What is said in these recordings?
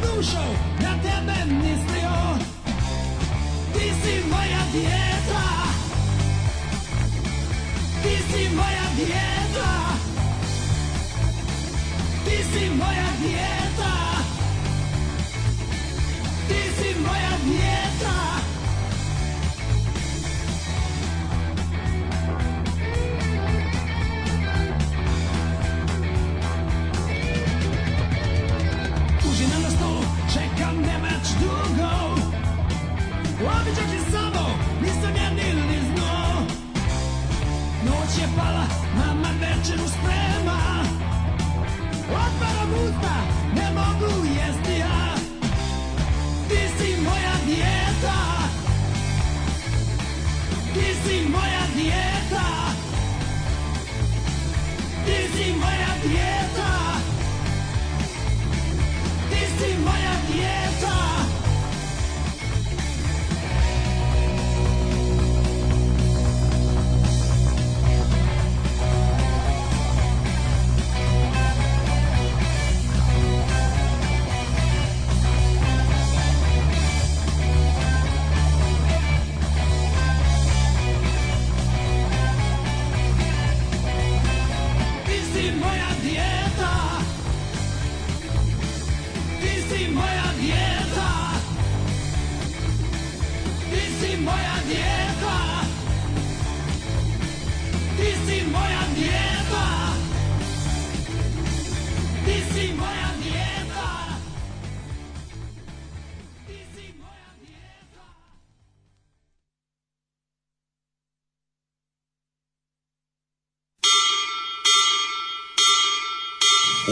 sam ušao, ja tebe mislio Ti si moja djeca Ti si moja djeca Ti si moja djeca večeru sprema Otvaram usta, ne mogu jesti ja Ti si moja dijeta Ti si moja dijeta Ti si moja dijeta Ti si moja dijeta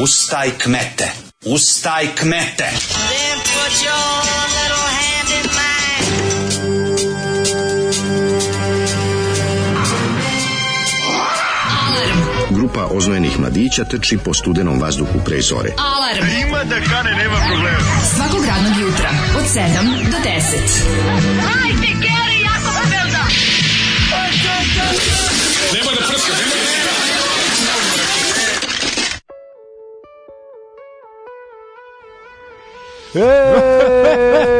Ustaj kmete, ustaj kmete. Grupa oznojenih mladića trči po studenom vazduhu pre zore. Alarm! A ima da kane, nema problema. Svakog radnog jutra, od 7 do 10. Hajde, Geri! 哎。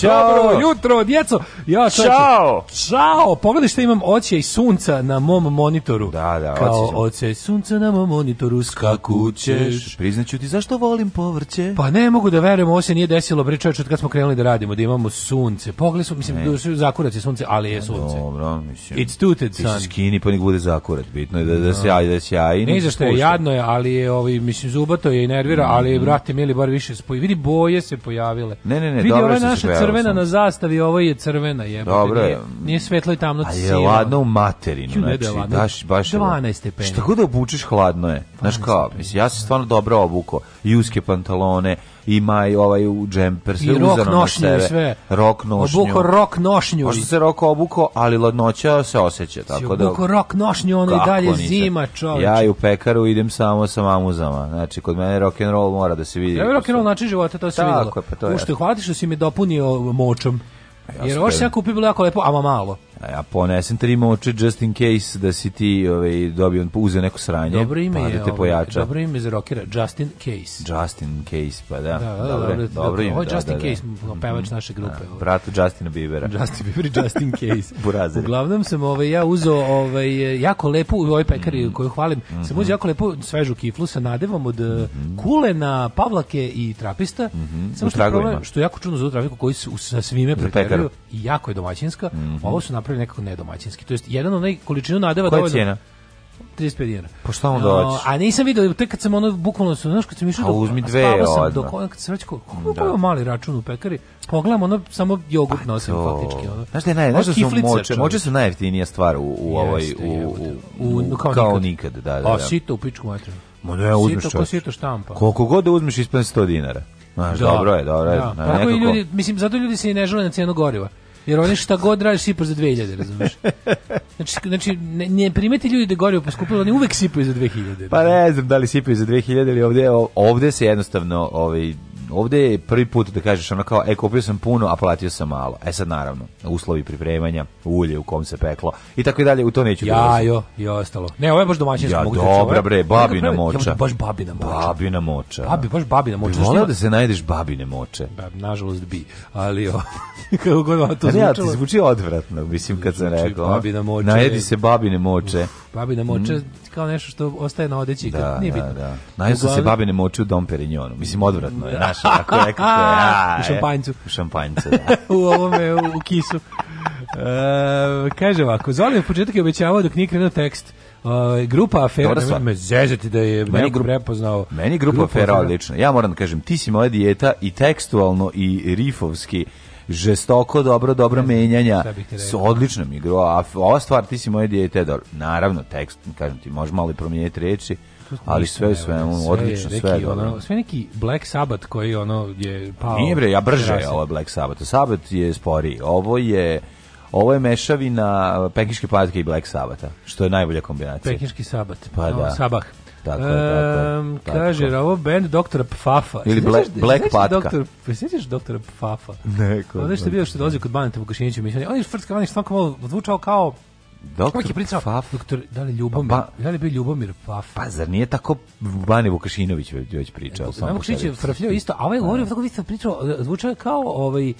Ćao. Dobro jutro, djeco. Ja, Ćao. Ćao. Pogledaj što imam oči i sunca na mom monitoru. Da, da, Kao oće i sunca na mom monitoru skakućeš. Priznaću ti zašto volim povrće. Pa ne mogu da verujem, ovo se nije desilo bre čoveče od kad smo krenuli da radimo, da imamo sunce. Pogledaj su, mislim, da su zakurac je sunce, ali je sunce. Dobro, mislim. It's tooted sun. Ti skini pa nek bude zakurat, bitno je da, da se da. ajde, da se ajde. Ne zašto je, jadno je, ali je, ovaj, mislim, zubato je i nervira, ali, mhm. brate, mili, bar više spoji. Vidi, boje se pojavile. Ne, ne, ne, dobro se pojavile crvena na zastavi, ovo je crvena jebote. Dobro. Nije, nije svetlo i tamno A je ladno u materinu, Ču, znači, da ladno, daš baš baš 12 stepeni. Šta god da obučeš hladno je. Znaš kao, mislim, ja sam stvarno dobro obuko i uske pantalone, i maj ovaj u džemper sve I rok nošnju i sve. Rok nošnju. Obuko rok nošnju. Pošto se rok obuko, ali ladnoća se osjeća. Tako da, obuko rok nošnju, ono i dalje niste. zima čovječ. Ja i u pekaru idem samo sa mamuzama. Znači, kod mene rock and roll mora da se vidi. Ja rock and roll znači života, to se vidjelo. Tako je, pa to je. Ušte, hvala što si mi dopunio močom. Ja Jer ovo što sam ja kupio bilo jako lepo, ama malo ja ponesem tri moče just in case da si ti ovaj dobio uzeo neko sranje. Dobro ime pa da te je, ovaj, pojača. Dobro ime za rokera Justin case. Justin case, pa da. da, da dobro, dobro, dobro ime. Ovo je da, da, mhm. ovaj. just in case, pevač naše grupe. Da, brat Justina Biebera. Justin Bieber, just in case. Burazer. Uglavnom sam ovaj ja uzeo ovaj jako lepu u ovoj pekari mm. koju hvalim. Mm -hmm. Sam uzeo mhm. jako lepu svežu kiflu sa nadevom od mm -hmm. Kulena, Pavlake i Trapista. Mm -hmm. Samo što je što jako čudno za trafiku koji su sa svime preperuju i jako je domaćinska. Mm -hmm. Ovo su napravili nekako nedomaćinski. To jest jedan onaj količinu nadeva Koja Cijena? 35 dinara. Pa šta onda hoće? a nisam video, te kad sam ono bukvalno sam, znaš, kad sam išao do... uzmi dve odmah. sam do kad sam već kako da. mali račun u pekari, pogledam ono samo jogurt pa nosim to. faktički. Ono. Znaš da naj, znaš da su moče, moče su najjeftinija stvar u, u ovoj, u, u, u, kao, kao nikad. nikad. da, da, pa, da. sito u pičku materiju. Ma ne, uzmiš sito, ko sito štampa. Koliko god da uzmeš ispadne 100 dinara. Znaš, da. dobro je, dobro je. Da. Nekako... ljudi, mislim, zato ljudi se i ne žele na cijenu goriva. Jer oni šta god radiš sipaju za 2000, razumeš? Znači, znači ne, ne primeti ljudi da gorivo poskupilo, oni uvek sipaju za 2000. Razumeš? Pa ne znam da li sipaju za 2000 ili ovde, ovde se jednostavno ovaj, Ovde je prvi put da kažeš ono kao, e, kupio sam puno, a platio sam malo. E sad, naravno, uslovi pripremanja, ulje u kom se peklo i tako i dalje, u to neću ja, dolaziti. jo, i ostalo. Ne, ovo je baš domaćinsko. Ja, mogu dobra, bre, babina moča. Ja, baš babina moča. Babina moča. Babi, baš babina moča. Volao da se najdeš babine moče. Ba, nažalost, bi. Ali, o, kako god vam to zvučalo. ja, ti zvuči odvratno, mislim, kad sam rekao. Babina moče. Najedi se babine moče. Uf babina moča mm. kao nešto što ostaje na odeći da, nije da, bitno. Da, da. Najviše glavi... se babine moče u Dom Perignonu. Mislim odvratno da. je, naš, tako nekako je. A, u šampanjcu. U šampanjcu, da. u ovome, u, u kisu. E, kaže ovako, Zoli u početak je obećavao dok nije krenuo tekst. Uh, grupa Afera, ne me zezati da je meni grup, prepoznao. Meni grupa, grupa Afera odlična. Ja moram da kažem, ti si moja dijeta i tekstualno i rifovski žestoko dobro, dobro menjanja. Su odličnom igru, a ova stvar ti si moje dijete, dobro. Naravno, tekst, kažem ti, možeš malo i promijeniti reči, ali sve sve odlično sve neki, dobro. sve neki Black Sabbath koji ono je pao. Nije bre, ja brže je ovo ovaj Black Sabbath. Sabbath je sporiji. Ovo je ovo je mešavina eh, Pekinške patke i Black Sabata, što je najbolja kombinacija. Pekinški Sabat, pa da. Sabah. Tako, je, tako, je, tako. ovo band doktora Pfafa. Ili Black, Black Patka. Doktor, pa sjećaš doktora Pfafa? Neko. Ono što je bio znači, što dolazi kod Baneta Vukašinića, on je švrtska, on je što malo zvučao kao Doktor je pričao, Pfaf. Doktor, da li Ljubomir, pa, da li bio Ljubomir Pfaf? Pa zar nije tako Bane Vukašinović već pričao? E, Vukašinović je frfljio isto, a ovaj govorio, tako vi ste pričao, zvučao kao ovaj,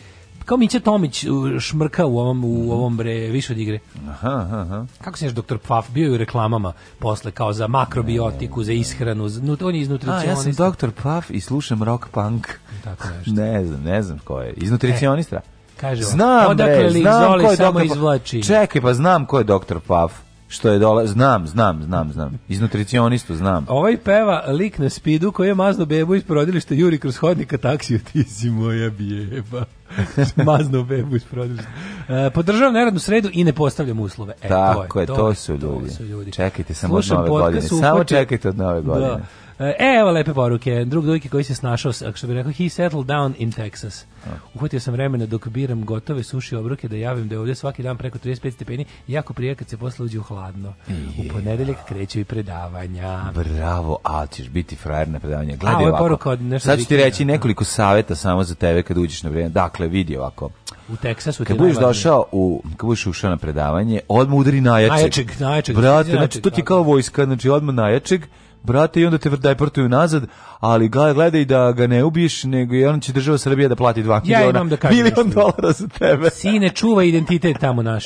kao Mića Tomić šmrka u ovom u mhm. ovom bre više od igre. Aha, aha. Kako se ješ doktor Pfaff bio je u reklamama posle kao za makrobiotiku, za ishranu, za, on je iz nutricionista. A ja sam doktor Pfaff i slušam rock punk. Tako nešto. Ne znam, ne znam ko je. Iznutricionista? nutricionista. E, kaže Znam, bre, znam ko je doktor Pfaff. Čekaj, pa znam ko je doktor Pfaff što je dole, Znam, znam, znam, znam. Iz nutricionistu znam. Ovaj peva lik na spidu koji je mazno bebu iz porodilišta Juri kroz hodnika taksiju. Ti si moja bijeba. mazno bebu iz porodilišta. E, podržavam neradnu sredu i ne postavljam uslove. E, Tako to je, to, je, to, su ljudi. To su ljudi. Čekajte samo Slušam od nove godine. Samo čekajte od nove da. godine. Da. E, evo lepe poruke. Drug dojke koji se snašao, ako što bi rekao, he settled down in Texas. Uhvatio sam vremena dok biram gotove suši obroke da javim da je ovdje svaki dan preko 35 stepeni. Jako prije kad se posle uđe u hladno. Yeah. U ponedeljak kreću i predavanja. Bravo, a ćeš biti frajer na predavanja. Gledaj a, ovako. Sad ću ti reći nekoliko saveta samo za tebe kad uđeš na vrijeme. Dakle, vidi ovako. U Teksasu kad budeš došao u kad budeš ušao na predavanje, odmah udari najjačeg. Najjačeg, najjačeg. Brate, znači to ti kao vojska, znači odmah najjačeg brate, i onda te deportuju nazad, ali gledaj, gledaj da ga ne ubiš, nego i on će država Srbija da plati 2 miliona, ja da milion dolara za tebe. Sine, čuva identitet tamo naš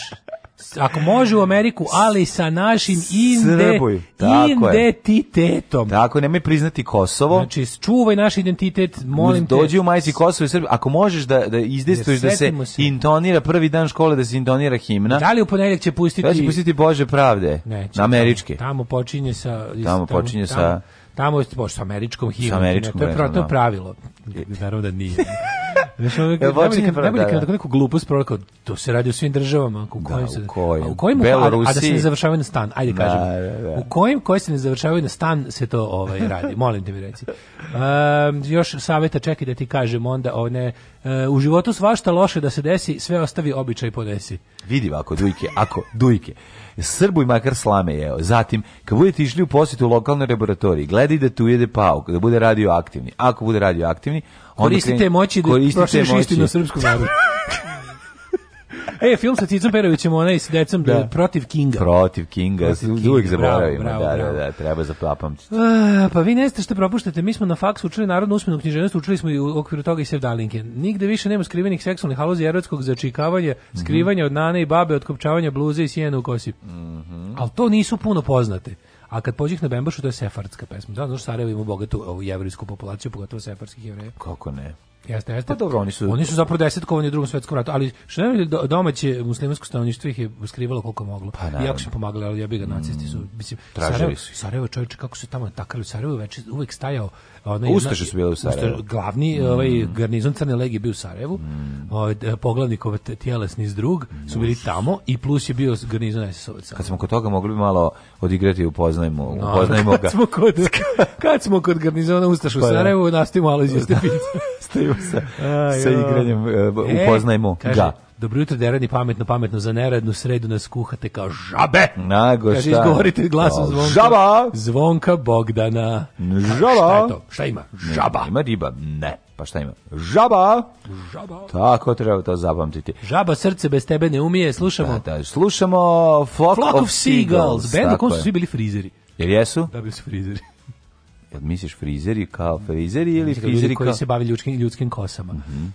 ako može u Ameriku, ali sa našim inde, tako Tako, nemoj priznati Kosovo. Znači, čuvaj naš identitet, molim Dođi te. Dođi u majici Kosovo i Srbije. Ako možeš da, da izdestuješ da se, se, intonira prvi dan škole, da se intonira himna. Da li u ponedjeljak će pustiti... Da će pustiti Bože pravde, ne, će, na američke. Tamo, tamo počinje sa... Tamo, tamo počinje tamo, sa Tamo je boš, sa američkom himnom. Sa američkom ne, to je pro, to je da. pravilo. Naravno da nije. Znaš, ne bude kada neko glupost prolakao, to se radi u svim državama. U da, kojim da, se, u kojim? A, u kojim Belorusiji. A da se ne završavaju na stan, ajde kažem. Da, da, da. u kojim koji se ne završavaju na stan se to ovaj, radi, molim te mi reci. Um, još saveta čekaj da ti kažem onda, one, uh, u životu svašta loše da se desi, sve ostavi običaj podesi. Vidi ovako, dujke, ako, dujke. Srbu i makar slame jeo. Zatim, kad budete išli u posjetu u lokalnoj laboratoriji, gledaj da tu jede pauk, da bude radioaktivni. Ako bude radioaktivni, onda koristite moći da koristite moći. istinu srpskom narodu. e, film sa Cicom Perovićem, onaj s decom da. protiv Kinga. Protiv Kinga, protiv Kinga. uvijek zaboravimo. Bravo, bravo, da, da, da, treba zapamćiti. A, pa vi ne ste što propuštate, mi smo na faksu učili narodnu usmenu književnost, učili smo i u okviru toga i sevdalinke. Nigde više nema skrivenih seksualnih halozi erotskog začikavanja, skrivanja mm -hmm. od nane i babe, otkopčavanja bluze i sjene u kosi. Mm -hmm. Ali to nisu puno poznate. A kad pođih na Bembašu, to je sefardska pesma. Da, Zato što Sarajevo ima bogatu ovu jevrijsku populaciju, pogotovo sefardskih jevreja. Kako ne? Jeste, jeste. Pa dobro, oni su oni su zapravo desetkovani u Drugom svetskom ratu, ali što ne domaće muslimansko stanovništvo ih je skrivalo koliko moglo. Pa, naravno. Iako su pomagali, ali jebi ga nacisti su mislim Tražili Sarajevo, su. Sarajevo čovječe kako su tamo takali u Sarajevo veče uvek stajao Ona Ustaše su bile u Sarajevu. Ustaš, glavni mm. ovaj, garnizon Crne legije bio u Sarajevu. Mm. Ovaj, poglavnikov tjelesni zdrug su bili tamo i plus je bio garnizon SS-ovaca. Kad smo kod toga mogli malo odigrati i upoznajmo, upoznajmo no, kad Smo kod, kad smo kod garnizona Ustaša u pa da. Sarajevu, nastavimo Alojzija Stepinac. Stavimo sa, sa igranjem e, e, upoznajmo e, kaže, ga. Dobro jutro, deradni, pametno, pametno za neradnu sredu nas kuhate kao žabe. Nago šta? izgovorite glasom zvonka. Žaba! Zvonka Bogdana. Žaba! Šta je to? Šta ima? Žaba. Ima riba? Ne. Pa šta ima? Žaba! Žaba! Tako treba to zapamtiti. Žaba srce bez tebe ne umije, slušamo. Da, da, slušamo Flock, Flock of, of Seagulls. seagulls. Benda kom su svi bili frizeri. Jer jesu? Da, bili su frizeri. Jel misliš frizeri kao frizeri ili da frizeri kao... Ljudi koji se bave ljudskim, ljudskim kosama. Mm -hmm.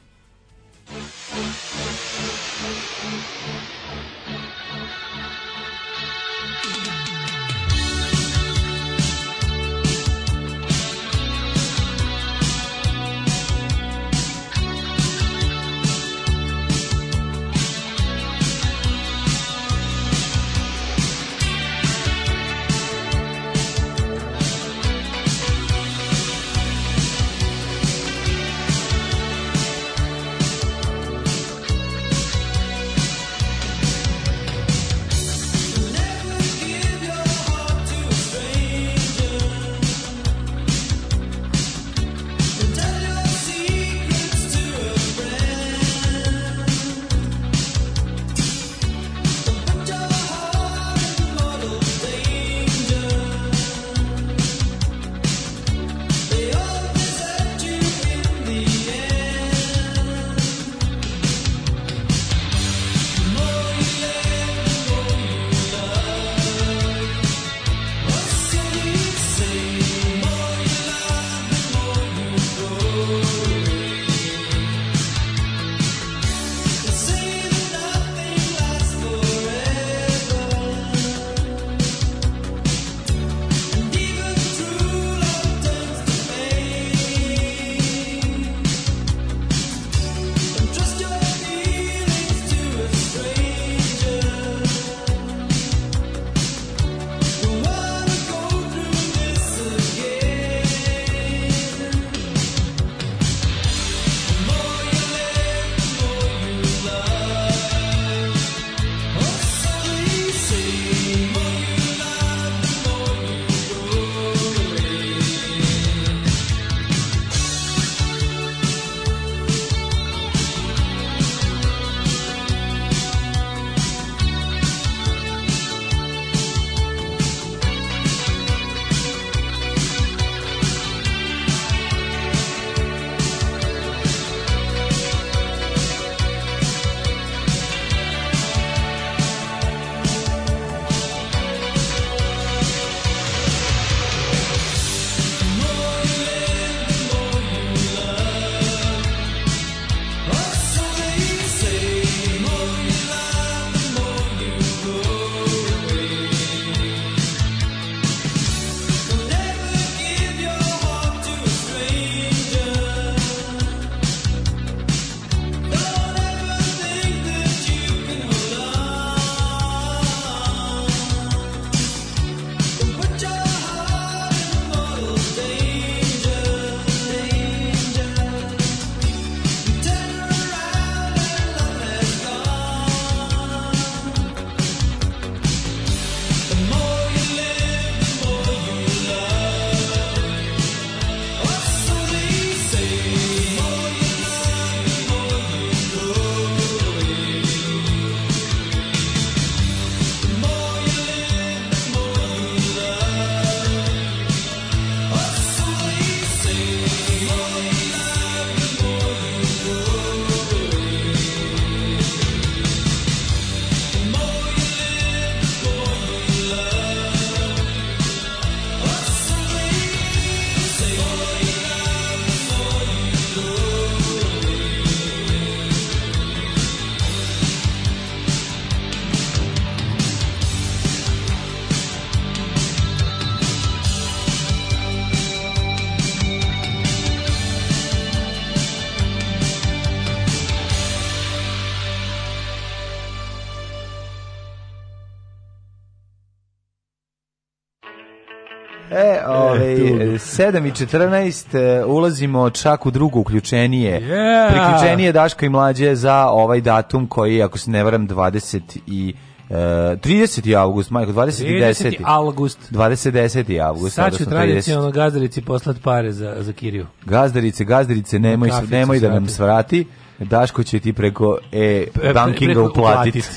7 i 14 e, ulazimo čak u drugo uključenije. Yeah. Priključenije Daška i Mlađe za ovaj datum koji ako se ne varam, 20 i Uh, 30. august, majko, 20. 30. 10. august. 20. 10. august. Sad ću tradicionalno gazdarici poslati pare za, za kiriju. Gazdarice, gazdarice, nemoj, se, nemoj da nam svrati. Daško će ti preko e, bankinga uplatiti.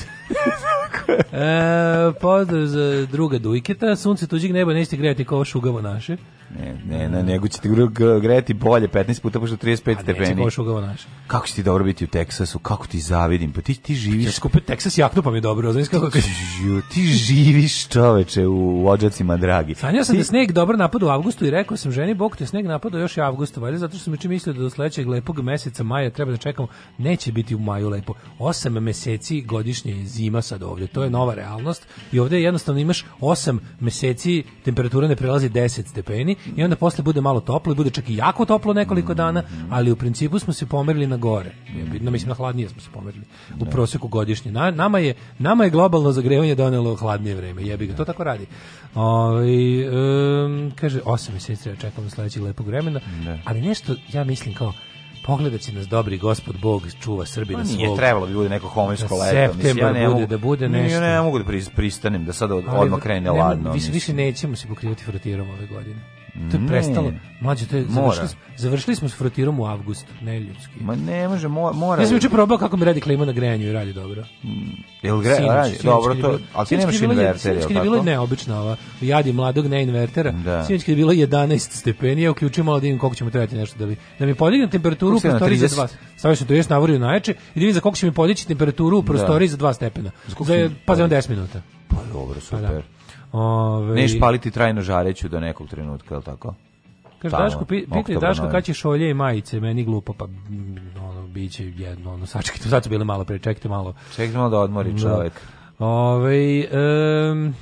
e, pozdrav za druga Dujketa, sunce tuđeg neba nećete grejati kao šugavo naše. Ne, ne, ne, nego ćete greti bolje 15 puta pošto 35 A stepeni. Neće pošu ga Kako će ti dobro biti u Teksasu? Kako ti zavidim? Pa ti ti pa živiš. Ja skupio Teksas jaknu pa mi je dobro. Znaš kako ti, ti živiš, čoveče, u odžacima dragi. Sanjao sam da ti... da sneg dobro napada u avgustu i rekao sam ženi Bog te sneg napada još i avgusta, valjda zato što sam čim mislio da do sledećeg lepog meseca maja treba da čekamo. Neće biti u maju lepo. Osam meseci godišnje je zima sad ovdje. To je nova realnost i ovdje jednostavno imaš osam meseci temperatura ne prelazi 10 stepeni i onda posle bude malo toplo i bude čak i jako toplo nekoliko dana, mhm. ali u principu smo se pomerili na gore. Vidno mislim na hladnije smo se pomerili u da. proseku godišnje. Na, nama je nama je globalno zagrevanje donelo hladnije vreme. Jebi ga, to tako radi. Ovaj um, kaže osam meseci ja čekamo sledećeg lepog vremena, da. ali nešto ja mislim kao pogledat će nas dobri gospod Bog čuva Srbi pa svog. Nije trebalo bi bude neko homoljsko leto. Mislim, ja ne bude, da bude nešto. Ja ne mogu da pristanem, da sad od, odmah krene ladno. Više, više nećemo se pokrivati frotirom ove godine. To je prestalo. Mlađe, to je završili, završili, smo s frotirom u avgust, ne ljudski. Ma ne može, mora. Ja sam juče probao kako mi radi klima na grejanju i radi dobro. Mm, jel gre, sinoć, radi, dobro to, ali ti nemaš inverter, je bilo je neobično ova, jadi mladog ne invertera. Da. Sinoć je bilo 11 stepenija, ja uključio malo da vidim koliko će trebati nešto da bi, da mi podigne temperaturu u prostoriji za 2. Stavio sam to jest navorio najče i da vidim za koliko će mi podići temperaturu u da. prostoriji za 2 stepena. Za, pa za 10 minuta. Pa dobro, pa da. super. Ove... Neš paliti trajno žareću do nekog trenutka, je tako? Kaže Daško, pitaj Daško kada će šolje i majice, meni glupo, pa mm, ono, bit će jedno, ono, sačekajte, sad su bile malo pre, čekajte malo. Čekajte malo da odmori da. čovjek. Ove, um,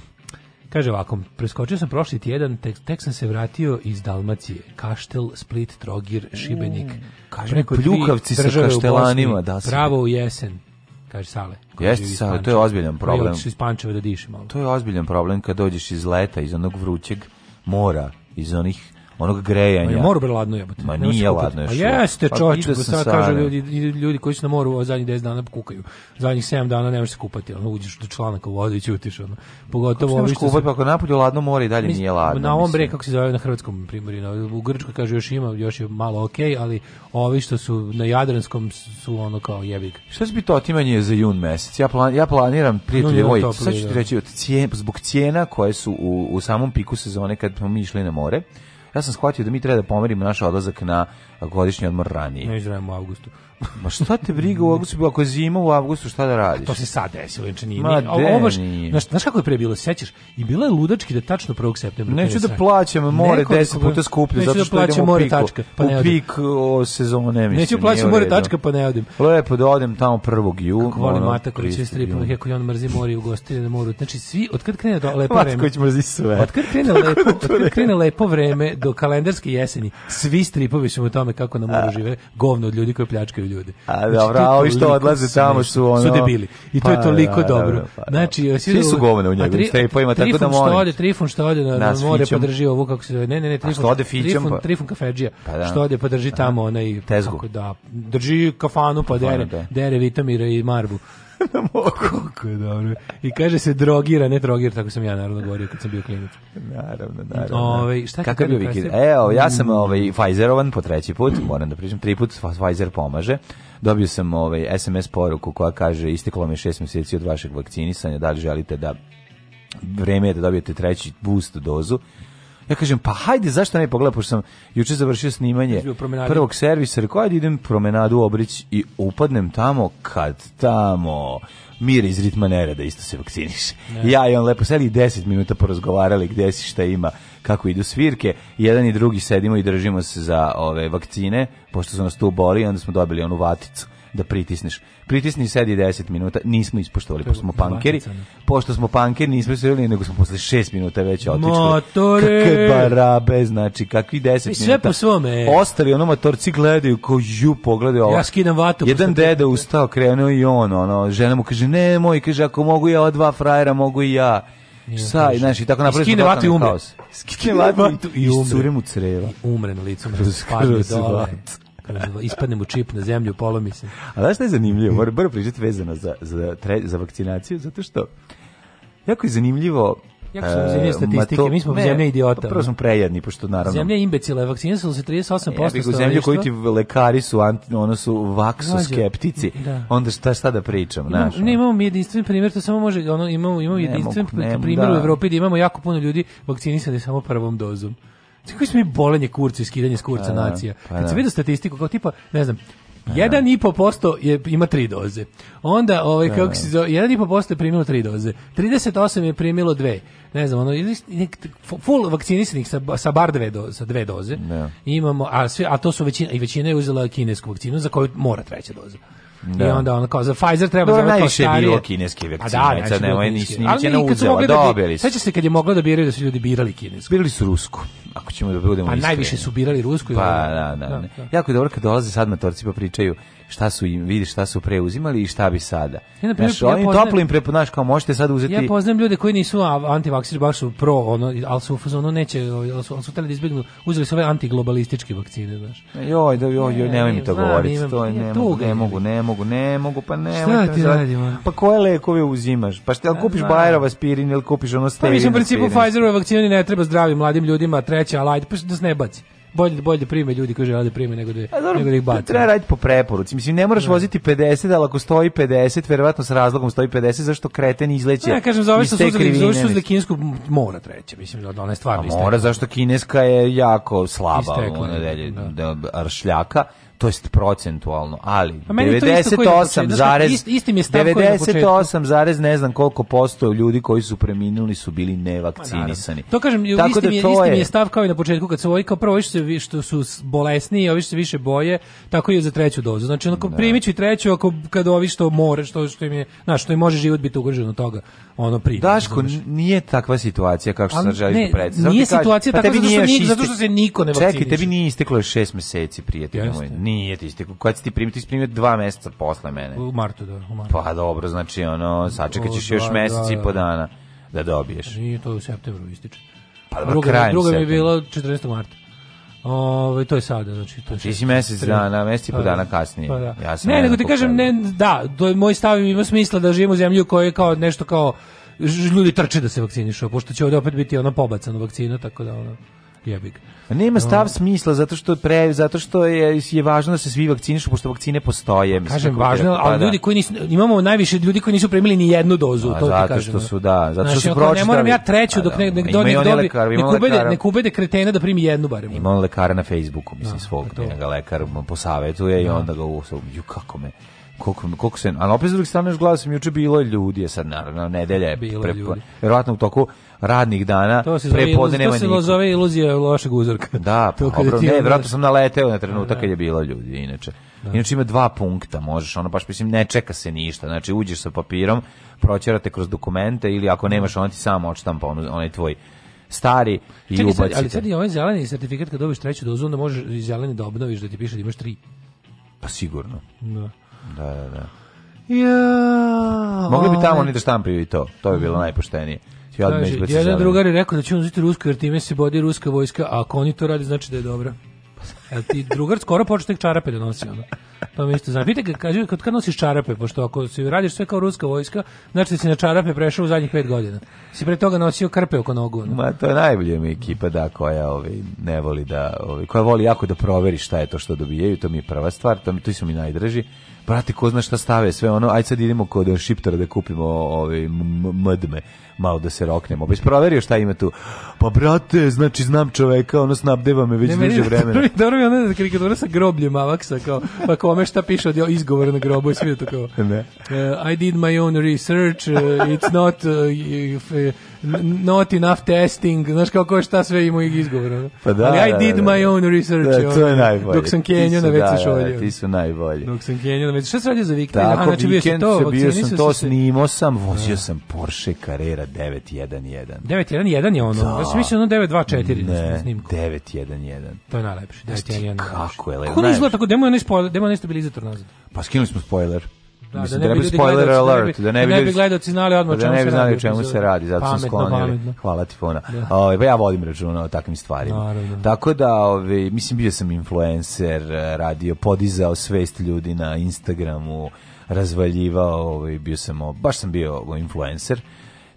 Kaže ovako, preskočio sam prošli tjedan, tek, tek sam se vratio iz Dalmacije. Kaštel, Split, Trogir, Šibenik. Mm, kaže, pljukavci sa kaštelanima. Da Pravo u jesen kaže Sale. Jeste Sale, to je ozbiljan problem. Koji iz Pančeva da diši malo. To je ozbiljan problem kad dođeš iz leta, iz onog vrućeg mora, iz onih onog grejanja. Ja moru bre ladno jebote. Ma nije ladno još. A pa jeste, pa čoveče, pa sad kažu ljudi, ljudi koji su na moru zadnjih 10 dana kukaju. Zadnjih 7 dana ne možeš se kupati, ono uđeš do članaka u vodu i ćutiš ono. Pogotovo ovi što kupati, pa ako napolju ladno more i dalje mislim, nije ladno. Na ovom bre kako se zove na hrvatskom primorju, u Grčkoj kaže još ima, još je malo okej, okay, ali ovi što su na Jadranskom su ono kao jebik. Šta će biti otimanje za jun mesec? Ja plan, ja planiram prijatelje, no, no, sad ću ti reći od cijena, zbog cijena koje su u, u samom piku sezone kad smo mi išli na more ja sam shvatio da mi treba da pomerimo naš odlazak na godišnji odmor ranije. Ne izravimo u avgustu. Ma šta te briga u avgustu, ako je zima u avgustu, šta da radiš? A to se sad desilo, znači nije. Ma, nije. Ovo baš, znaš, znaš kako je pre bilo, sećaš? I bilo je ludački da tačno 1. septembra. Neću da plaćam more 10 puta skuplje, zato da što da idem more, u piku, tačka, pa ne u pik o sezone, mislim. Neću da plaćam more tačka, pa ne odem. Lepo da odem tamo 1. juna. Kako volim Mata koji će stripom, kako on mrzi more u ugostitelje na moru. Znači, svi, od kad krene do lepo vreme. Mata mrzi sve. Otkad krene lepo, od kad krene lepo vreme do kalendarske jeseni, svi stripovi su u tome kako na moru žive govno od ljudi koji pljačkaju ljudi. A znači, dobro, a ovi što odlaze tamo su ono... Su debili. I to pa, je toliko da, dobro. Pa, znači, svi, svi su govne u njegovim stejpovima, tako da molim. Što ode, trifun što ode na, na more, podrži ovu, kako se zove, ne, ne, ne, trifun, što ode fićem, trifun, pa? trifun kafeđija, pa, da. što ode, podrži da. tamo onaj... Tezgu. Tako da, drži kafanu, pa dere, da. dere Vitamira i Marbu na da moru. Kako je dobro. I kaže se drogira, ne drogir, tako sam ja naravno govorio kad sam bio klinic. Naravno, naravno. Ove, ovaj, šta Kakav bio vikid? E, evo, ja sam mm. ovaj, Pfizerovan po treći put, moram da pričam, tri put Pfizer pomaže. Dobio sam ovaj, SMS poruku koja kaže isteklo mi je šest mjeseci od vašeg vakcinisanja, da li želite da vreme je da dobijete treći boost dozu Ja kažem, pa hajde, zašto ne pogledam, pošto sam juče završio snimanje prvog servisa, rekao, ajde idem promenadu Obrić i upadnem tamo kad tamo mir iz ritma da isto se vakciniš. Ne. Ja i on lepo sedi 10 minuta porazgovarali gde si šta ima, kako idu svirke. Jedan i drugi sedimo i držimo se za ove vakcine, pošto su nas tu boli, onda smo dobili onu vaticu da pritisneš. Pritisni sedi 10 minuta, nismo ispoštovali, pošto smo pankeri. Pošto smo pankeri, nismo se ispoštovali, nego smo posle 6 minuta već otičli. Motore! Kakve barabe, znači, kakvi 10 minuta. Sve po svome. Ostali ono motorci gledaju, ko ju pogledaju ovo. Ja skidam vatu. Jedan deda ustao, krenuo i on, ono, žena mu kaže, ne moj, kaže, ako mogu ja dva frajera, mogu i ja. Sa, znači tako napravi skine vatu i umre. Skine vatu i umre. Iscure mu creva. I umre na licu. Kroz, kroz, kroz, kroz, ispadne mu čip na zemlju, polomi se. A znaš što je zanimljivo? Moram bar pričati vezano za, za, tre, za vakcinaciju, zato što jako je zanimljivo Jako su e, zemlje statistike, mi smo ne, zemlje idiota. Pa prvo smo prejedni, pošto naravno... Zemlje imbecile, vakcinisalo se 38% e, ja u zemlju koji ti lekari su, anti, ono su vaksoskeptici, da. onda šta, šta da pričam, imam, naš, Ne, imamo mi jedinstven primjer, to samo može, ono, imamo, imamo jedinstven ne, primjer da. u Evropi gdje imamo jako puno ljudi vakcinisani samo prvom dozom. Kako smo mi bolenje kurca i skidanje s kurca pa da, nacija? Pa Kad se da. vidi statistiku, kao tipa, ne znam, 1,5% pa da. je, ima tri doze. Onda, ovaj, kako se zove, jedan je primilo tri doze. 38 je primilo dve. Ne znam, ono, full vakcinisanih sa, sa bar dve, do, sa dve doze. Imamo, a, sve, a to su većina, i većina je uzela kinesku vakcinu za koju mora treća doza. Da. I onda ono kao za Pfizer treba da najviše je bilo kineske vakcine. A da, nema ni ni na uzela, da dobili. Sećaš se kad je mogla da biraju da su ljudi birali kinesku. Birali su rusku. Ako ćemo da budemo Pa iskreni. najviše su birali rusku. Pa da, da. da, da. Jako je dobro kad dolaze sad na torci pa pričaju šta su im, vidi šta su preuzimali i šta bi sada. Ja, znaš, ja, ja toplim prepoznaš kao možete sad uzeti... Ja poznajem ljude koji nisu antivaksiri, baš su pro, ono, al su, ono, neće, ali su, ali su da izbegnu uzeli su ove antiglobalističke vakcine, znaš. Joj, da, joj, joj, nemoj mi to govoriti, to je, ne, mogu, ne mogu, ne mogu, ne mogu, pa ne Šta ti radimo? Pa koje lekove uzimaš? Pa šta, kupiš Bajerov aspirin ili kupiš ono stevin Pa mislim, u principu, Pfizerove vakcine ne treba zdravim mladim ljudima, treća, alajde, pa da se ne baci bolje bolje da prime ljudi koji žele da prime nego da dobro, nego da ih baci. Treba raditi po preporuci. Mislim ne moraš ne. Da. voziti 50, al ako stoji 50, verovatno sa razlogom stoji 50 zašto kreten izleće. Ja kažem za ove što su za kinesku mora treće, mislim da ona je stvarno. isto. Mora zašto kineska je jako slaba u da, nedelji da. da aršljaka to jest procentualno, ali 98 isti, isti istim je 98 zarez ne znam koliko posto ljudi koji su preminuli su bili nevakcinisani. To kažem, Tako istim, da je, to istim je, je stav kao i na početku kad su ovi kao prvo što, što su bolesniji, ovi što se više boje, tako i za treću dozu. Znači onako da. primiću i treću ako kad ovi što more, što što im je, znaš, što im može život biti ugrožen od toga, ono primi. Daško, znači. nije takva situacija kako što želiš da predstaviš. Nije situacija pa takva zato što, zato što se niko ne vakciniše. Čekaj, tebi nije isteklo 6 meseci, prijatelju moj Nije, ti ste, Kad si ti primio, ti si primio dva meseca posle mene. U martu, da, u martu. Pa dobro, znači, ono, sačekat ćeš još da, mesec da, i po da. dana da dobiješ. Nije to u septembru ističe. Pa dobro, druga, krajem Druga mi je bila 14. marta. Ove, to je sada, znači to je. Ti si mjesec dana, mjesec i po pa dana kasnije. Pa da. Ja sam ne, nego ti kažem ne, da, to je moj stav ima smisla da živimo u zemlji u kojoj je kao nešto kao ljudi trče da se vakcinišu, pošto će ovdje opet biti ono pobacano vakcina, tako da ono jebik. Nema stav no. smisla zato što pre zato što je je važno da se svi vakcinišu pošto vakcine postoje, mislim. Kažem važno, ali pa da. ljudi koji nisu imamo najviše ljudi koji nisu primili ni jednu dozu, A, pa to zato ti kažem. Zato što su da, zato što znači, su pročitali. Ne moram ja treću pa dok da, dok ne da nek dobi ne kubede kretene da primi jednu barem. Ima on lekara na Facebooku, mislim no, svog, to. ga lekar posavetuje i onda ga usao, ju kako me koliko, koliko se, ali opet s druge strane još gledao sam juče bilo je ljudi, sad naravno nedelja je, bilo prepo, ljudi. verovatno u toku radnih dana, to se zove, to se nikog. zove iluzija lošeg uzorka. Da, pa, obro, ne, vjerojatno sam naleteo na trenutak da. kad je bilo ljudi, inače. Da. Inače ima dva punkta, možeš, ono baš mislim ne čeka se ništa. Znači uđeš sa papirom, proćerate kroz dokumente ili ako nemaš on ti samo odštampa onaj tvoj stari i Čekaj, ubacite. ali sad je ovaj zeleni sertifikat kad dobiš treću dozu, onda možeš i zeleni da obnoviš da ti piše da imaš tri. Pa sigurno. Da. Da, da, da. Ja, Mogli bi tamo ovaj. oni da štampaju i to. To bi bilo najpoštenije ih ja odmah Jedan drugar je rekao da će on uzeti rusku jer time se bodi ruska vojska, a ako oni to radi znači da je dobro. Evo ti drugar skoro počne čarape da nosi ono. Pa mi isto znam. Vidite, kaže, kad, kad nosiš čarape, pošto ako si radiš sve kao ruska vojska, znači da si na čarape prešao u zadnjih pet godina. Si pre toga nosio krpe oko nogu. Ono. Ma to je najbolje mi ekipa da, koja ovi, ne voli da, ovi, koja voli jako da proveri šta je to što dobijaju, to mi je prva stvar, to mi, to su mi najdraži brate, ko zna šta stave, sve ono, aj sad idemo kod šiptara da kupimo ove ovaj, mdme, malo da se roknemo. Bez pa proverio šta ima tu. Pa brate, znači znam čoveka, ono snabdeva me već duže vremena. Ne, dobro mi ona da karikatura sa grobljem Avaksa, kao, pa kome šta piše od izgovora na grobu i sve to kao. Ne. Uh, I did my own research, uh, it's not uh, if, not enough testing, znaš kako je šta sve imao i izgovor. Pa da, Ali I da, did da, da, my own research. Da, to je najbolje. Dok sam Kenju na već se da, da, šolio. Ti su najbolji. Dok sam Kenju na već. Šta se radio za vikend? Tako, Aha, znači, vikend bio, to, bio sam to, snimo sam, vozio sam Porsche Carrera 911. 911 je ono, da. ja sam mislio ono 924 ne, snimku. 911. To je najlepše, 911. Kako je lepo. Kako ne izgleda tako, demo je onaj stabilizator nazad. Pa skinuli smo spoiler. Da, da, Mislim, da ne bi spoiler alert, da ne bi, da ne bi gledaoci znali odmah da čemu ne bi znali čemu se radi, zato sam sklonio. Hvala ti puno. Da. Ovaj pa ja vodim računa o takvim stvarima. Naravno. Tako da, ovaj mislim bio sam influencer, radio, podizao svest ljudi na Instagramu, razvaljivao, ovaj bio sam, baš sam bio influencer.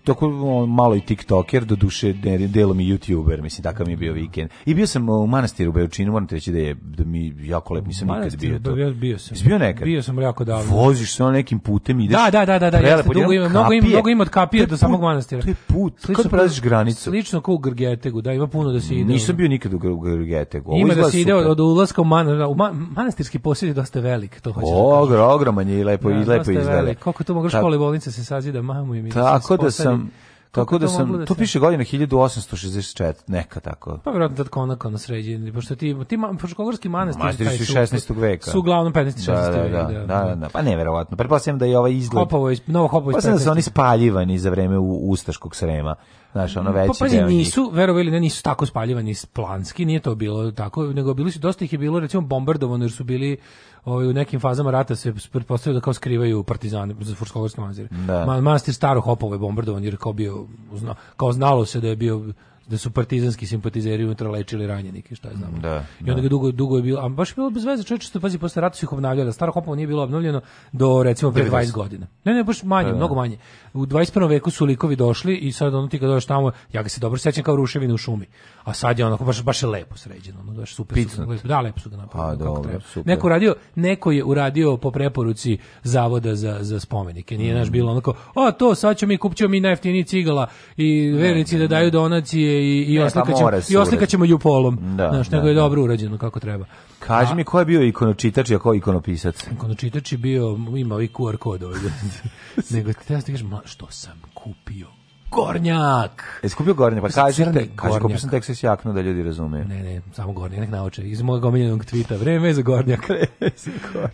Tako malo i TikToker, do duše delom i YouTuber, mislim, takav mi je bio vikend. I bio sam u manastiru u Beočinu, moram te reći da je da mi jako lep, nisam nikad bio to. Ja bio sam. Jesi bio nekad? Bio sam jako davno. Voziš se on nekim putem, ideš. Da, da, da, da, da. Prelepo, dugo ima, mnogo ima, mnogo ima od kapije do samog manastira. To je put, slično, kad prelaziš granicu. Slično kao u Grgetegu, da, ima puno da se ide. Nisam bio nikad u Grgetegu. Ovo ima da se ide od, od ulaska u, man, u man, manastirski posjed je dosta velik, to hoćeš da Ogro, da ogroman je i lepo, da, i lepo izgleda. Koliko to mogu škole bolnice se sazida, mamu i mi. Tako da sam sam tako da sam, da tu piše godina 1864, neka tako. Pa vjerojatno da tad konak ono sređeni, pošto ti, ti pošto manastir... Manastiri su 16. veka. Su uglavnom 15. 16. Da, da veka. Da, da, da, da, da, pa verovatno. Pretpostavljam da je ovaj izgled... Hopovo, novo Hopovo iz Pa da su oni spaljivani za vreme Ustaškog srema znaš, ono pa veći pa, pazi, nisu, verovali ne, nisu tako spaljivani planski, nije to bilo tako, nego bili su, dosta ih je bilo, recimo, bombardovano, jer su bili ovaj, u nekim fazama rata se pretpostavlja da kao skrivaju partizane za Furskogorske manastire. Da. Ma, manastir Staro je bombardovan jer kao bio, zna, kao znalo se da je bio da su partizanski simpatizeri unutra lečili ranjenike, šta je znamo. Da, I onda da. ga dugo, dugo je bilo, a baš je bilo bez veze čovječe, pazi, posle rata su ih obnavljali, staro Hopovo nije bilo obnovljeno do recimo pre 20 godina. Ne, ne, baš manje, da, da. mnogo manje. U 21. veku su likovi došli i sad ono ti kad dođeš tamo, ja ga se dobro sećam kao ruševine u šumi. A sad je onako baš baš je lepo sređeno, ono baš super, Picnut. Da, lepo su ga napravili. Pa, kako dobro, treba. Super. Neko uradio, neko je uradio po preporuci zavoda za za spomenike. Nije mm. naš bilo onako, a to sad ćemo mi kupćemo mi najjeftiniji cigala i vernici da daju donacije i, i, pa oslikaćemo, i oslikaćemo ju polom. Da, znaš, nego da, je da. dobro urađeno kako treba. Kaži mi ko je bio ikonočitač, i ko je ikonopisac? Ikonočitač je bio, ima ovaj QR kod ovdje. nego, te ja kažem, što sam kupio gornjak. Jesi kupio gornjak? Pa kaži, te, kaži kupio sam Texas jaknu da ljudi razumeju. Ne, ne, samo gornjak, nek nauče. Iz mojeg omiljenog tvita, vreme je za gornjak.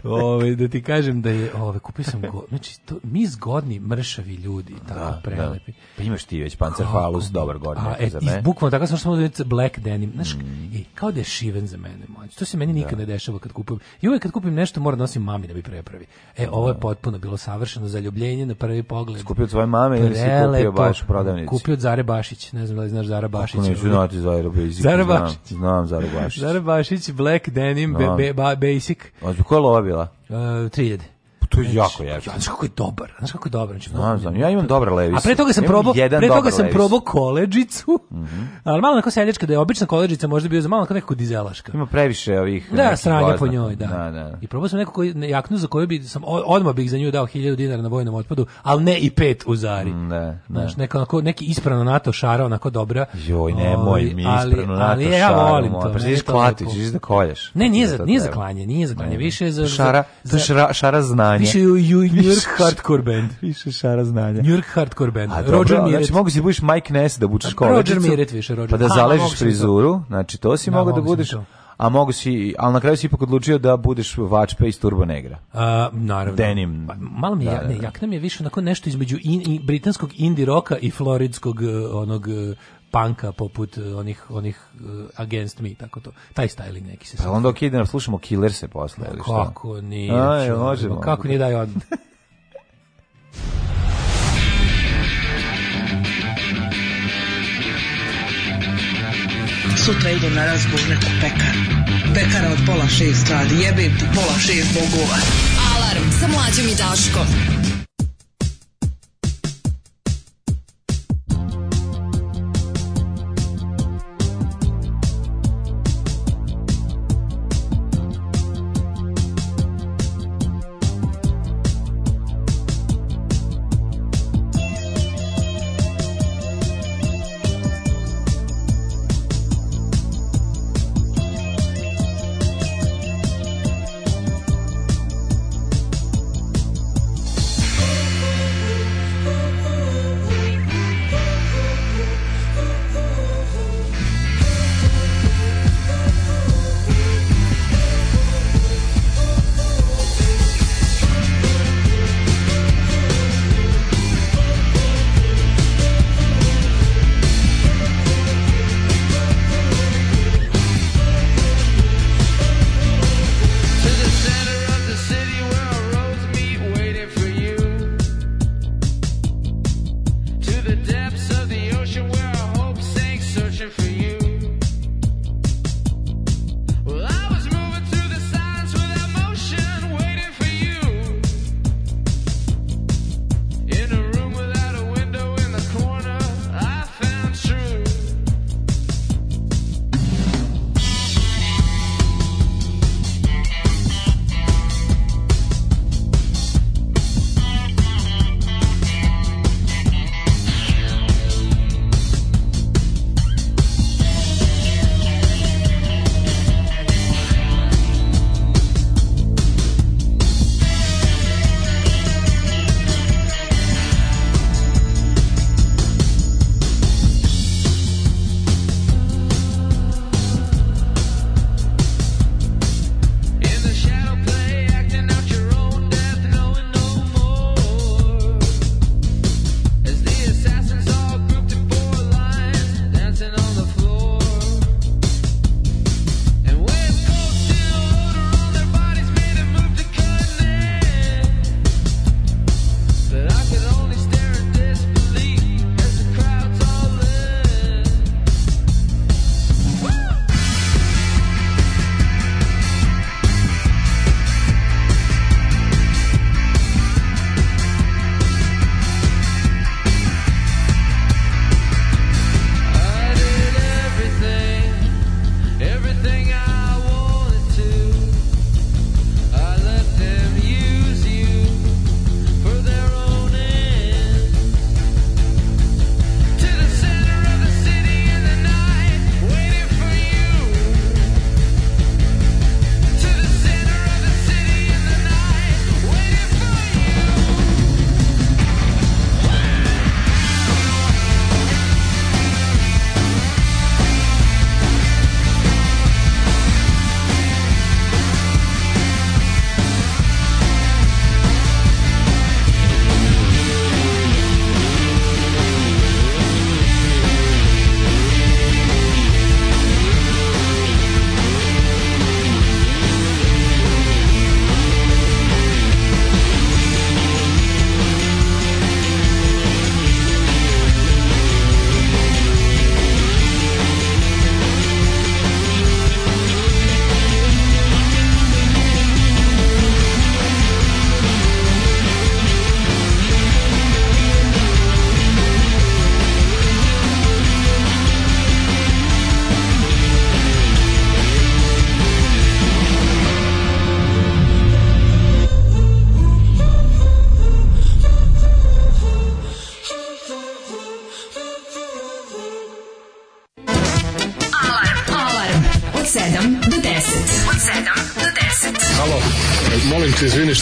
ove, da ti kažem da je, ove, kupio sam gornjak. Znači, to, mi zgodni, mršavi ljudi, da, tako da, prelepi. Da. Pa imaš ti već pancer falus, dobar gornjak. A, et, za me. Bukvalno, tako sam samo da black denim. Znaš, mm. e, kao da je šiven za mene. moj. To se meni nikad da. ne dešava kad kupujem. I uvek kad kupim nešto, moram da nosim mami da bi prepravi. E, ovo je da. potpuno bilo savršeno zaljubljenje na prvi pogled. Skupio tvoje mame ili si kupio baš prodavnici. Kupio od Zare Bašić, ne znam da li znaš Zara Bašić. Kako neću znati Zara Bašić. Zara Bašić. Znam, znam Zara Bašić. Zara Bašić, Black Denim, be, be, ba, Basic. A koja lova bila? Uh, e, 3000 to je znači, jako pa, jeftino. Ja, znaš kako je dobar, znaš kako je dobar. Znači, znam, znam, ja imam dobre levice. A pre toga sam ja probao, pre toga sam probao koleđicu. Mm -hmm. Ali malo onako seljačka, da je obična koleđica, možda bio za malo onako nekako dizelaška. Ima previše ovih. Da, sranja po njoj, da. da, da. I probao sam neku koju, jaknu za koju bi sam odmah bih za nju dao 1000 dinara na vojnom otpadu, ali ne i pet u Zari. Mm, da, Znaš, neka onako, neki isprano NATO šara onako dobra. Joj, nemoj ovaj, mi ispravno NATO ali, šara. Ali ja volim to. Pa ćeš klatić, ćeš da kolješ. Ne, nije za, nije za klanje, nije za klanje, više za... Šara, šara znanja znanja. Piše ju, ju, New York hardcore band. Piše šara znanja. New York hardcore band. A, Roger dobro, Miret. Znači, mogu si budiš Mike Ness da bučeš koleđicu. Pa, Roger Miret više, Roger. Pa da zaležiš frizuru. Da- znači, to si da, da mogu da budeš a mogu si, ali na kraju si ipak odlučio da budeš vačpe iz Turbo Negra. A, naravno. Denim. Pa, malo mi je, da, da, ne, da. jakna mi je više onako nešto između in, in, britanskog indie roka i floridskog e, onog uh, panka poput e, onih onih e, against me tako to taj styling neki se pa onda da slušamo killer se posle ili šta kako ni kako ni daj od Sutra idem na razgovor neku pekaru. Pekara od pola šest radi, jebim ti pola šest bogova. Alarm sa mlađom i Daškom.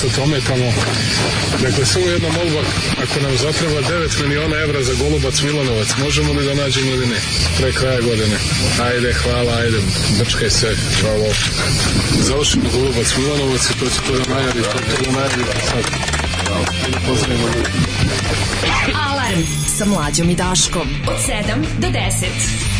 ništa to ometamo. Dakle, samo jedna molba, ako nam zatreba 9 miliona evra za Golubac Milanovac, možemo li da nađemo ili ne? Pre kraja godine. Ajde, hvala, ajde, brčkaj se, hvala. Završimo Golubac Milanovac i to će to da najavi, to će da najavi sad. Pozdravimo ljudi. Alarm sa mlađom i Daškom od 7 do 10.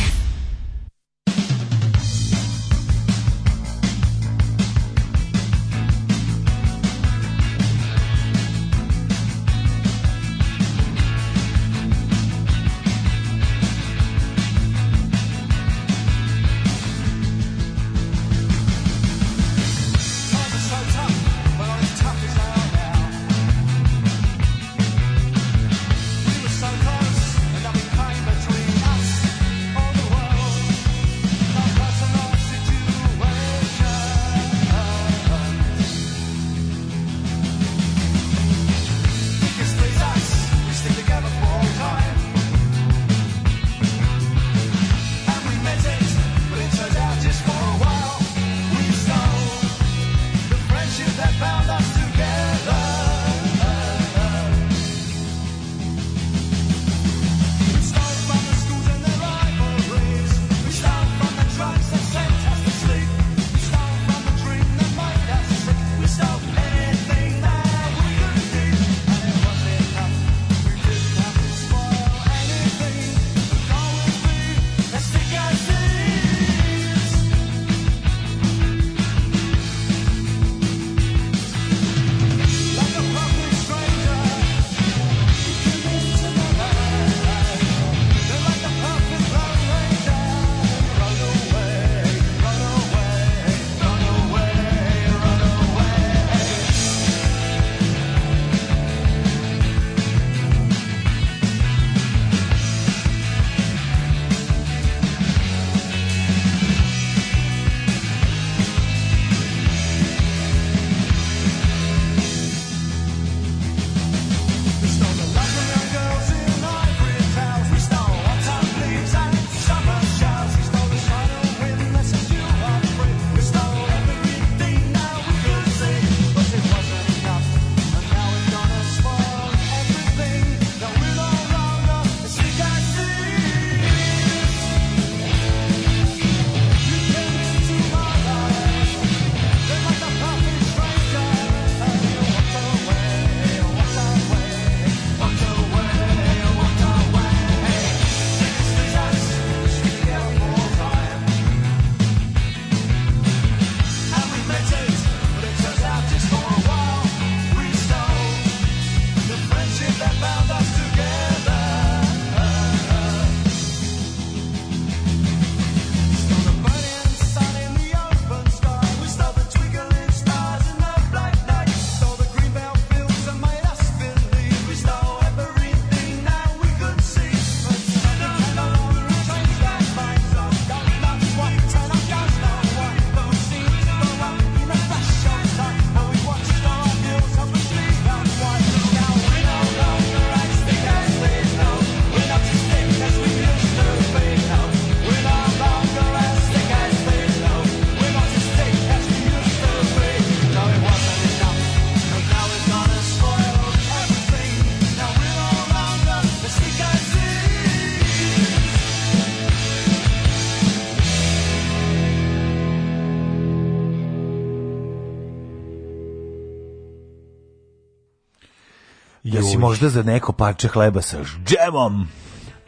možda za neko parče hleba sa džemom.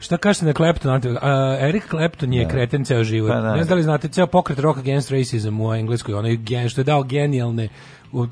Šta kažete na Clapton? Uh, Eric Clapton je da. kreten ceo život. Pa, da, ne znam da li znate, ceo pokret Rock Against Racism u Engleskoj, onaj gen, što je dao genijalne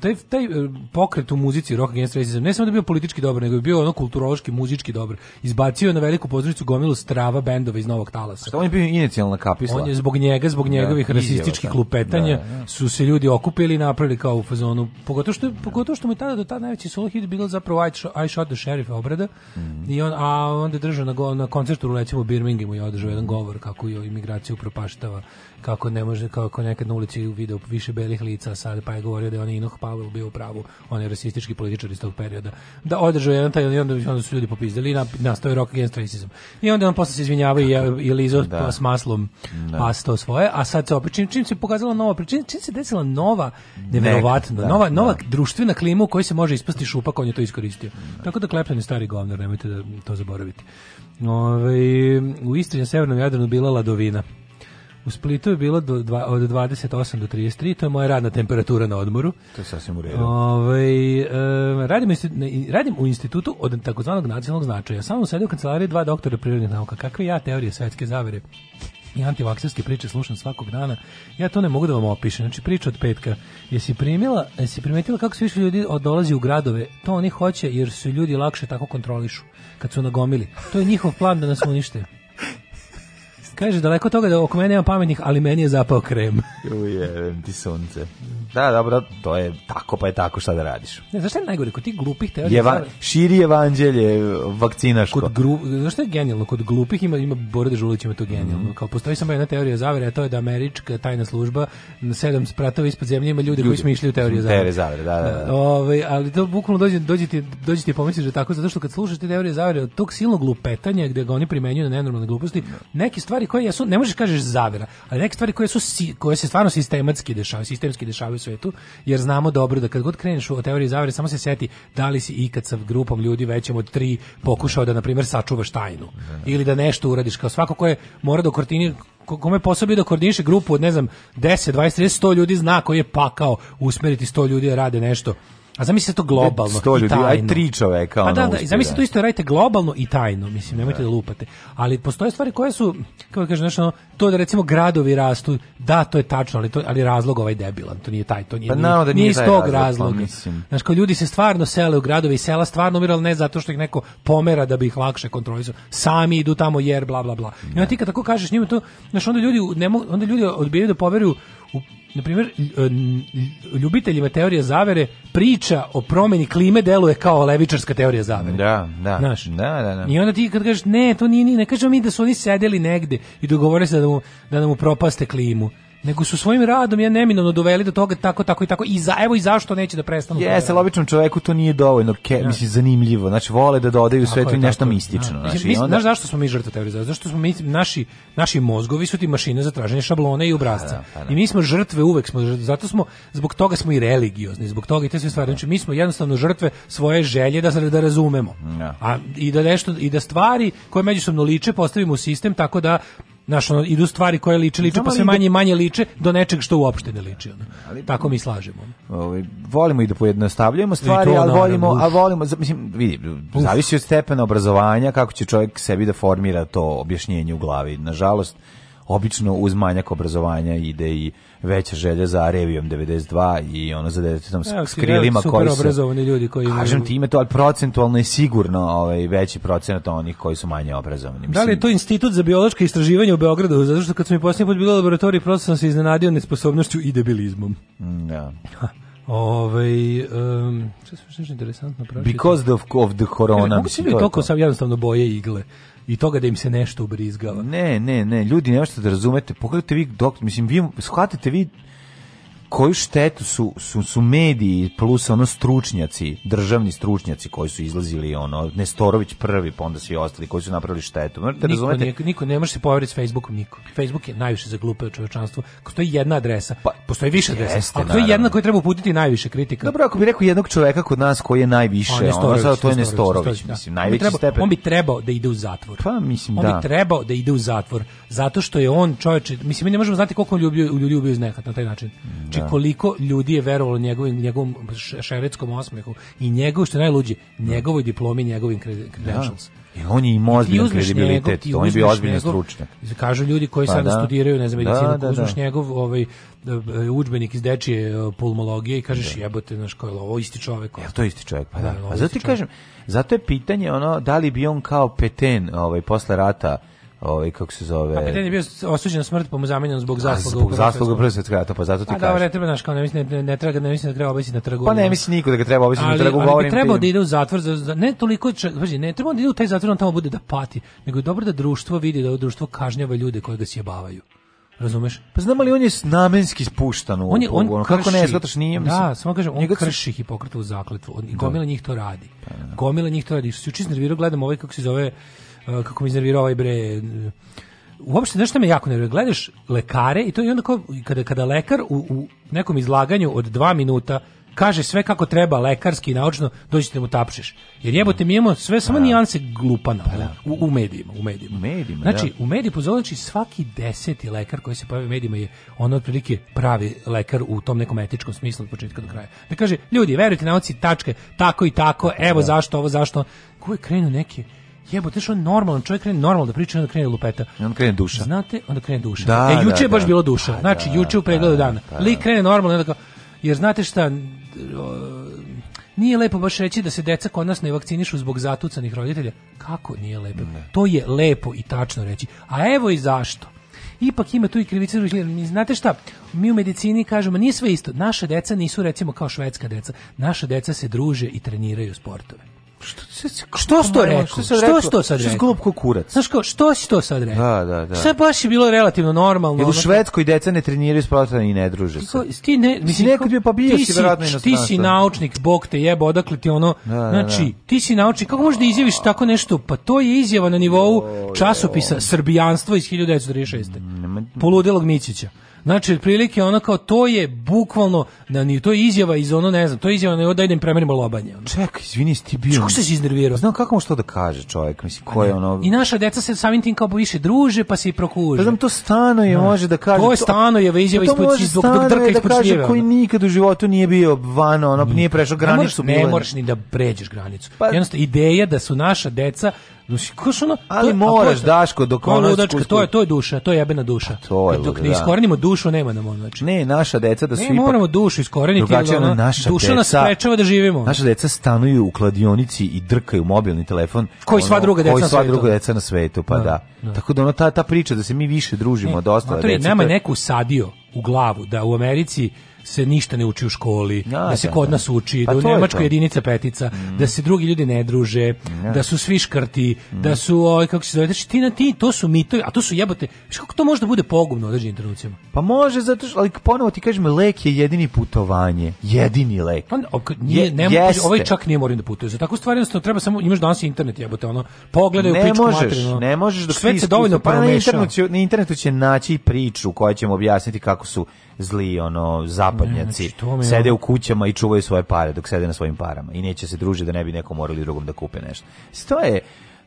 taj, taj e, pokret u muzici rock against racism ne samo da bio politički dobar, nego je bio ono kulturološki, muzički dobar. Izbacio je na veliku pozornicu gomilu strava bendova iz Novog Talasa. Što on je bio inicijalna kapisla. On je zbog njega, zbog da, njegovih da, rasističkih klupetanja, da, da, da. su se ljudi okupili i napravili kao u fazonu. Pogotovo što, pogotovo što mu je tada do tada najveći solo hit bilo zapravo I, Shot, I Shot the Sheriff obrada. Mm -hmm. I on, a onda je držao na, go, na koncertu u u Birminghamu i održao jedan govor kako je imigraciju propaštava kako ne može, kako nekad na ulici video više belih lica sad, pa je govorio da je on Inoh Pavel bio u pravu, on je rasistički političar iz tog perioda. Da održao jedan taj, i onda, onda su ljudi popizdali na nastao rok rock against racism. I onda on posle se izvinjava i, i lizo da. s maslom da. pasto svoje, a sad se opet, čim, čim se pokazala nova, čim, čim se desila nova, neverovatna da, nova, da. nova društvena klima u kojoj se može ispasti šupak, on je to iskoristio. Tako da kleptan je stari govnar, nemojte da to zaboraviti. Ove, ovaj, u Istri na severnom Jadranu bila ladovina. U Splitu je bilo do dva, od 28 do 33, to je moja radna temperatura na odmoru. To je sasvim u redu. Ovaj e, radim, radim u institutu od takozvanog nacionalnog značaja. Samo sedim u kancelariji dva doktora prirodnih nauka. Kakve ja teorije svetske zavere i antivakserske priče slušam svakog dana. Ja to ne mogu da vam opišem. Znači priča od petka. Jesi primila, jesi primetila kako sve više ljudi dolazi u gradove? To oni hoće jer su ljudi lakše tako kontrolišu kad su nagomili. To je njihov plan da nas unište. Kaže, daleko toga da oko mene nema pametnih, ali meni je zapao krem. Ujevem ti sunce. Da, dobro, to je tako, pa je tako šta da radiš. Ne, zašto je najgore, kod tih glupih teorija... Jeva, širi evanđelje eh, vakcinaško. Kod gru, zašto je genijalno? Kod glupih ima, ima Bore Dežulić, ima to mhm. genijalno. Mm. Kao, postoji samo jedna teorija zavere, a to je da američka tajna služba na sedam spratova ispod zemlje ima ljude ljudi koji smišljaju teorije zavere. Teorije zavere, da, da. da. da Ove, ovaj, ali to bukvalno dođe, dođe, ti, dođe ti pomisliš da tako, zato što kad slušaš te teorije zavere, od tog silnog lupetanja gde ga oni primenjuju na nenormalne gluposti, da. neke stvari stvari koje jesu, ne možeš da kažeš zavera, ali neke stvari koje su koje se stvarno sistematski dešavaju, sistemski dešavaju u svetu, jer znamo dobro da kad god kreneš u teoriju zavere, samo se seti da li si ikad sa grupom ljudi većem od tri pokušao da na primjer sačuvaš tajnu da. ili da nešto uradiš kao svako ko mora da kortini kome posao da koordiniše grupu od ne znam 10, 20, 30, 100 ljudi zna koji je pakao usmeriti 100 ljudi da rade nešto A zamislite to globalno sto ljudi, i tajno. Aj tri čoveka. Pa da, ono, da, da, i zamislite to isto radite globalno i tajno, mislim, da. nemojte da, da lupate. Ali postoje stvari koje su, kako da kažem, znači, ono, to da recimo gradovi rastu, da, to je tačno, ali, to, ali razlog ovaj debilan, to nije taj, to nije, pa, no, da nije, nije iz tog razlog, pa razloga. Pa, Znaš, kao ljudi se stvarno sele u gradove i sela stvarno umirali ne zato što ih neko pomera da bi ih lakše kontrolisao. Sami idu tamo jer bla, bla, bla. I onda ti kad tako kažeš njima to, znaš, onda ljudi, ne onda ljudi odbijaju da poveruju U, na primjer, e, ljubiteljima teorija zavere priča o promeni klime deluje kao levičarska teorija zavere. Da, da. Znaš? Da, da, da. I onda ti kad kažeš, ne, to nije, ne kažemo mi da su oni sedeli negde i dogovore se da, mu, da nam da upropaste klimu nego su svojim radom ja neminovno doveli do toga tako tako i tako i za evo i zašto neće da prestanu. Jeste, da običnom čovjeku to nije dovoljno, ke, ja. Da. mislim zanimljivo. Znači vole da dodaju svetu i nešto tako, mistično, ja. Da. znači. Mi, onda... Znaš zašto smo mi žrtve teorije Zašto smo mi naši naši mozgovi su ti mašine za traženje šablona i obrazca. A, da, a, pa I mi smo žrtve uvek smo žrtve, zato smo zbog toga smo i religiozni, zbog toga i te sve stvari. Znači mi smo jednostavno žrtve svoje želje da da razumemo. A i da nešto i da stvari koje međusobno liče postavimo u sistem tako da Znaš, ono, idu stvari koje liče, liče, pa sve manje i manje liče do nečeg što uopšte ne liči. Ono. Ali, Tako mi slažemo. Ovaj, volimo i da pojednostavljujemo stvari, to, ali volimo, a volimo, mislim, vidi, zavisi od stepena obrazovanja, kako će čovjek sebi da formira to objašnjenje u glavi. Nažalost, obično uz manjak obrazovanja ide i veća želja za revijom 92 i ono za detetom ja, s krilima super koji su obrazovani ljudi koji imaju kažem ti ime to ali procentualno je sigurno ovaj veći procenat onih koji su manje obrazovani mislim da li je to institut za biološka istraživanja u Beogradu zato što kad sam mi poslednji put bilo u laboratoriji prosto sam se iznenadio nesposobnošću i debilizmom mm, da ja. Ovaj um, što je interesantno prašiti. Because of, of the corona. Mogu se ljudi toliko sam jednostavno boje igle i toga da im se nešto ubrizgava. Ne, ne, ne, ljudi nešto da razumete. Pogledajte vi dok, mislim, vi shvatite vi koju štetu su, su, su mediji plus ono stručnjaci, državni stručnjaci koji su izlazili ono Nestorović prvi, pa onda svi ostali koji su napravili štetu. Možete niko, niko, niko, ne može se poveriti s Facebookom niko. Facebook je najviše za glupe čovečanstvo. je jedna adresa, pa, postoji više adresa. Jeste, ali to je jedna koju treba uputiti najviše kritika. Dobro, ako bi rekao jednog čoveka kod nas koji je najviše, on, Nestorović, ono, to je Nestorović, da. mislim, najveći on bi, trebao, on bi trebao da ide u zatvor. Pa mislim on da. On bi trebao da ide u zatvor zato što je on čovjek, mislim mi ne možemo znati koliko on ljubio, ljubi, ljubi uz nehat na taj način. Mm Znači da. koliko ljudi je verovalo njegovim njegovom šeretskom osmehu i njegov što najluđe, da. njegovoj diplomi, njegovim credentials. Da. I on je imao ozbiljan kredibilitet, njegov, on je bio ozbiljan stručnjak. Kažu ljudi koji pa sada da. studiraju, ne znam, da, medicinu, da, da, uzmeš da. njegov ovaj, e, udžbenik iz dečije e, pulmologije i kažeš da. jebote, znaš, ko je ovo isti čovek. Jel to je isti čovek, pa da. da. A zato ti kažem, zato je pitanje ono, da li bi on kao peten ovaj, posle rata ovaj kako se zove. Kapetan je bio osuđen na smrt pa mu zamenjen zbog zasluga zbog zasluga Prvog svetskog rata, pa zato ti kažeš. Pa da, ne treba naš kao ne mislim ne, ne treba ne mislim da treba obesiti na trgu. Pa ne mislim niko da ga treba obesiti na trgu, govorim. Ali treba da ide u zatvor za, ne toliko, znači ne treba da ide u taj zatvor da on tamo bude da pati, nego je dobro da društvo vidi da društvo kažnjava ljude koji ga sjebavaju. Razumeš? Pa znam li on je namenski spuštan u on, je, on krši, kako ne shvataš nije da, mislim. Da, samo kažem, on krši Hipokratovu zakletvu. On, da. gomila njih to radi. Gomila njih to radi. Su juče nervirao gledam ovaj kako se zove kako mi iznervirao ovaj bre uopšte nešto šta me jako nervira gledaš lekare i to i onda kao, kada, kada lekar u, u nekom izlaganju od dva minuta kaže sve kako treba lekarski i naučno dođite da mu tapšeš jer jebote mi imamo sve samo da. nijanse glupana pa da. u, u, medijima u medijima, u medijima znači da. u mediji znači svaki deseti lekar koji se pojavi u medijima je on otprilike pravi lekar u tom nekom etičkom smislu od početka do kraja da kaže ljudi verujte nauci tačke tako i tako evo da. zašto ovo zašto koje krenu neke jebote što je normalan čovjek krene normalno da priča onda krene lupeta i onda krene duša znate onda krene duša da, e da, juče je baš da. bilo duša pa znači, da, juče u pregledu da, dana da, lik krene normalno onda kao, jer znate šta nije lepo baš reći da se deca kod nas ne vakcinišu zbog zatucanih roditelja. Kako nije lepo? Ne. To je lepo i tačno reći. A evo i zašto. Ipak ima tu i krivica. Znate šta, mi u medicini kažemo, nije sve isto. Naša deca nisu recimo kao švedska deca. Naša deca se druže i treniraju sportove. Što što rekao? Što, što rekao? što sad rekao? Što glup kurac. Znaš kao, što si to sad rekao? Da, da, da. Sve baš je bilo relativno normalno. Jer u Švedskoj deca ne treniraju sporta i ne druže se. Ti ne, mislim, nekad bio pa bio si verovatno i Ti si naučnik, bog te jebe, odakle ti ono, da, da, da, znači, ti si naučnik, kako možeš da izjaviš tako nešto? Pa to je izjava na nivou časopisa Srbijanstvo iz 1936. Mm, Poludelog Mićića. Znači, otprilike ono kao, to je bukvalno, da ni to je izjava iz ono, ne znam, to je izjava, ne, da idem premerimo lobanje. Ono. Čekaj, izvini, si ti bio... Čako se iznervirao? Znam kako mu što da kaže čovjek, mislim, ko je ono... I naša deca se samim tim kao više druže, pa se i prokuže. Da znam, to stano je, no. Da. može da kaže... To je stano je, izjava to, ispod, dok, dok drka da ispod da kaže, koji nikad u životu nije bio van, ono, nije prešao granicu. Ne moraš ni da pređeš granicu. Pa, Jednostavno, ideja da su naša deca Znači, kaš ono, ali to, moraš, to, Daško, dok ono... Ludačka, to, je, to je duša, to je jebena duša. A pa to je dok ne da. iskorenimo dušu, nema nam ono. Znači. Ne, naša deca da su ne, ipak... moramo dušu iskoreniti. Drugačije, ono, naša duša deca, nas sprečava da živimo. Naša deca stanuju u kladionici i drkaju mobilni telefon. Koji sva druga deca na svetu. sva druga deca na svetu, pa da. da. da. Tako da ono, ta, ta priča da se mi više družimo ne, od ostale deca... Nema je neko usadio u glavu da u Americi se ništa ne uči u školi, da, da se da, kod da. nas uči, pa da u Nemačkoj je jedinica petica, da mm. da se drugi ljudi ne druže, ja. da su svi škrti, mm. da su ovaj kako se zove, znači ti na ti, to su mitovi, a to su jebote. Viš kako to može da bude pogubno u određenim trenucima? Pa može zato što ali ponovo ti kažem lek je jedini putovanje, jedini lek. Pa ok, nije, nema, ne ovaj čak nije moram da putuje. Za takvu stvar jednostavno treba samo imaš danas internet, jebote, ono pogledaj ne u pičku možeš, materinu. Ne možeš, ne možeš da sve se dovoljno pa na internetu, na internetu će naći priču koja ćemo objasniti kako su zli ono zapadnjaci ne, znači, sede u kućama i čuvaju svoje pare dok sede na svojim parama i neće se družiti da ne bi neko morali drugom da kupe nešto. To je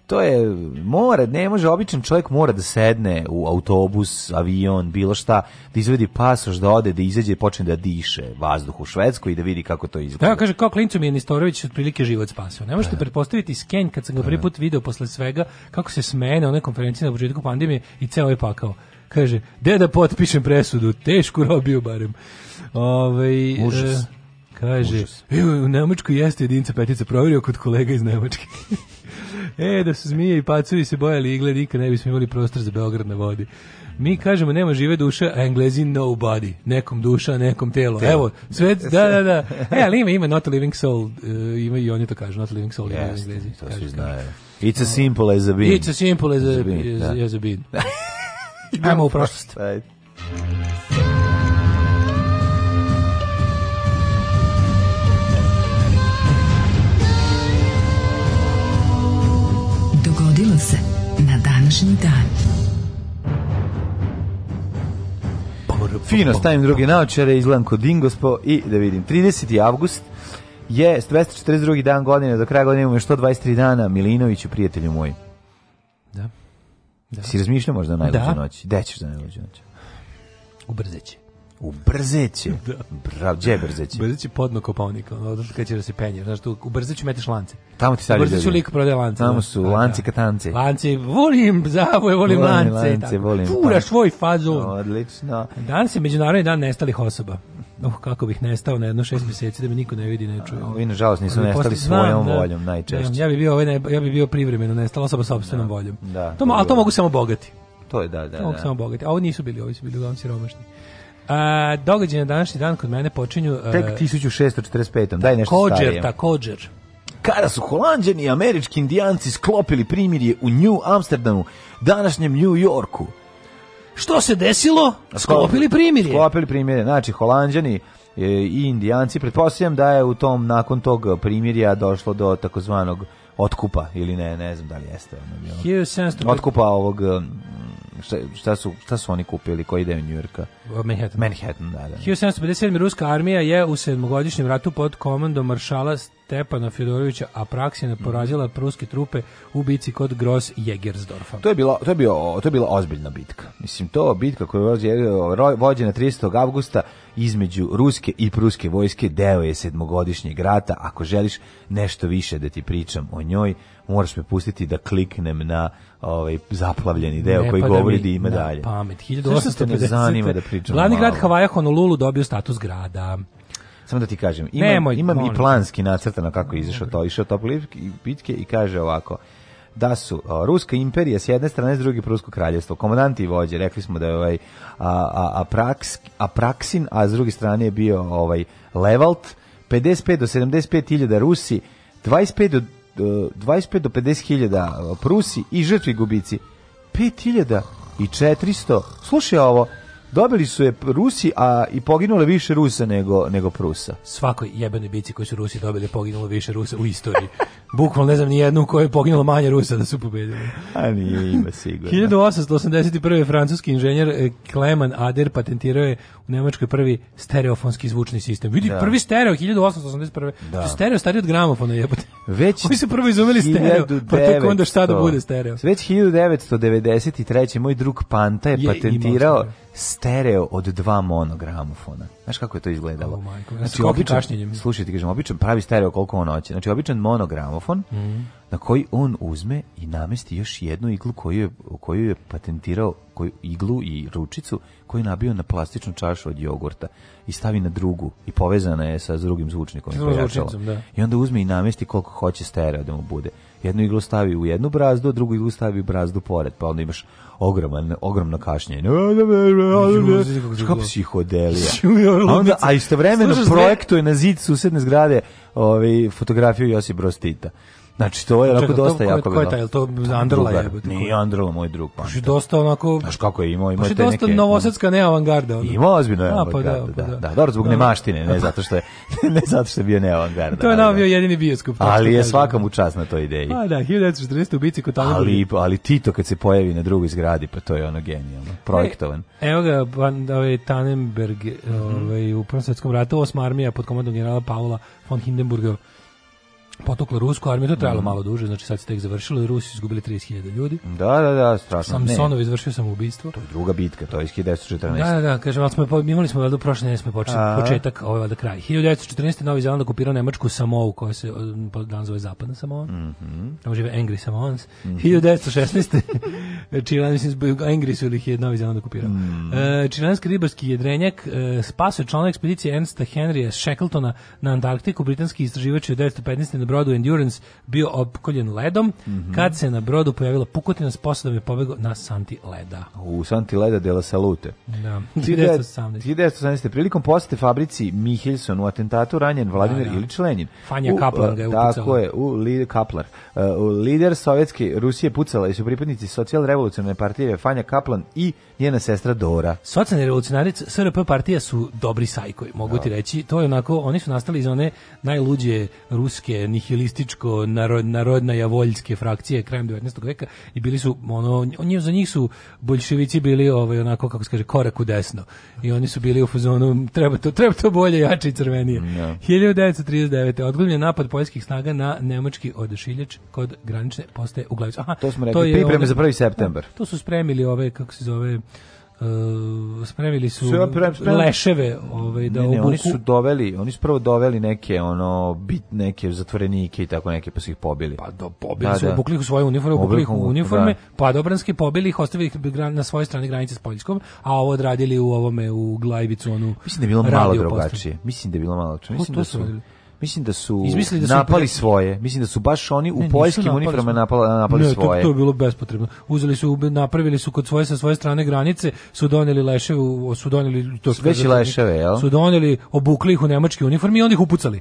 to je mora, ne može običan čovjek mora da sedne u autobus, avion, bilo šta, da izvedi pasoš, da ode, da izađe i počne da diše vazduh u Švedskoj i da vidi kako to izgleda. Da, kaže, kao klincu mi je Nistorović otprilike život spasio. Ne možete da. pretpostaviti sken kad sam ga da. prvi put video posle svega, kako se smene na onoj konferenciji na početku pandemije i ceo je pakao. Kaže, gde da potpišem presudu? Tešku robiju barem. Ove, ovaj, Užas. E, kaže, e, u Nemačku jeste jedinca petica, provjerio kod kolega iz Nemačke. e, da su zmije i pacovi se bojali igle, nikad ne bismo imali prostor za Beograd na vodi. Mi kažemo nema žive duše, a Englezi nobody. Nekom duša, nekom telo. telo. Evo, sve, da, da, da. E, ali ima, ima Not a Living Soul, uh, ima i oni to kažu, Not a Living Soul, yes, Englezi. To se It's as simple as a bean. It's as simple as, as a, a bean. As, da. as a bean. Ajmo u prošlost. Ajde. Dogodilo se na današnji dan. Fino, stavim druge naočare, izgledam kod Dingospo i da vidim. 30. avgust je 242. dan godine, do kraja godine imamo još 123 dana. Milinoviću, prijatelju moj. Da. Si razmišljao možda o da. najluđoj da? noći? Gde ćeš da najluđoj noći? U Brzeće. U Brzeće? Da. Bravo, gdje je Brzeće? Brzeće podno kopovnika, odnosno kada će da se penje. Znaš, tu, u Brzeću metiš lance. Tamo ti stavljaju. U Brzeću lik prodaje lance. Tamo da. su da. lanci katance. Lanci, volim zavoje, volim, volim lance. lance volim. Furaš pa. svoj fazu. Odlično. Dan se Međunarodni dan nestalih osoba oh, kako bih nestao na jedno šest mjeseci da me niko ne vidi, ne čuje. Ovi nažalost nisu nestali svojom da, voljom najčešće. Da, ja, bih bio ovaj ne, ja bi bio privremeno nestala osoba sopstvenom da, voljom. Da, to, ali to mogu samo bogati. To je da, da. To mogu da. samo bogati. A ovo nisu bili, ovi su bili uglavnom siromašni. A, događaj na današnji dan kod mene počinju... E, Tek 1645. Daj nešto kođer, starije. Također, kada su holanđani i američki indijanci sklopili primirje u New Amsterdamu, današnjem New Yorku. Što se desilo? Sklopili primirje. Sklopili primirje. Znači, Holanđani e, i Indijanci, pretpostavljam da je u tom, nakon tog primirja došlo do takozvanog otkupa, ili ne, ne znam da li jeste. Ono, otkupa ovog šta, su, šta su oni kupili, koji ide u Njujorka? Manhattan. Manhattan, da, da. 1757. Ruska armija je u sedmogodišnjem ratu pod komandom maršala Stepana Fedorovića Fjodorovića Apraksina porazila mhm. pruske trupe u bici kod Gross Jegersdorfa To je bila to je bio to je bila ozbiljna bitka. Mislim to bitka koja je vođena 30. avgusta između ruske i pruske vojske deo je sedmogodišnjeg rata. Ako želiš nešto više da ti pričam o njoj, moraš me pustiti da kliknem na ovaj zaplavljeni deo ne, pa koji pa govori da ima dalje. Pamet 1850. zanima da pričam. Glavni grad Havaja Honolulu dobio status grada. Samo da ti kažem, imam, Nemoj, imam i planski nacrtano kako je izašao to, išao to pitke i kaže ovako da su o, Ruska imperija s jedne strane, s druge Prusko kraljevstvo, komandanti i vođe, rekli smo da je ovaj a, a, a praksin, a s druge strane je bio ovaj Levalt, 55 do 75 hiljada Rusi, 25 do 25 e, do 50 hiljada e, Prusi i žrtvi gubici 5 hiljada i 400 slušaj ovo Dobili su je Rusi, a i poginule više Rusa nego, nego Prusa. Svakoj jebenoj bici koji su Rusi dobili poginulo više Rusa u istoriji. Bukvalno ne znam ni jednu u kojoj je poginulo manje Rusa da su pobedili. A nije ima sigurno. 1881. francuski inženjer eh, Kleman Ader patentirao je u Nemačkoj prvi stereofonski zvučni sistem. Vidi, da. prvi stereo 1881. Da. Stereo stari od gramofona jebote. Već Oni su prvo izumeli stereo, pa tek onda šta da bude stereo. Već 1993. moj drug Panta je, je patentirao stereo od dva monogramofona. Znaš kako je to izgledalo? Oh Znači, običan, slušaj, ti kažem, običan pravi stereo koliko on hoće. Znači, običan monogramofon mm. na koji on uzme i namesti još jednu iglu koju je, koju je patentirao, koju, iglu i ručicu koju je nabio na plastičnu čašu od jogurta i stavi na drugu i povezana je sa drugim zvučnikom. Zvučnicom, da. I onda uzme i namesti koliko hoće stereo da mu bude jednu iglu stavi u jednu brazdu, a drugu iglu stavi u brazdu pored, pa onda imaš ogroman, ogromno kašnjenje. Kako psihodelija. onda, a istovremeno projektuje na zid susedne zgrade ovaj, fotografiju Josip Brostita. Znači, to je onako dosta jako bilo. Ko je taj, to Andrla je? Nije Andrla, moj drug pa. Znači, dosta onako... Znaš kako je imao, imao te neke... dosta novosadska neavangarda. Ono. Imao ozbiljno je pa, da, da, pa da, da. Dobro, zbog da, da. nemaštine, ne zato što je, ne zato što je bio ne avangarda. To je nam bio jedini bioskop. Ali je svaka učas na toj ideji. Pa da, 1940 u Bici kod Ali, ali Tito kad se pojavi na drugoj zgradi, pa to je ono genijalno, e, projektovan. evo ga, ovaj Tannenberg, mhm. ovaj, u Prvom svetskom ratu, osma armija pod komandom generala Paula von Hindenburga potuklo rusku armiju, to trajalo mm. malo duže, znači sad se tek završilo i Rusi izgubili 30.000 ljudi. Da, da, da, strašno. Samsonov ne. izvršio ubistvo. To je druga bitka, to je iz 1914. Da, da, da, kažem, ali smo, imali smo valjda u prošle nedelje smo počeli A... početak, ovaj valjda kraj. 1914. Novi Zeland okupirao nemačku Samovu, koja se danas zove Zapadna Samoa. Mm -hmm. Tamo žive Angry Samoans. Mm -hmm. 1916. Čilan, mislim, Angry su ih je Novi Zeland okupirao. Mm. E, Čilanski ribarski jedrenjak e, spasio člana ekspedicije Ernsta Henrya Shackletona na Antarktiku, britanski istraživač je 1915 brodu Endurance bio opkoljen ledom, mm -hmm. kad se na brodu pojavila pukotina s posadom da je pobegao na Santi Leda. U Santi Leda de la Salute. Da, 1918. 1918. Prilikom posete fabrici Mihelson u atentatu ranjen da, Vladimir da, da. Ilić Lenin. Fanja Kaplan ga je e, upucala. Tako je, u li, Kaplar. Uh, lider sovjetske Rusije pucala i su pripadnici socijalrevolucionarne partije Fanja Kaplan i njena sestra Dora. Socijalni revolucionarici SRP partija su dobri sajkovi, mogu ti da. reći. To je onako, oni su nastali iz one najluđe ruske, nihilističko, narod, narodna javoljske frakcije krajem 19. veka i bili su, ono, oni, za njih su bolševici bili ovaj, onako, kako se kaže, korak u desno. I oni su bili u fazonu, treba to, treba to bolje, jače i crvenije. No. 1939. odgledanje napad poljskih snaga na nemački odešiljeć kod granične postaje u Glavicu. Aha, to smo rekli, to je pripreme ono, za 1. september. Da, to su spremili ove, kako se zove, Uh, spremili su Sve, leševe ovaj da ne, ne, oni su doveli oni su prvo doveli neke ono bit neke zatvorenike i tako neke pa su ih pobili pa do pobili da, su da. obukli ih u svoje uniforme obukli ih u uniforme da. pa odobranski pobili ih ostavili ih na svojoj strani granice s Poljskom a ovo odradili u ovome u Glajbicu onu mislim da je bilo malo drugačije mislim da je bilo malo drugačije mislim da su Mislim da su da napali pre... svoje. Mislim da su baš oni u poljskim uniformama napali, napali ne, svoje. To, to je bilo bespotrebno. Uzeli su, napravili su kod svoje sa svoje strane granice, su doneli leševe, su doneli to što veći leševe, jel? Su doneli obukli ih u nemačke uniforme i onda ih upucali.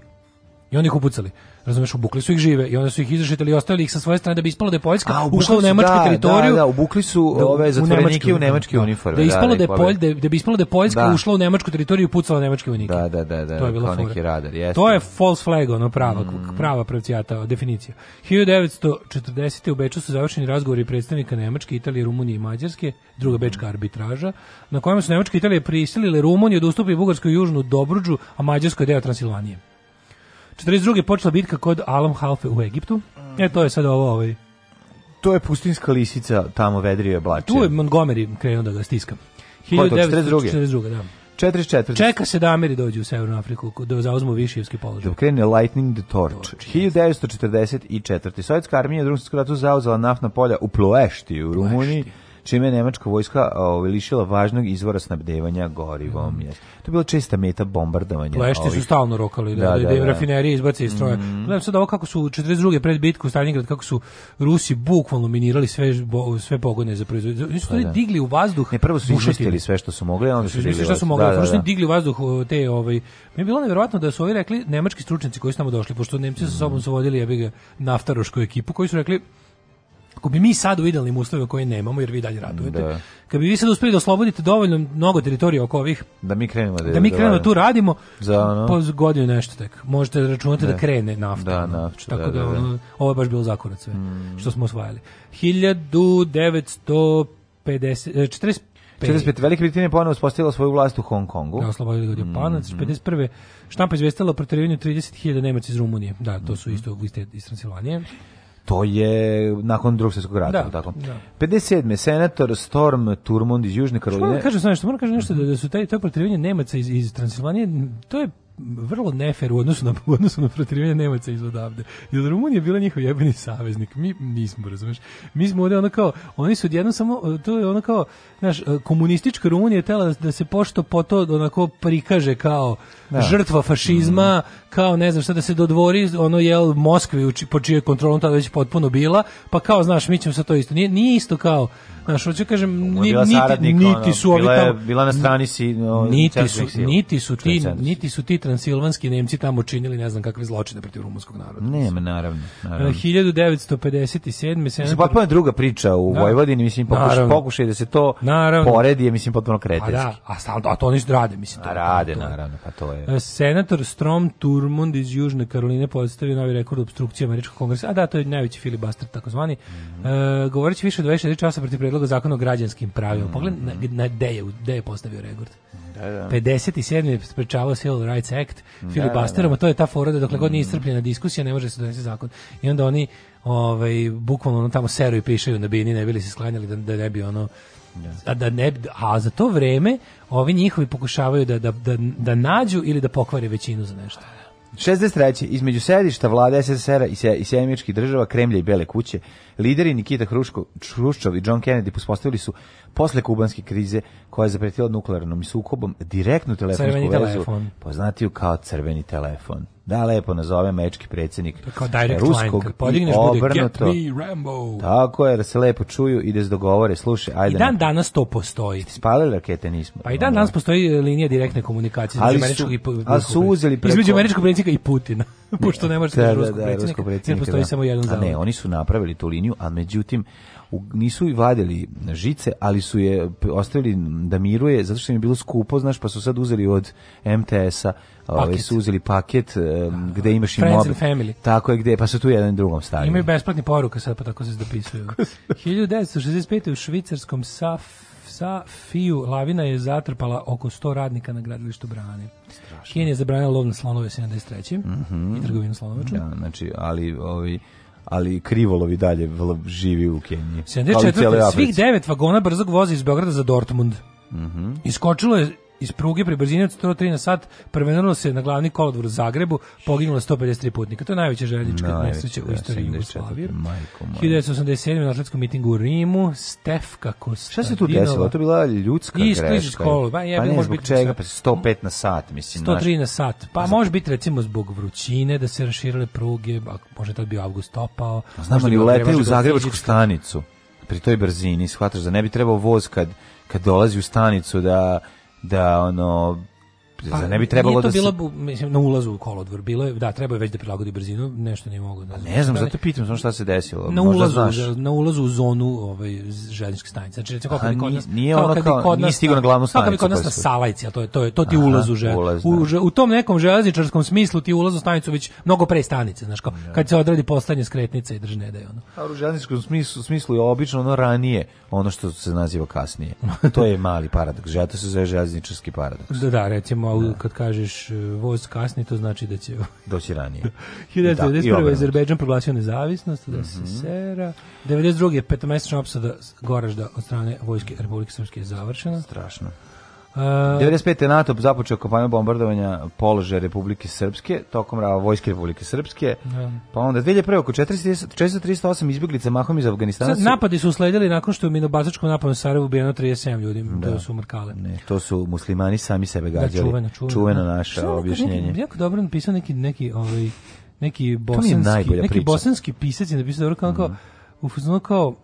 I oni ih upucali. Razumeš, obukli su ih žive i onda su ih izrešetili i ostavili ih sa svoje strane da bi ispalo da je Poljska A, ušla u nemačku da, teritoriju. Da, da, obukli su da, ove zatvorenike u nemačke da. uniforme. Da, da, ispalo da, da je Polj, da, da bi ispalo da je Poljska da. ušla u nemačku teritoriju i pucala nemačke vojnike. Da, da, da, da. To je bila neki radar, jeste. To je false flag, ono prava, mm. prava pravcijata, definicija. 1940. u Beču su završeni razgovori predstavnika Nemačke, Italije, Rumunije i Mađarske, druga bečka mm. arbitraža, na kojem su Nemačka i Italija prisilile Rumuniju da ustupi Bugarskoj Južnu Dobruđu, a Mađarsko deo Transilvanije. 42. počela bitka kod Alam Halfe u Egiptu. E, to je sad ovo, ovaj. To je pustinska lisica, tamo vedrije blače. Tu je Montgomery krenuo da ga stiska. 1942. 42. da. 44. Čeka se da Ameri dođu u Severnu Afriku da zauzmu višijevski položaj. Da krene Lightning the Torch. Torch 1944. Sovjetska armija u drugom svjetskom ratu zauzela naftna polja u Ploešti u Rumuniji. Ploešti čime je nemačka vojska ovaj, lišila važnog izvora snabdevanja gorivom. Mm. To je bila čista meta bombardovanja. Plešti ovih. su stalno rokali, da, da, da, da, im rafinerije izbace iz stroja. Mm. Gledam sad ovo kako su 42. pred bitku u Stalingrad, kako su Rusi bukvalno minirali sve, sve pogodne za proizvodnje. Oni su da, digli u vazduh. Ne, prvo su izmislili sve što su mogli, onda su digli što su mogli, da, da, da. digli u vazduh te ovaj. Mi je bilo neverovatno da su ovi rekli nemački stručnjaci koji su tamo došli, pošto Nemci sa sobom su vodili jebi naftarošku ekipu koji su rekli Ako bi mi sad u idealnim uslovima koje nemamo, jer vi dalje radujete, da. kad bi vi sad uspeli da oslobodite dovoljno mnogo teritorija oko ovih, da mi krenemo da, da mi krenemo da tu radimo, za ono... po pa godinu nešto tek. Možete računati da, da krene nafta. Da, nafta, Tako da, da, da, da, ono, ovo je baš bilo zakonac sve, mm. što smo osvajali. 1950, 45, 45. Velika Britanija ponovno uspostavila svoju vlast u Hong Kongu. Da, oslobodili ga od Japana. Mm -hmm. 51. Štampa izvestila o protjerivanju 30.000 Nemaca iz Rumunije. Da, to su mhm. isto iz Transilvanije to je nakon drugog svjetskog rata, da, tako. Da. 57. senator Storm Turmond iz Južne da Karoline. Što da kažem sam nešto, moram kaže nešto da, da su taj to protivljenje Nemaca iz iz Transilvanije, to je vrlo nefer u odnosu na u odnosu na protirivanje Nemaca iz odavde. Jer Rumunija je bila njihov jebeni saveznik. Mi nismo, razumeš. Mi smo ovde ono kao oni su odjednom samo to je ono kao, znaš, komunistička Rumunija je tela da se pošto po to onako prikaže kao da. žrtva fašizma, mm. kao ne znam šta da se dodvori ono jel Moskvi po čije kontrolom tada već potpuno bila, pa kao znaš, mi ćemo sa to isto. Nije, nije isto kao Znaš, hoću da kažem, ni, niti, niti su ovi tamo... Bila na strani si... Niti su, niti su ti, niti su ti transilvanski Nemci tamo činili ne znam kakve zločine protiv rumunskog naroda. Nema, naravno. naravno. 1957. E, mislim, potpuno je druga priča u da. Vojvodini, mislim, pokušaj, pokušaj da se to naravno. poredi, mislim, potpuno kretenski. A da, a, a to oni rade, mislim. To, rade, naravno, pa to je. E, senator Strom Turmund iz Južne Karoline postavio novi rekord obstrukcije američkog kongresa. A da, to je najveći filibuster, takozvani. Mm -hmm. e, govoreći više od 26 časa protiv predloga zakona o građanskim pravima. Mm. Pogledaj na, na de je, de je postavio Regord. Da, da. 57. je sprečavao Civil Rights Act da, da, filibusterom, da. a to je ta fora da dokle god nije mm. iscrpljena diskusija ne može se donesi zakon. I onda oni ovaj, bukvalno ono tamo seru i pišaju na bini, ne bili se sklanjali da, da ne bi ono a da ne a za to vreme ovi njihovi pokušavaju da, da, da, da nađu ili da pokvare većinu za nešto. 63. između sedišta vlade SSR-a i, se, i sjemičkih država, Kremlja i Bele kuće, Lideri Nikita Hruško, Hruščov i John Kennedy uspostavili su posle kubanske krize koja je zapretila nuklearnom sukobom direktnu telefonsku crveni vezu, telefon. poznatiju kao crveni telefon. Da, lepo nazove mečki predsednik kao ruskog line, i obrnuto. Rambo. Tako je, da se lepo čuju i da se dogovore. Slušaj, ajde. I dan na... danas to postoji. Spalili rakete nismo. Pa i dan da, danas da. postoji linija direktne komunikacije ali između su, američkog i, ali su uzeli preko... između američkog predsednika i Putina. pošto ne možete da, da ruskog da, da, ruskog predsjednika, jer postoji da. samo jedan zavod. A ne, oni su napravili tu liniju, a međutim u, nisu i vadili žice, ali su je ostavili da miruje, zato što im je bilo skupo, znaš, pa su sad uzeli od MTS-a, ovaj, su uzeli paket um, gde imaš i mobil. Tako je, gde, pa su tu jedan drugom stavili. Imaju besplatni poruka sad, pa tako se zdopisuju. 1965. u švicarskom SAF sa Fiju lavina je zatrpala oko 100 radnika na gradilištu Brane. Strašno. Kenija je zabranila lov na slonove 73. Mm -hmm. i trgovinu slonovaču. Da, znači, ali ovi ali krivolovi dalje živi u Keniji. 74. svih devet vagona brzog voza iz Beograda za Dortmund. Mm -hmm. Iskočilo je iz pruge pri brzini od 103 na sat prevenulo se na glavni kolodvor u Zagrebu, poginulo 153 putnika. To je najveća željeznička nesreća u da, istoriji Jugoslavije. 1987. na atletskom mitingu u Rimu, Stefka Kostadinova. Šta se tu desilo? To je bila ljudska Isto, greška. Isto školu. Ba, pa, ja, pa ne, zbog biti, čega? Pa 105 na sat, mislim. 103 naš. na sat. Pa Zna... može biti, recimo, zbog vrućine da se raširile pruge, a možda tad bio avgust opao. topao. Znam, da ali uletaju u Zagrebačku stanicu pri toj brzini, shvataš da ne bi trebao voz kad, kad dolazi u stanicu da da ono pa, ne bi trebalo da se bilo bu, mislim na ulazu u kolodvor bilo je da treba je već da prilagodi brzinu nešto ne mogu da ne znam zato pitam samo šta se desilo na ulazu znaš. na ulazu u zonu ovaj željezničke stanice znači recimo kako kod nas nije kao ono kao, kao, nije stigo na glavnu stanicu kako kod nas pa na Salajci a to je to je to ti ulaz u žel u, da. u tom nekom željezničarskom smislu ti ulaz u stanicu već mnogo pre stanice znaš kao da. kad se odradi poslednje skretnice i držne da je ono a u željezničkom smislu smislu je obično ono ranije ono što se naziva kasnije to je mali paradoks zato se zove željezničarski paradoks da da recimo ali da. kad kažeš e, voz kasni, to znači da će... Ovaj, Doći ranije. 1991. Azerbejdžan proglasio nezavisnost od da mm -hmm. SSR-a. 92. petomesečna opsada Goražda od strane Vojske Republike Srpske je završena. Strašno. Uh, e, 95. NATO započeo kampanju bombardovanja položaja Republike Srpske, tokom rava Vojske Republike Srpske, da. pa onda 2001. oko 438 izbjeglica mahom iz Afganistana. Sad, napadi su usledili nakon što je u minobazačkom napadu Sarajevo ubijeno 37 ljudi, da. to su mrkale. Ne, to su muslimani sami sebe da, gađali. Da, čuveno, čuveno. čuveno da. naše objašnjenje. Neki, jako dobro napisao neki, neki, ovaj, neki bosanski, neki bosanski pisac je napisao dobro kako, mm. u kao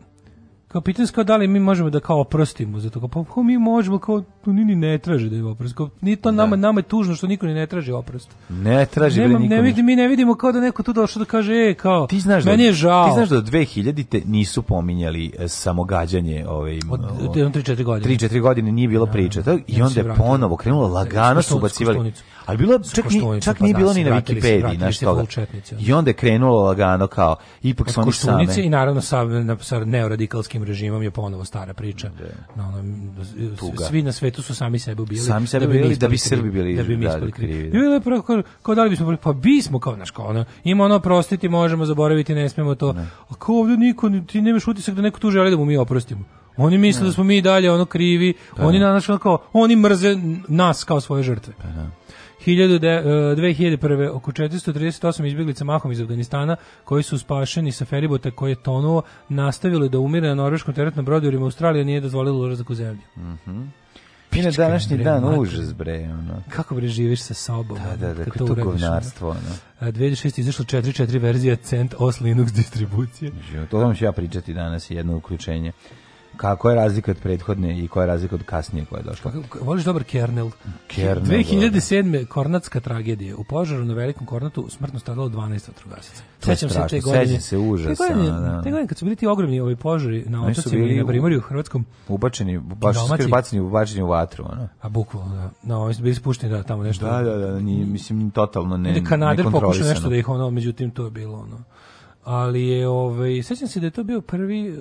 kao pitanje kao da li mi možemo da kao oprostimo za to kao, pa mi možemo kao tu ni ne traži da je oprost kao ni to da. nama da. nama je tužno što niko ni ne traži oprost ne traži Nemam, ne vidimo mi ne vidimo kao da neko tu došao da kaže ej kao ti znaš da meni da, je žao ti znaš da 2000-te nisu pominjali e, samogađanje ovaj od 3 4 godine 3 4 godine nije bilo da, priče i onda je ponovo krenulo lagano su ubacivali Ali bilo čak ni čak nije pa da, bilo ni na Wikipediji, znači toga. I onda je krenulo lagano kao ipak su oni same. i naravno sa sa neoradikalskim režimom je ponovo stara priča. Da. Na onom svi na svetu su sami sebe ubili. Sami sebe ubili da bi da Srbi bili da bi mi ispali krivi. Bilo je kao da li bismo pa bismo kao naš kao ono ima ono prostiti možemo zaboraviti ne smemo to. A ko ovde niko ti nemaš utisak da neko tu želi da mu mi oprostimo. Oni misle da smo mi dalje ono krivi, oni na kao, oni mrze nas kao svoje žrtve. Pa, 2001. E, oko 438 izbjeglica mahom iz Afganistana koji su spašeni sa feribota koji je tonuo nastavili da umire na norveškom teretnom brodu jer im Australija nije dozvolila ulazak u zemlju. Mhm. Mm i današnji dan mate. užas bre, ono. Kako bre živiš sa sobom? Da, da, da, kako to govnarstvo, ono. 2006 izašla 4.4 verzija Cent OS Linux distribucije. Jo, to vam ću ja pričati danas jedno uključenje. Kako je razlika od prethodne i koja je razlika od kasnije koja je došla? voliš dobar Kernel? Kernel 2007. Da, Dobro. Da, da. Kornatska tragedija. U požaru na Velikom Kornatu smrtno stradalo 12 vatrogasaca. Sećam se te godine. Sećam se užasa. Te godine, da. te godine kad su bili ti ogromni ovi požari na otocima i na primorju u Hrvatskom. Ubačeni, baš skoro bacani, ubačeni u vatru. Ono. A bukvalno, da. No, oni su bili spušteni da, tamo nešto. Da, da, da, nji, mislim, totalno ne, Kanader pokušao nešto da ih ono, međutim, to je bilo ono. Ali je, ovaj, sećam se da je to bio prvi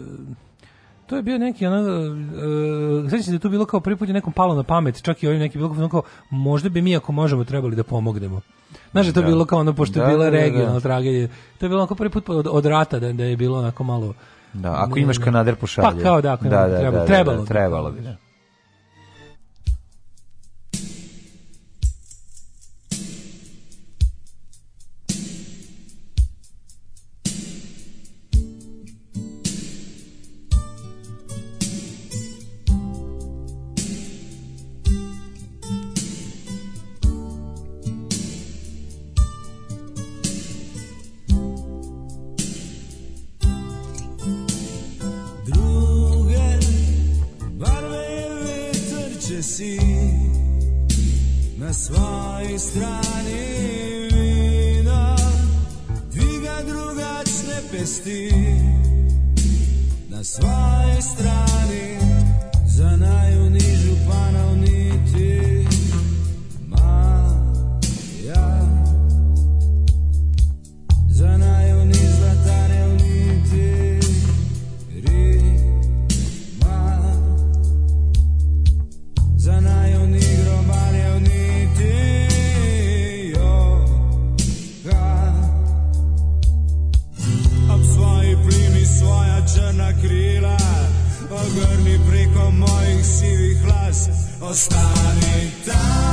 To je bio neki ono uh, sećam se da je tu bilo kao prvi put nekom palo na pamet, čak i ovim neki bilo kao možda bi mi ako možemo trebali da pomognemo. Znaš, to je da. bilo kao ono pošto da, je bila da, da, regionalna tragedija. To je bilo kao prvi put od, od rata da, da je bilo onako malo Da, ako imaš kanader pa, pošalje. Pa kao da, ako da, da, trebalo, da, trebalo, trebalo bi. Da. si na svojoj strani vina dviga drugačne pesti na svojoj strani za najbolj ostani tamo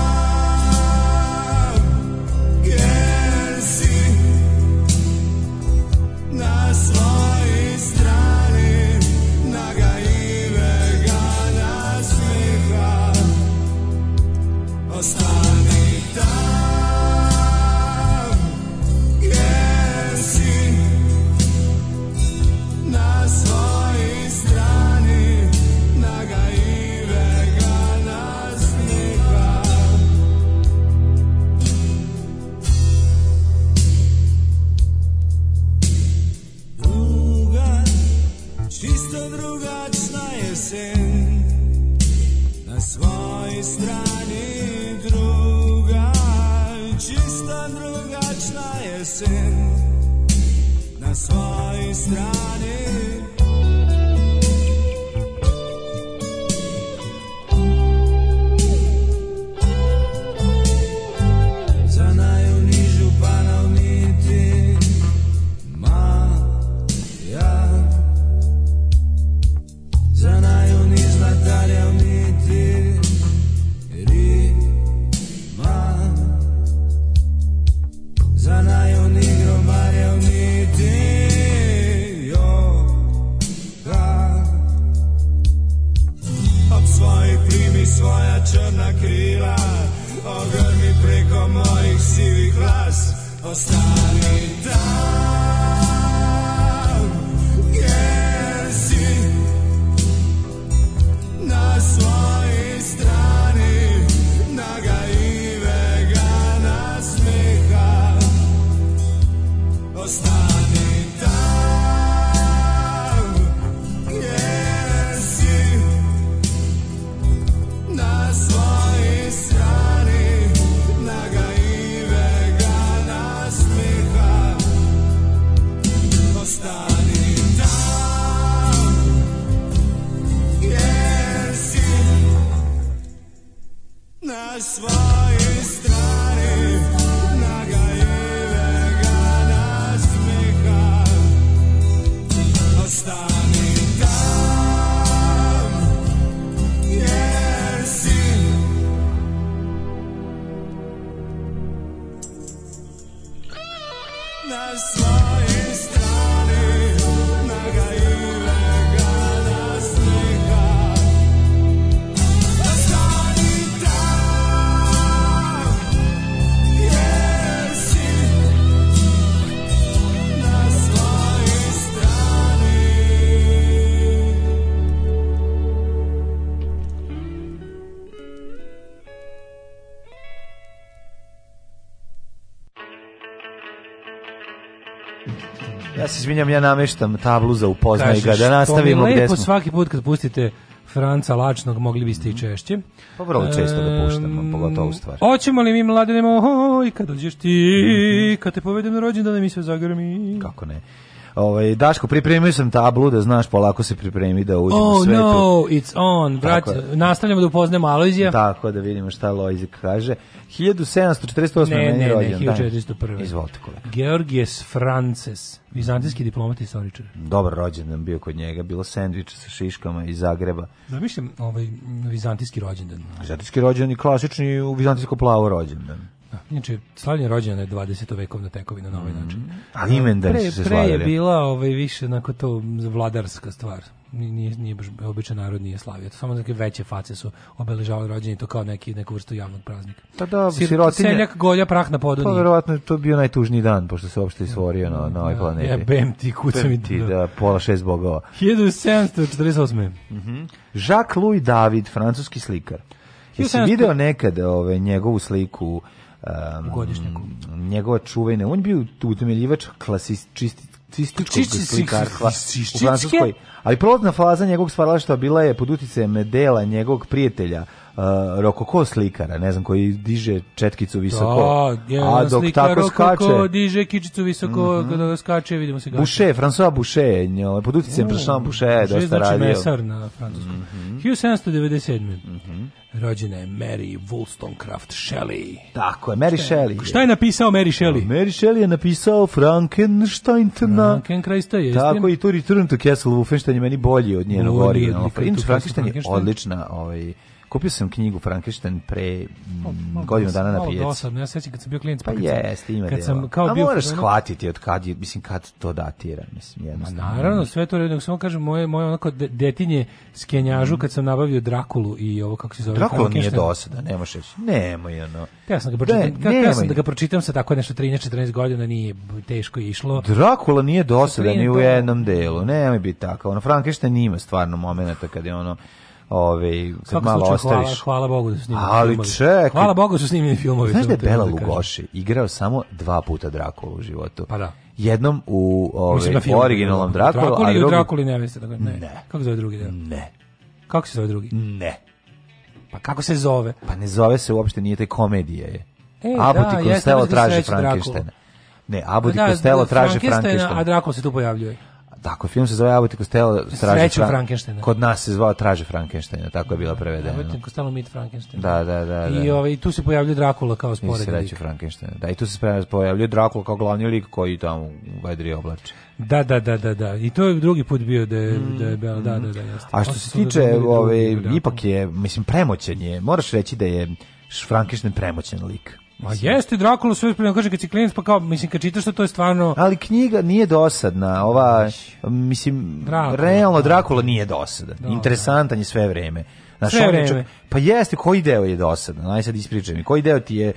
izvinjam, ja nameštam tablu za upoznaj ga, da nastavimo gde smo. svaki put kad pustite Franca Lačnog mogli biste i češće. Pa vrlo često ga puštamo, um, pogotovo u stvari. Hoćemo li mi mladine moj, kad dođeš ti, mhm. kad te povedem na rođendan, da mi se zagrmi. Kako ne? Ovaj Daško pripremio sam tablu da znaš polako se pripremi da uđemo oh, u svetu. Oh no, it's on. Brat, Tako, nastavljamo da upoznemo Alojzija. Tako da vidimo šta Alojzije kaže. 1748. Ne, ne, ne, 1401. Izvolite kolega. Georgijes Frances, vizantijski diplomat i istoričar. Dobar rođendan bio kod njega, bilo sendvič sa šiškama iz Zagreba. Zamišljam ovaj vizantijski rođendan. Vizantijski rođendan i klasični u vizantijsko plavo rođendan. Inače, slavljenje rođena je 20. vekovna tekovina na ovaj način. Mm. A imen da pre, se Pre je bila ovaj, više onako to vladarska stvar. Nije, nije baš običan narod nije slavio. To samo neke veće face su obeležavali rođenje to kao neki neku vrstu javnog praznika. Pa da, Sir, sirotinje. Seljak golja prah na podu. Pa verovatno to bio najtužniji dan pošto se uopšte isvorio na na ovoj da, planeti. Ja bem ti kuca mi ti da. da pola šest bogova. 1748. Mhm. Mm Jacques Louis David, francuski slikar. Jesi 17... video nekad ove ovaj, njegovu sliku um, godišnjaku. Njegova čuvena, on je bio utemeljivač klasističkog slikarstva u Francuskoj, ali prolazna faza njegovog stvaralaštva bila je pod uticajem dela njegovog prijatelja uh, rokoko slikara, ne znam, koji diže četkicu visoko. Da, je, a dok slika, tako rokoko, skače... diže kičicu visoko, mm -hmm. kada skače, vidimo se gače. Boucher, François Boucher, njel, ovaj, pod utjecem mm, Brašan Boucher, dosta znači radio. mesar na francuskom. Mm -hmm. 1797. Mm -hmm. Rođena je Mary Wollstonecraft Shelley. Tako je, Mary šta je, Shelley. Šta je napisao Mary Shelley? Mary Shelley je napisao Frankenstein. Frankenkrajsta je. Tako i to Return to Castle Wolfenstein je meni bolji od njenog originala. Frankenstein je odlična ovaj, Kupio sam knjigu Frankenstein pre mm, godinu dana na pijaci. Malo dosadno, ja sećam kad sam bio klijent. Pa, pa, kad jest, ima kad sam, kao A bio moraš kod... shvatiti od kad je, mislim, kad to datira. Mislim, jednostavno. Ma naravno, sve to redno, samo kažem, moje, moje onako detinje s kenjažu mm. kad sam nabavio Drakulu i ovo, kako se zove. Drakula nije dosada, nemoš reći. Nemoj, ono. Ja sam ga pročitam, ne, ja sam da ga pročitam sa tako nešto 13-14 godina nije teško išlo. Drakula nije dosada ni u jednom delu, nemoj biti tako. Ono, Frankenstein ima stvarno momenta kad je ono Ove, ovaj, kad malo slučaj, ostaviš. Hvala, hvala Bogu da su snimljeni Ali filmovi. čekaj. Hvala Bogu da su snimljeni filmovi. Znaš da je Bela da Lugoši igrao samo dva puta Drakulu u životu? Pa da. Jednom u ove, ovaj, originalnom Drakulu. Drakuli a drugi... i u Drakuli neveste. Da ne. ne. Kako zove drugi deo? Da? Ne. Kako se zove drugi? Ne. Pa kako se zove? Pa ne zove se uopšte, nije taj komedije je. E, Abbott da, i Costello traže Ne, Abbott i Kostelo traži Frankensteina. A Drakula se tu pojavljuje. Tako, film se zove Abbott i Costello traže Fra Kod nas se zvao Traže Frankensteina, tako je bila prevedena. Abbott i Costello meet Frankenstein. Da, da, da. da. I da. ovaj, tu se pojavljuje Drakula kao sporedni sporednik. Sreću Frankensteina. Da, i tu se pojavljuje Drakula kao glavni lik koji tamo vedri oblači. Da, da, da, da, da. I to je drugi put bio da je, da je mm, da, da, da, mm. jeste. A što se tiče, ove, ipak je, mislim, premoćen je. Moraš reći da je Frankenstein premoćen lik. Ma jeste Drakula sve ispravno kaže kad si pa kao mislim kad čitaš to to je stvarno Ali knjiga nije dosadna, ova mislim Dracula. realno Drakula nije dosadan. Da, Interesantan je sve vreme. Znaš, sve vreme. Čak, pa jeste, koji deo je dosadan? Aj sad ispričaj mi. Koji deo ti je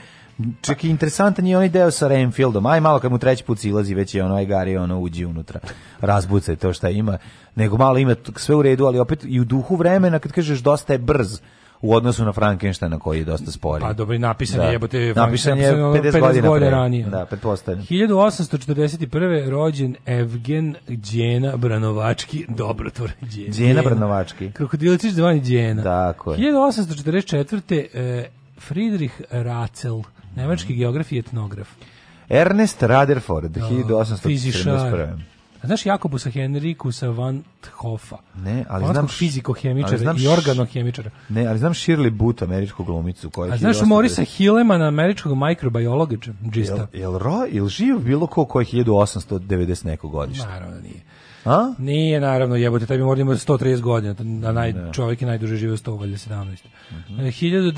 Čak i interesantan je onaj deo sa Renfieldom. Aj malo kad mu treći put silazi, već je ono, aj Gari, ono, uđi unutra. Razbucaj to što ima. Nego malo ima sve u redu, ali opet i u duhu vremena kad kažeš dosta je brz u odnosu na Frankensteina koji je dosta spori. Pa dobro, napisan da. je jebote napisan je 50, 50 godina, ranije. Da, pretpostavljam. 1841. rođen Evgen Đena Branovački, dobrotvor Đena. Đena Branovački. Krokodilčić zvani Đena. Tako je. 1844. Eh, Friedrich Ratzel, nemački mm. geograf i etnograf. Ernest Rutherford, 1871. Da, Znaš Jakobusa Henrikusa van Hofa? Ne, ali znam fizikohemičara i organohemičara. Ne, ali znam Shirley Boot, američku glumicu koja A znaš Morisa Hilemana, američkog mikrobiologa, džista. Jel, jel, jel, jel živ bilo ko koji je 1890 nekog godišta? Naravno da nije. A? Nije, naravno, jebote, taj bi morao imati 130 godina, da naj, ne. Da. čovjek je najduže živio 100, valjda 17. Mm -hmm.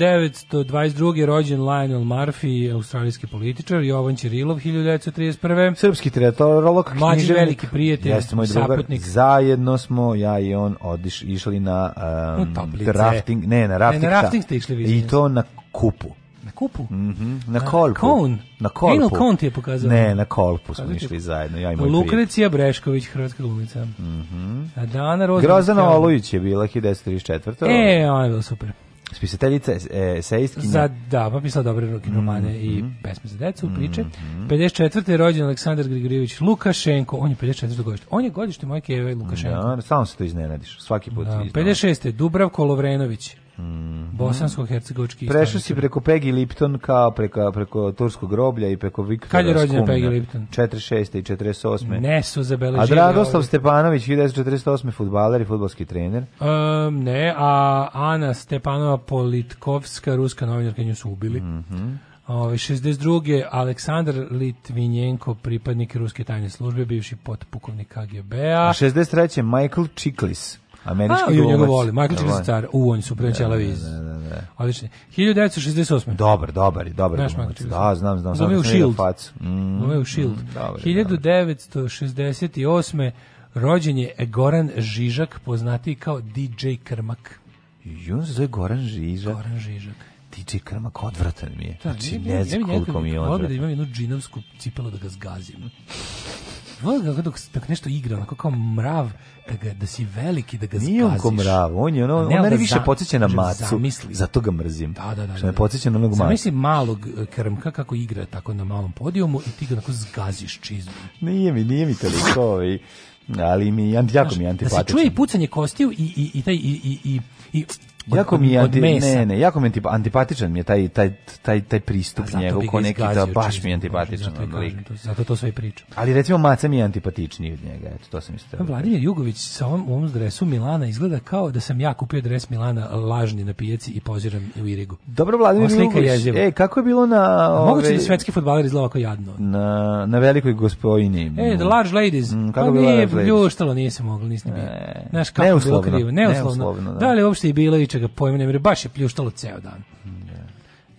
1922. je rođen Lionel Murphy, australijski političar, Jovan Ćirilov, 1931. Srpski teatrolog, Mlađi veliki prijatelj, Jeste moj saputnik. Drugar. Zajedno smo, ja i on, odiš, išli na um, rafting, ne, na rafting, ne, na rafting da. ste išli vi. I to na kupu kupu? Mm -hmm. Na kolpu. Kon. Na kolpu. Anal kon ti je pokazao. Ne, na kolpu smo išli zajedno. Ja Lukrecija Brešković, hrvatska glumica. Mm -hmm. Dana Rozman. Grozana Olujić je bila 1934. E, ona je bila super. Spisateljica, eseistkinja. Za, da, pa pisala dobre roke romane mm -hmm. i mhm. pesme za decu, priče. Mm -hmm. 54. je rođen Aleksandar Grigorijević Lukašenko. On je 54. godište. On je godište mojke Eva i Lukašenko. Da, ja, samo se to iznenadiš. Svaki put. Da, 56. Dubravko Lovrenović. Mm. bosansko hercegovački Prešao si preko Peggy Lipton kao preko, preko Turskog groblja i preko Viktora Kad je rođen Peggy Lipton? 46. i 48. Ne su zabeleženi. A Dragoslav ovdje. Stepanović, 1948. futbaler i futbolski trener. Um, ne, a Ana Stepanova Politkovska, ruska novinarka, nju su ubili. Mm -hmm. Ove, 62. Aleksandar Litvinjenko, pripadnik Ruske tajne službe, bivši potpukovnik KGB-a. 63. Michael Chiklis. Američki pa, glumac. A, njega voli. Michael Jackson car. U, oni su prenačelavi da, da, iz... Da, da, da. Odlični. 1968. Dobar, dobar, dobar. Znaš, Michael Da, znam, znam. Da mm, mm, je u Shield. je u Shield. 1968. Rođen je Goran Žižak, poznati kao DJ Krmak. Jun se zove Goran Žižak. Goran Žižak. DJ Krmak odvratan mi je. Da, znači, ne znam koliko mi je odvratan. Da imam jednu džinovsku cipelu da ga zgazim volim ga dok, dok nešto igra, onako kao mrav, da, ga, da si veliki, da ga Nije on ko mrav, on je ono, on mene da više podsjeća na da macu, zamisli. zato ga mrzim. Da, da, da. Što me da, podsjeća na onog macu. Zamisli malog e, krmka kako igra tako na malom podijumu i ti ga onako zgaziš čizmu. Nije mi, nije mi toliko ovaj, ali mi, jako Znaš, mi je antipatičan. Da se čuje i pucanje kostiju i, i, i taj, i, i, i, i jako mi je od mesa. Ne, ne, jako mi je antipatičan mi je taj taj taj taj pristup njegov ko neki da baš mi je antipatičan zato, lik. To, zato to sve i pričam. Ali recimo Maca mi je antipatičniji od njega, eto to sam isto. Pa, Vladimir Jugović sa ovom, ovom dresu Milana izgleda kao da sam ja kupio dres Milana lažni na pijaci i poziram u Irigu. Dobro Vladimir Jugović. Ej, e, kako je bilo na ove... Moguće ovaj, da svetski fudbaler izgleda kao jadno. Na na velikoj gospojini. E, the large ladies. Mm, pa kako pa nije pljuštalo, nije se moglo, nisi bio. E. Znaš kako je bilo krivo, neuslovno. Da. da li uopšte i bilo i čega pojma ne baš je pljuštalo ceo dan.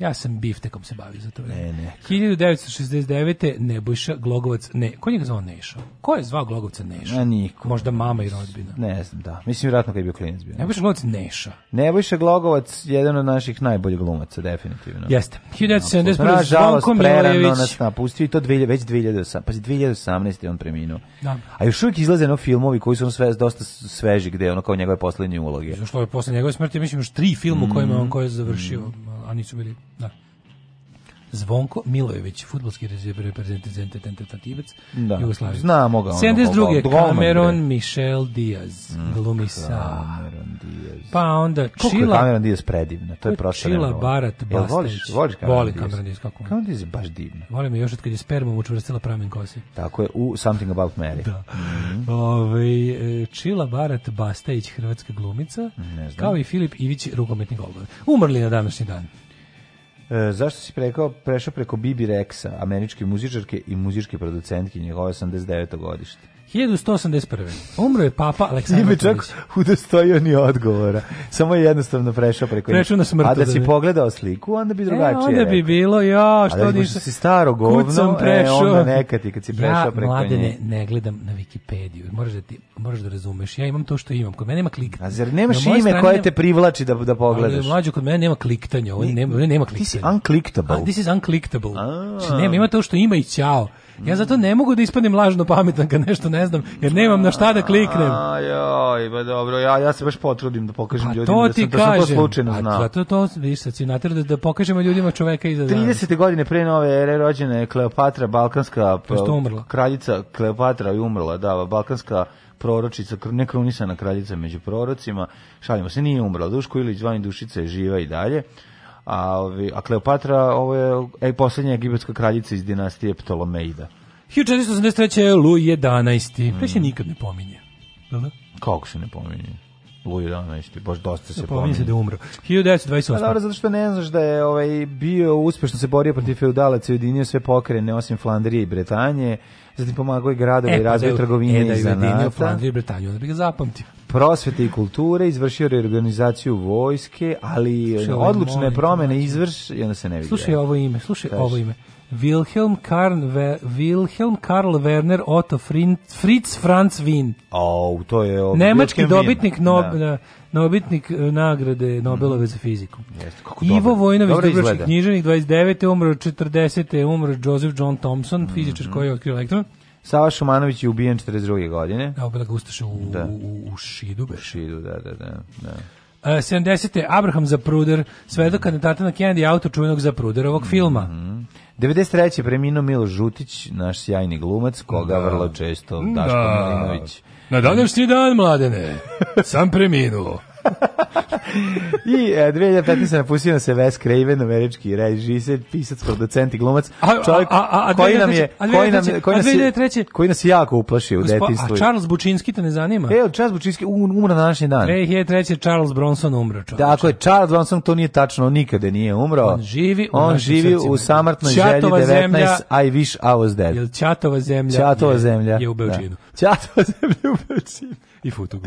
Ja sam biftekom se bavio za to. Ne, ne. 1969. Nebojša Glogovac, ne, ko njega zvao Nešo? Ko je zvao Glogovca Nešo? Na niko. Možda mama i rodbina. Ne znam, da. Mislim vjerojatno kad je bio klinac bio. Nebojša Glogovac Neša. Nebojša Glogovac jedan od naših najboljih glumaca definitivno. Jeste. 1971. Zvonko Milojević nas napustio i to dvije, već 2008. Pa 2018 on preminuo. Da. A još uvijek izlaze no filmovi koji su on sve dosta sveži gde ono kao njegove poslednje uloge. Zašto je posle njegove smrti mislim još tri filma u kojima mm. on koje je završio anisumerib. Nah, Zvonko Milojević, futbolski reprezentativac da. Jugoslavije. Znamo ga. Ono, 72. Da Cameron Michel Diaz, mm, glumi sa. Pa onda Koliko Čila. je Cameron Diaz predivna, to je prošle. Čila Barat Jel, Voliš, voliš Cameron Voli Cameron Diaz, kako? Cameron Diaz je baš divna. Volim je još od kad je spermom učvrstila pramen kose. Tako je, u Something About Mary. Da. Mm -hmm. Ove, Čila e, Barat Bastić, hrvatska glumica, ne znam. kao i Filip Ivić, rukometni golgol. Umrli na današnji dan. E, zašto si prekao, prešao preko Bibi Rexa, američke muzičarke i muzičke producentke njegove 89. godište? 1181. Umro je papa Aleksandar Nije čak udostojio ni odgovora. Samo je jednostavno prešao preko njega. Prešao na smrt. A da si pogledao sliku, onda bi e, drugačije. E, onda bi bilo, ja, da što ništa. Da si staro govno, e, onda nekad i kad si prešao ja, preko mladene, njega. Ja, ne gledam na Wikipediju. Moraš da, ti, moraš da razumeš. Ja imam to što imam. Kod mene nema kliktanja. A zar nemaš ime strane, koje te privlači da, da pogledaš? Ali, mlađo, kod mene nema kliktanja. Ovo nema, nema kliktanja. Ti si unclickable. Znači, A, this is unclickable. A, znači, nema, ima to što ima i ćao. Ja zato ne mogu da ispadnem lažno pametan kad nešto ne znam, jer nemam na šta da kliknem. A, joj, ba dobro, ja, ja se baš potrudim da pokažem pa ljudima to da sam, ti da sam to slučajno pa, znao. Zato to, vidiš, sad si da, da pokažemo ljudima čoveka iza 30. godine pre nove ere rođena je Kleopatra, balkanska pa umrla. kraljica Kleopatra je umrla, da, balkanska proročica, nekronisana kraljica među prorocima. Šalimo se, nije umrla. Duško Ilić, Vani Dušica je živa i dalje. A, a Kleopatra, ovo je ej, posljednja egipatska kraljica iz dinastije Ptolomeida. 1483. je 11. Mm. To se mm. nikad ne pominje. Da? Kako se ne pominje? Luj 11. Baš dosta se ja, pominje. se da je umro. 1928. A pa dobro, zato što ne znaš da je ovaj, bio uspešno se borio protiv feudalaca i ujedinio sve pokrene osim Flandrije i Bretanje zatim da pomagao e, pa da je gradove e, i razvoj da trgovine i zanata. Britaniju, da bi ga zapamtio. Prosvete i kulture, izvršio reorganizaciju vojske, ali slušaj, odlučne promene izvrš, i onda se ne vidi. Slušaj ovo ime, slušaj Kaži. ovo ime. Wilhelm Karn, Ve, Wilhelm Karl Werner Otto Fritz Franz Wien. O, to je... Nemački dobitnik no, da. Nobitnik e, nagrade Nobelove za fiziku. Jeste, kako Ivo Vojnović, dubrovački književnik, 29. umro 40. umro Joseph John Thompson, mm -hmm. fizičar koji je otkrio elektron. Sava Šumanović je ubijen 42. godine. Da, obila ga ustaše u, da. u, u Šidu. U Šidu, da, da, da. da. Uh, e, 70. Abraham Zapruder, svedok kandidata na Kennedy, auto čuvenog Zapruderovog mhm. filma. Mm -hmm. 93. preminuo Milo Žutić, naš sjajni glumac, koga da. vrlo često da. Daško da. Milinović Na današnji dan, mladene, sam preminuo. I e, 2015. napustio nas je Wes Craven, američki režiser, pisac, producent i glumac. Čovjek koji nam je... Koji nam, koji nas, je, koji nas jako uplašio u detinstvu. A Charles Bučinski te ne zanima? E, Charles Bučinski umra na današnji dan. 2003. Charles Bronson umro. Tako je, Charles Bronson to nije tačno, nikada nije umro. On živi On živi u samrtnoj želji 19, zemlja, I wish I was dead. Jel Čatova zemlja, čatova je, zemlja je u Beočinu. Da. Ćatova zemlja je u Beočinu. I futugu.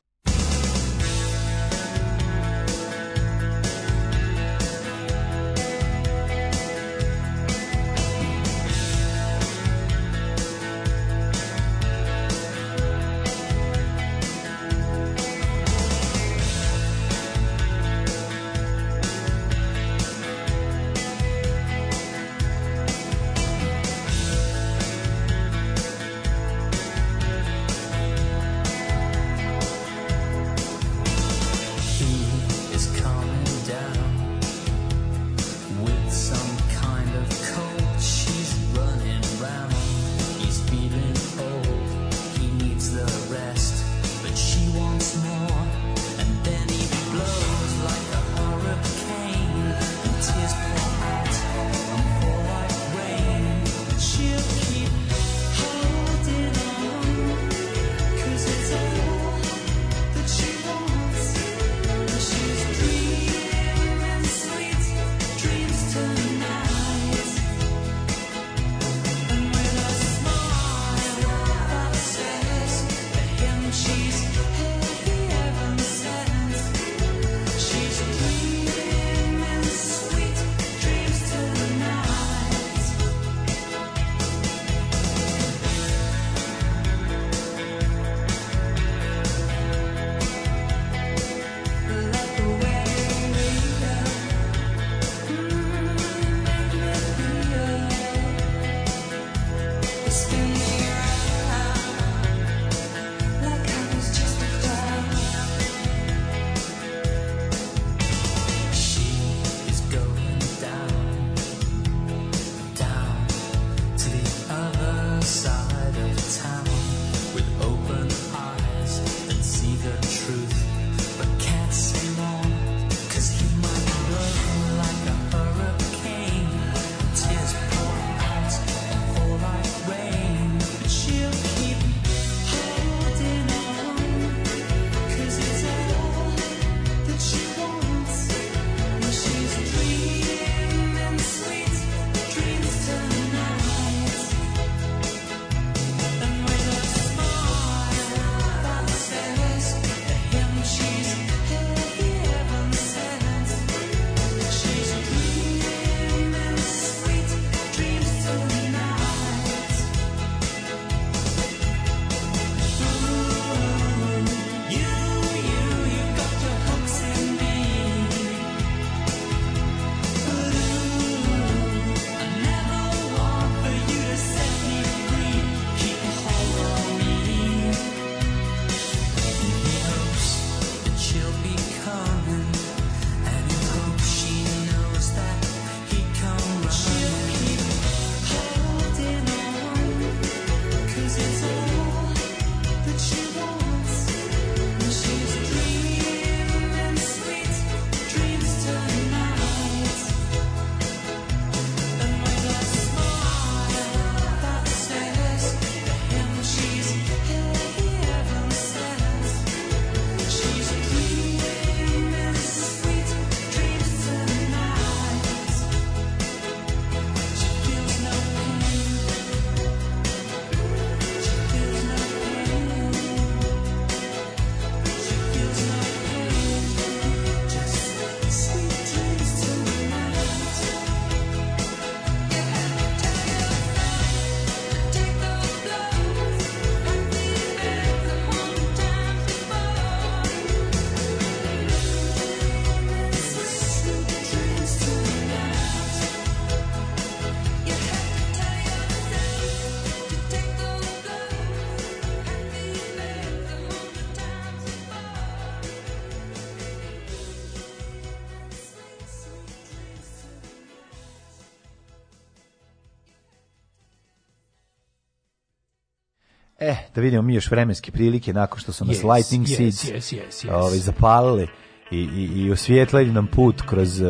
da vidimo mi još vremenske prilike nakon što su nas yes, Lightning yes, Seeds yes, yes, yes. Ovaj, zapalili i, i, i osvijetlili nam put kroz uh,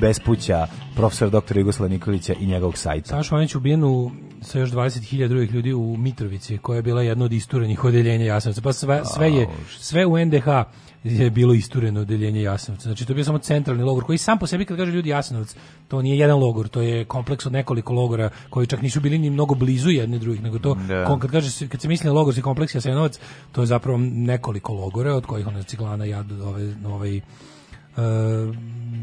bespuća profesora doktora Jugoslava Nikolića i njegovog sajta. Sašo Anić ubijen u sa još 20.000 drugih ljudi u Mitrovici, koja je bila jedno od isturenih odeljenja Jasenovca. Pa sve, sve, je, sve u NDH je bilo istureno odeljenje Jasenovca. Znači, to je bio samo centralni logor, koji sam po sebi, kad kaže ljudi Jasenovac, to nije jedan logor, to je kompleks od nekoliko logora, koji čak nisu bili ni mnogo blizu jedne drugih, nego to, da. kad, kaže, kad se misli na logorski znači, kompleks Jasenovac, to je zapravo nekoliko logora, od kojih ona ciglana, jad, ovaj, ovaj Ehm,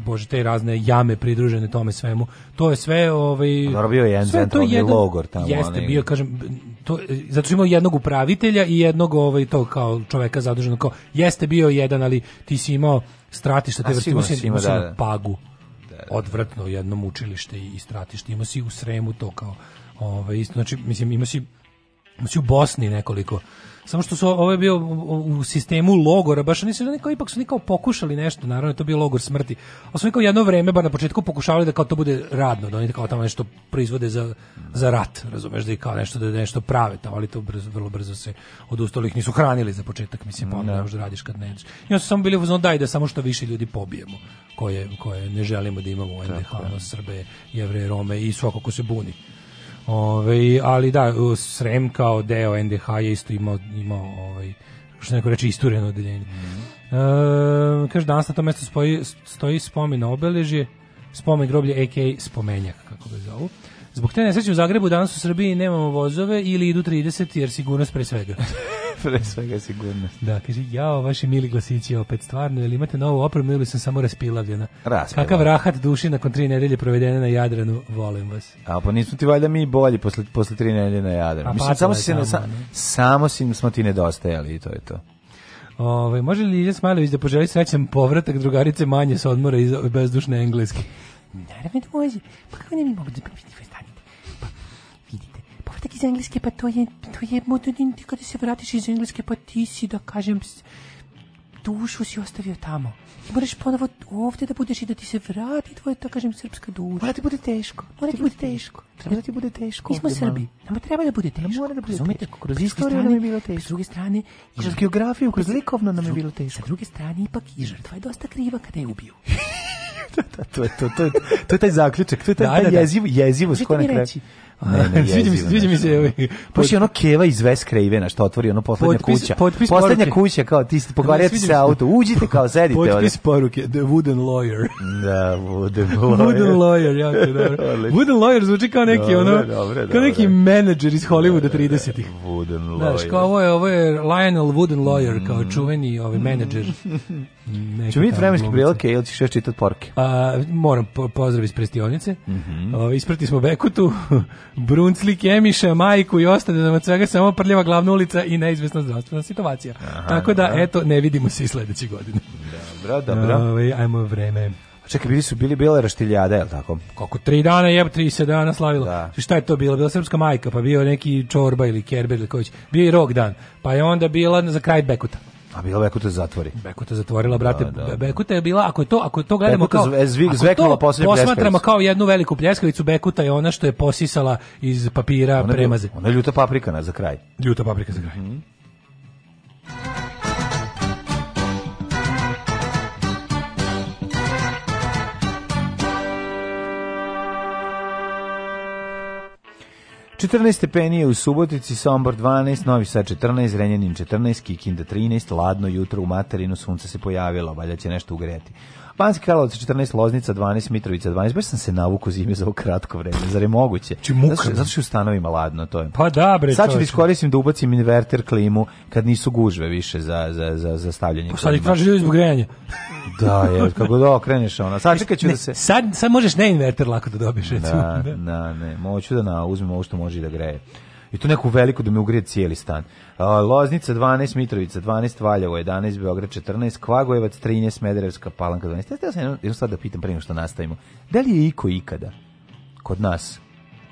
bože te razne jame pridružene tome svemu. To je sve ovaj pa Dobro bio je jedan to je jedan, logor tamo. Jeste ali... bio kažem to zato što imao jednog upravitelja i jednog ovaj to kao čoveka zaduženog kao jeste bio jedan ali ti si imao stratište te vrsti imao da, da, pagu. Da, da. Odvratno jedno mučilište i stratište. Imao si u Sremu to kao ovaj isto znači mislim imao si, imao si u Bosni nekoliko Samo što su ovo je bio u, sistemu logora, baš oni su kao ipak su nikao pokušali nešto, naravno je to bio logor smrti. A su oni kao jedno vreme bar na početku pokušavali da kao to bude radno, da oni kao tamo nešto proizvode za, za rat, razumeš da i kao nešto da nešto prave tamo, ali to brzo, vrlo brzo se odustali, ih nisu hranili za početak, mislim, pa da. ne možda radiš kad ne jedeš. I oni su samo bili u daj da samo što više ljudi pobijemo, koje, koje ne želimo da imamo u NDH, Srbe, Jevre, Rome i svako ko se buni. Ove, ali da, Srem kao deo NDH je isto imao, imao ovaj, što neko reče, istureno odeljenje. Mm -hmm. e, kaže, danas na tom mestu spoji, stoji spomen obeležje, spomen groblje, a.k.a. spomenjak, kako ga zovu. Zbog te nesreće u Zagrebu danas u Srbiji nemamo vozove ili idu 30 jer sigurnost pre svega. pre svega sigurnost. Da, kaže, jao, vaši mili glasići opet stvarno, ili imate novu opremu ili sam samo raspilavljena? Raspilavljena. Kakav rahat duši nakon tri nedelje provedene na Jadranu, volim vas. A pa nismo ti valjda mi bolji posle, posle tri nedelje na Jadranu. A, Mislim, pa samo, si tamo, sa, samo si, smo ti nedostajali i to je to. Ove, može li Ilja Smajlović da poželi srećan povratak drugarice manje sa odmora iz bezdušne engleske? Naravno da može. Pa kako ne mi mogu da povratak iz Engleske, pa to je, to je, Motodin, ti kada se vratiš iz Engleske, pa ti si, da kažem, dušu si ostavio tamo. Ti moraš ponovo ovdje da budeš i da ti se vrati tvoja, da kažem, srpska duša. Mora da ti bude teško. Mora da ti bude teško. Treba da ti bude teško. Mi smo Srbi. Nama treba da bude teško. Nama mora da bude Razumete, teško. Pa kroz iste strane, nam je bilo pa teško. S druge strane... Kroz geografiju, kroz pa likovno nam je bilo teško. Sa druge strane, ipak i žrtva je dosta kriva kada je ubiju. Da, to, to, to, to, to, je taj zaključak, to je taj, da, taj da, jezivo, jezivo, skoro na kraju. sviđa mi se, sviđa mi se. Ovaj, pod... Pa ono keva iz West što otvori ono poslednja potpis, kuća. Potpis poslednja poruke. kuća kao ti ste pogovarate se auto, uđite kao sedite. Potpis one. poruke, the wooden lawyer. da, wooden lawyer. wooden lawyer, ja te wooden lawyer zvuči kao neki dobre, ono, dobre, kao neki menadžer iz Hollywooda 30-ih. Da, da, da, wooden lawyer. Znaš, kao ovo je, ovo je Lionel Wooden lawyer, kao mm. čuveni ovaj menadžer. Ču vidjeti vremenski prilike ili ćeš još čitati porke? A, moram po, pozdrav iz prestionice. Mm -hmm. o, ovaj, isprati smo Bekutu. Brunclik, Emiša, Majku i ostane nam od svega samo prljava glavna ulica i neizvesna zdravstvena situacija. Aha, Tako da, da, eto, ne vidimo se i sledeće godine. Dobro, dobro. Ove, ovaj, ajmo vreme. Čekaj, bili su bili bile raštiljade, je li tako? Koliko tri dana je, tri se dana slavilo. Da. Šta je to bilo? Bila srpska majka, pa bio neki čorba ili kerber ili kojić. Bio i rok dan. Pa je onda bila za kraj Bekuta. A bila Bekuta da zatvori. Bekuta zatvorila, brate. Da, da. Bekuta da. je bila, ako je to, ako je to gledamo Bekuta kao zvik, ako to posmatramo kao jednu veliku pljeskavicu, Bekuta je ona što je posisala iz papira ona premaze. Ona je ljuta paprika na za kraj. Ljuta paprika za kraj. Mm -hmm. 14 stepeni u Subotici, Sombor 12, Novi Sad 14, Renjanin 14, Kikinda 13, ladno jutro u materinu, sunce se pojavilo, valjda će nešto ugreti. Banski Karlovac 14, Loznica 12, Mitrovica 12. Baš sam se navukao zime za ovo kratko vreme. Zar je moguće? znači muka. u stanovima ladno to je. Pa da, bre. Sad ću da iskoristim da ubacim inverter klimu kad nisu gužve više za, za, za, za stavljanje. Pa sad ih traži ljudi zbog grejanja. da, je, kako da okreneš ona. Sad čekaj da se... Sad, sad možeš ne inverter lako da dobiješ, recimo. Da, da, ne. Moću da na, uzmem ovo što može da greje i tu neku veliku da me ugrije cijeli stan. Loznica 12, Mitrovica 12, Valjevo 11, Beograd 14, Kvagojevac 13, Smederevska Palanka 12. Ja sam jednu, jednu stvar da pitam prije što nastavimo. Da li je iko ikada kod nas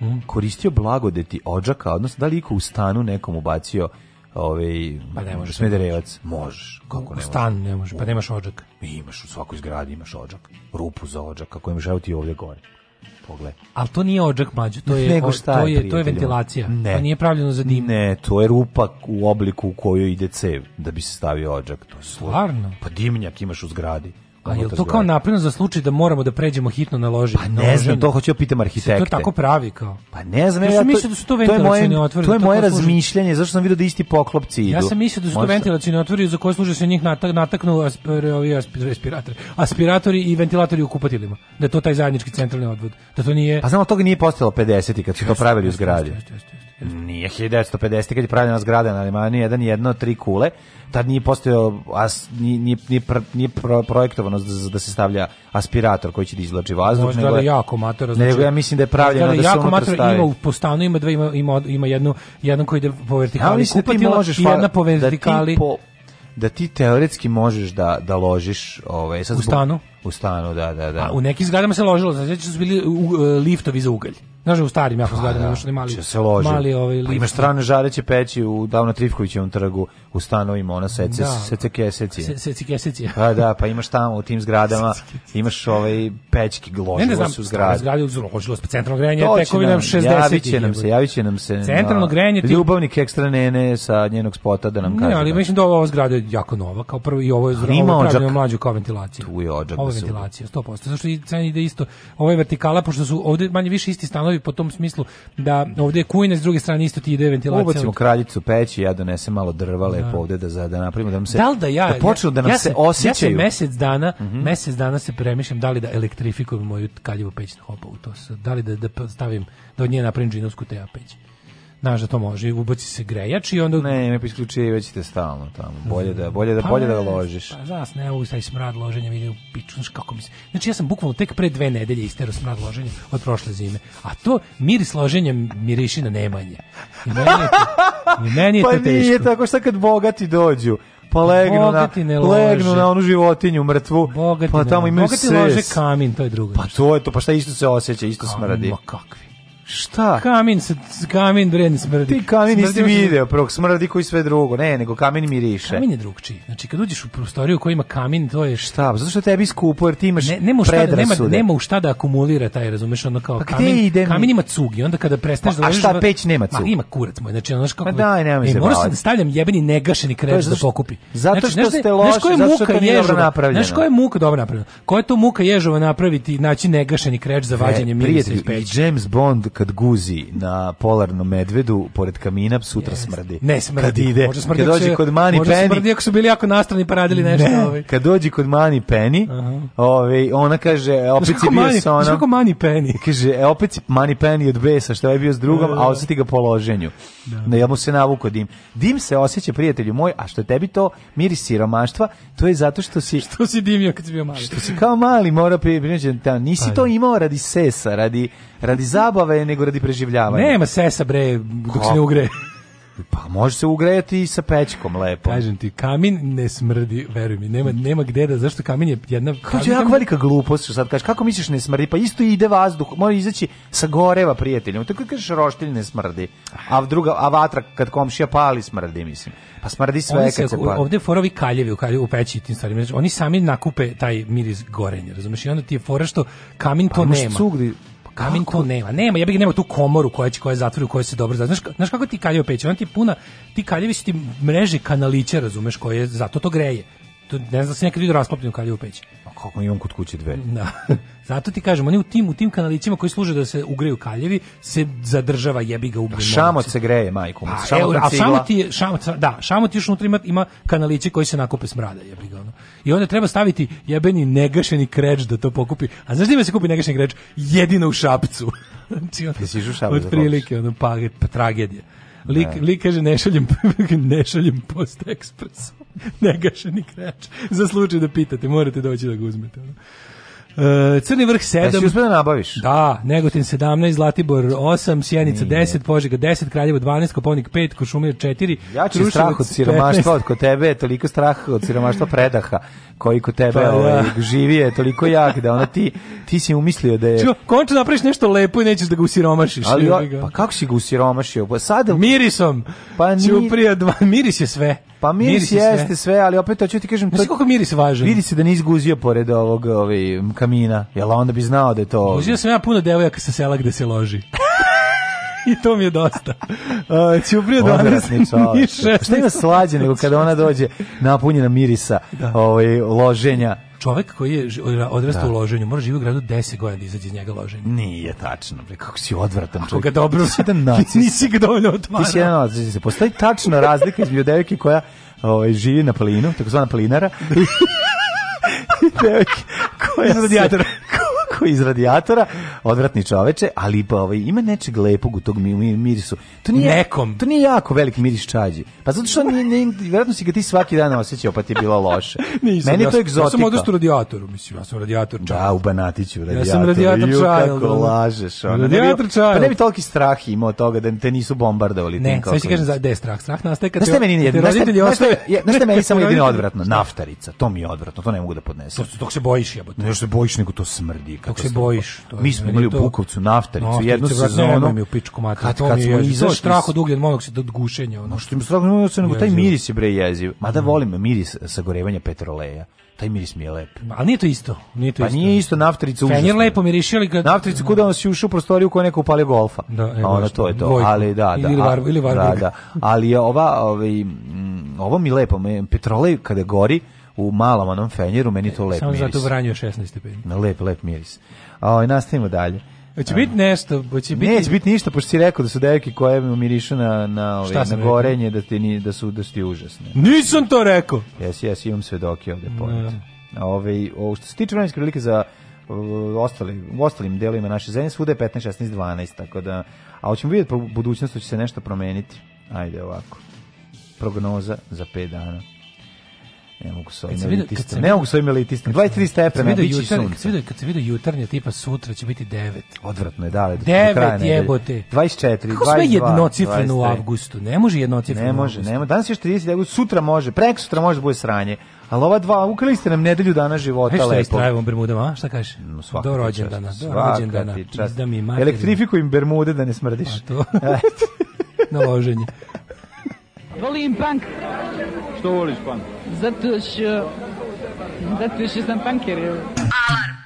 mm, koristio blagodeti odžaka, odnosno da li iko u stanu nekom ubacio ovaj pa ne može smederevac možeš kako ne stan ne može pa nemaš odžak imaš u svakoj zgradi imaš odžak rupu za odžak kako imaš evo ti ovdje gore pogled. Al to nije odžak mlađo, to je, je, to je, to je ventilacija. Ne. To nije pravljeno za dim. Ne, to je rupa u obliku u kojoj ide cev da bi se stavio odžak. To je Stvarno? Pa dimnjak imaš u zgradi. A je to kao napravljeno za slučaj da moramo da pređemo hitno na lože? Pa ne znam, to hoću da pitam arhitekte. To tako pravi kao. Pa ne znam, ja, ja sam mislio da su to ventilacioni otvori. To je moje razmišljanje, zašto sam vidio da isti poklopci idu. Ja sam mislio da su to ventilacioni otvori za koje služe da se njih nataknu aspiratori, aspiratori i ventilatori u kupatilima. Da to taj zajednički centralni odvod. Da to nije Pa znamo toga nije postalo 50 i kad su to pravili u zgradi. Nije 1950. kad je pravljena zgrada na Alemani, jedan jedno, tri kule. Tad nije postojao, as, nije, nije, nije, pr, nije pro, projektovano da, da se stavlja aspirator koji će da izlači vazduh. Nego je jako mater. Znači, nego ja mislim da je pravljeno da se unutra stavi. Ima u stanu, ima, dva, ima, ima, ima jednu, jednu koji ide po vertikali ja, da kupatila i jedna po vertikali. Da ti da ti teoretski možeš da da ložiš ovaj sad u stanu u stanu da da da a u nekim zgradama se ložilo znači su bili u, uh, liftovi za ugalj Znaš, u starim jako pa zgradama, da, što mali, se loži. mali ovaj pa imaš strane žareće peći u Davno Trifkovićevom trgu, u stanovima, ona sece, da. sece keseci. Se, seci keseci. Pa da, pa imaš tamo u tim zgradama, imaš ovaj pećki gložilo ne, ne znam, su zgrade. Zgrade u se, centralno grejanje, tekovina 60. Javiće nam se, javiće nam se. Centralno grejanje. Ti... Ljubavnik ekstra nene sa njenog spota da nam kaže. Ne, ali da- mislim da ova zgrada je jako nova, kao prvo i ovo je zgrada mlađu kao ventilacija. Tu je odžak. Ovo je da ventilacija, 100%. Zašto i ceni da isto, ovo je vertikala, pošto su ovde manje više isti stanovi i po tom smislu da ovdje je kujna, s druge strane isto ti ide ventilacija. Ubacimo kraljicu peći, ja donesem da malo drva da. lepo ovdje da, da napravimo, da nam se, da, da, ja, da počnu da nam ja se osjećaju. Ja sam mjesec dana, mm -hmm. mjesec dana se premišljam da li da elektrifikujem moju kaljivu peć na hopovu, to se, da li da, da stavim, da od nje napravim džinovsku teja peć znaš da to može, ubaci se grejač i onda... Ne, ne pa isključivaćete stalno tamo, bolje da, bolje da, pa bolje da ložiš. Pa znaš, ne, ovo taj smrad loženja vidi u piču, znaš kako mi se... Znači ja sam bukvalno tek pre dve nedelje istero smrad loženja od prošle zime, a to miris loženjem miriši na nemanje. I meni je to, i meni je pa to pa teško. nije tako što kad bogati dođu, pa legnu na, legnu na onu životinju mrtvu, bogati pa tamo imaju bogati ses. Bogati lože kamin, to je drugo. Pa to je to, pa šta isto se osjeća, isto kamin, smradi. Ma kakvi Šta? Kamin, se, kamin bre smrdi. Ti kamin isti video, prvog smrdi koji sve drugo. Ne, nego kamin miriše. Kamin je drugči. Znači, kad uđeš u prostoriju koja ima kamin, to je... Šta? Pa zato što tebi skupo, jer ti imaš ne, nema šta da, nema, nema u šta da akumulira taj, razumeš, ono kao pa kamin, ide kamin ima cug i onda kada prestaneš da pa, da... A šta, peć nema cug? Ma, ima kurac moj, znači, znaš kako... Ma pa daj, nema mi se e, Moraš da stavljam jebeni negašeni kreš da pokupi. Zato znači, što znači, ste loši, zato što to dobro napravljeno. Znaš koja je muka dobro napravljena? Koja to muka ježova napraviti, naći negašeni kreš za vađenje mirisa iz peći? James Bond kad guzi na polarnom medvedu pored kamina sutra yes. smrdi. Ne smrdi. Kad ide. Može smrdi kad dođe kod Mani Peni. smrdi ako su bili jako nastrani pa radili nešto. Ne. Ovaj. Kad dođe kod Mani Peni, ovaj, ona kaže, e, opet si bio mani, sa onom. Kako Mani Peni? Kaže, e, opet Mani Peni od besa, što je bio s drugom, a da, da, da. osjeti ga položenju. loženju. Da. Ne, ja mu se navuko dim. Dim se osjeća, prijatelju moj, a što tebi to miri siromaštva, to je zato što si... Što si dimio kad si bio mali? Što si kao mali, mora prijeći, nisi pa to imao radi sesa, radi radi zabave nego radi preživljavanja. Nema sesa bre, dok se ne ugre. Pa može se ugrejati i sa pećkom lepo. Kažem ti, kamin ne smrdi, veruj mi, nema, nema gde da, zašto kamin je jedna... Kako je jako velika glupost što sad kažeš, kako misliš ne smrdi? Pa isto ide vazduh, mora izaći sa goreva prijateljom, tako kažeš roštilj ne smrdi, a, druga, a vatra kad komšija pali smrdi, mislim. Pa smrdi sve oni kad se, pali. Ovde forovi kaljevi u, kaljevi, u peći tim stvarima, znači, oni sami nakupe taj miris gorenja, razumeš? I onda ti je fora što kamin pa, to nema. Cugli, Kamin tu nema. Nema, ja bih nema tu komoru koja će koja zatvori u kojoj se dobro znaš. Znaš kako ti kaljio peć, on ti puna ti kaljevi su ti mreže kanalića, razumeš, koje zato to greje. Tu ne znam da se nekad vidio rasklopljenu kalju peć. Pa kako imam kod kuće dve. Da. Zato ti kažem, oni u tim u tim kanalićima koji služe da se ugreju kaljevi se zadržava jebi ga ubimo. Šamot se greje, majko. Pa, šamot, a, a šamot ti, šamot, da, šamot još unutra ima, ima kanaliće koji se nakupe smrada, jebi ga ono i onda treba staviti jebeni negašeni kreč da to pokupi. A znaš gdje da se kupi negašeni kreč? Jedino u Šapcu. znači, ono, od da prilike, ono, pa, pa tragedije. Lik, ne. Da. lik kaže ne šaljem, ne šaljem post ekspresom. Negašeni kreč. Za slučaj da pitate, morate doći da ga uzmete. Ono. Uh, Crni vrh 7. Jesi uspio da nabaviš? Da, Negotin 17, Zlatibor 8, Sjenica 10, Požega 10, Kraljevo 12, Koponik 5, Košumir 4. Ja ću strah od siromaštva, od kod tebe je toliko strah od siromaštva predaha koji kod tebe pa, ovaj, ja. živi je toliko jak da ona ti, ti si umislio da je... Ču, končno napraviš nešto lepo i nećeš da ga usiromašiš. Ali, ja, pa kako si ga usiromašio? Pa sad... Mirisom! Pa nije... Čuprija dva, miris je sve. Pa miris, miris je jeste sve. sve, ali opet hoću ti kažem... Znaš to... koliko miris važan? Vidi se da nisi guzio pored ovog ovaj, kamina, jel onda bi znao da je to... Uzio sam ja puno devojaka sa sela gde se loži. I to mi je dosta. Uh, Ćuprije 12, Šta ima slađe nego kada ona dođe napunjena mirisa da. ovaj, loženja čovek koji je odrastao da. u loženju, mora da živi u gradu 10 godina da izađe iz njega loženja. Nije tačno, bre, kako si odvratan čovjek. Ako ga dobro, ti si jedan nacist. Nisi ga dovoljno otmarao. Ti si jedan nacist. Postoji tačna razlika između devojke koja ovaj, živi na plinu, takozvana plinara, devojke koja se, izvukao iz radijatora, odvratni čoveče, ali pa ovaj, ima nečeg lepog u tog mirisu. To nije, Nekom. To nije jako velik miris čađi. Pa zato što nije, ne vjerojatno si ga ti svaki dan osjećao, pa ti je bilo loše. Nisam, Meni ja, to egzotika. Ja sam odošao radijatoru, mislim, ja sam radijator čađi. Da, u Banatiću radijator. Ja sam radijator čađi. Kako da, da. lažeš. Ona. Radijator čađi. Pa ne bi toliki strah imao toga da te nisu bombardovali. Ne, sve si kažem, da je strah. Strah nastaje kad te, meni, te roditelji ostaju. Znaš što meni samo jedino odvratno? Naftarica, to mi je odvratno, to ne mogu da podnesem. To, dok se bojiš jebote. Ne što se bojiš, nego to smrdi kako se bojiš. To mi smo imali u Bukovcu naftaricu, naftaricu jednu sezonu. mi u pičku mater. Kad, kad, kad smo izašli strah od ugljen monoksida od gušenja, ono. Što im strah od monoksida, nego taj miris je bre jeziv. da volim miris sagorevanja petroleja taj miris mi je lep. Ali nije to isto. Nije to pa isto. nije isto naftarica užasno. Fenjer lepo miriši, ali kad... Naftarica kuda on si ušao u prostoriju koja neko upale golfa. Da, evo, ono, to je to. Dvojka. Ali, da, da. Ili, var, ili Varburg. Da, da. Ali ova, ovaj, ovo mi lepo. Petrolej kada gori, u malom onom fenjeru, meni to e, lep Samo miris. Samo zato vranju 16 stepeni. Lep, lep miris. A, ovaj, nastavimo dalje. Hoće biti nešto, hoće biti. Neće biti ništa, pošto si rekao da su devojke koje mi mirišu na na ove, na gorenje rekao? da ti ni da su da su ti užasne. Nisam to rekao. Jesi, jesi, imam svedoke ovde po. No. Ove, o, što se tiče vremenske prilike za o, ostali, u ostalim delovima naše zemlje, svuda je 15, 16, 12, tako da, a hoćemo videti po budućnosti će se nešto promeniti. Ajde ovako. Prognoza za 5 dana. Ne mogu sa ovim elitistom. Ne mogu sa ovim elitistom. 23 stepena, biće sunce. Kad vidi, kad se vidi jutarnje, tipa sutra će biti 9. Odvratno je, dale. 9 jebote. 24, 22. Kako sve jednocifreno u avgustu? Ne može jednocifreno Ne može, ne može. Danas je 30, avgust, sutra može, prek sutra može da bude sranje. Ali ova dva, ukrali ste nam nedelju dana života, Heš, lepo. Heš, što Bermudama, a? Šta kažeš? No, mm, svaka do rođendana, do rođendana. Da mi Elektrifikujem Bermude da ne smrdiš. A to? Na loženje. Volim punk. Što voliš punk? Zato što... Zato što sam punker, jel? Alarm!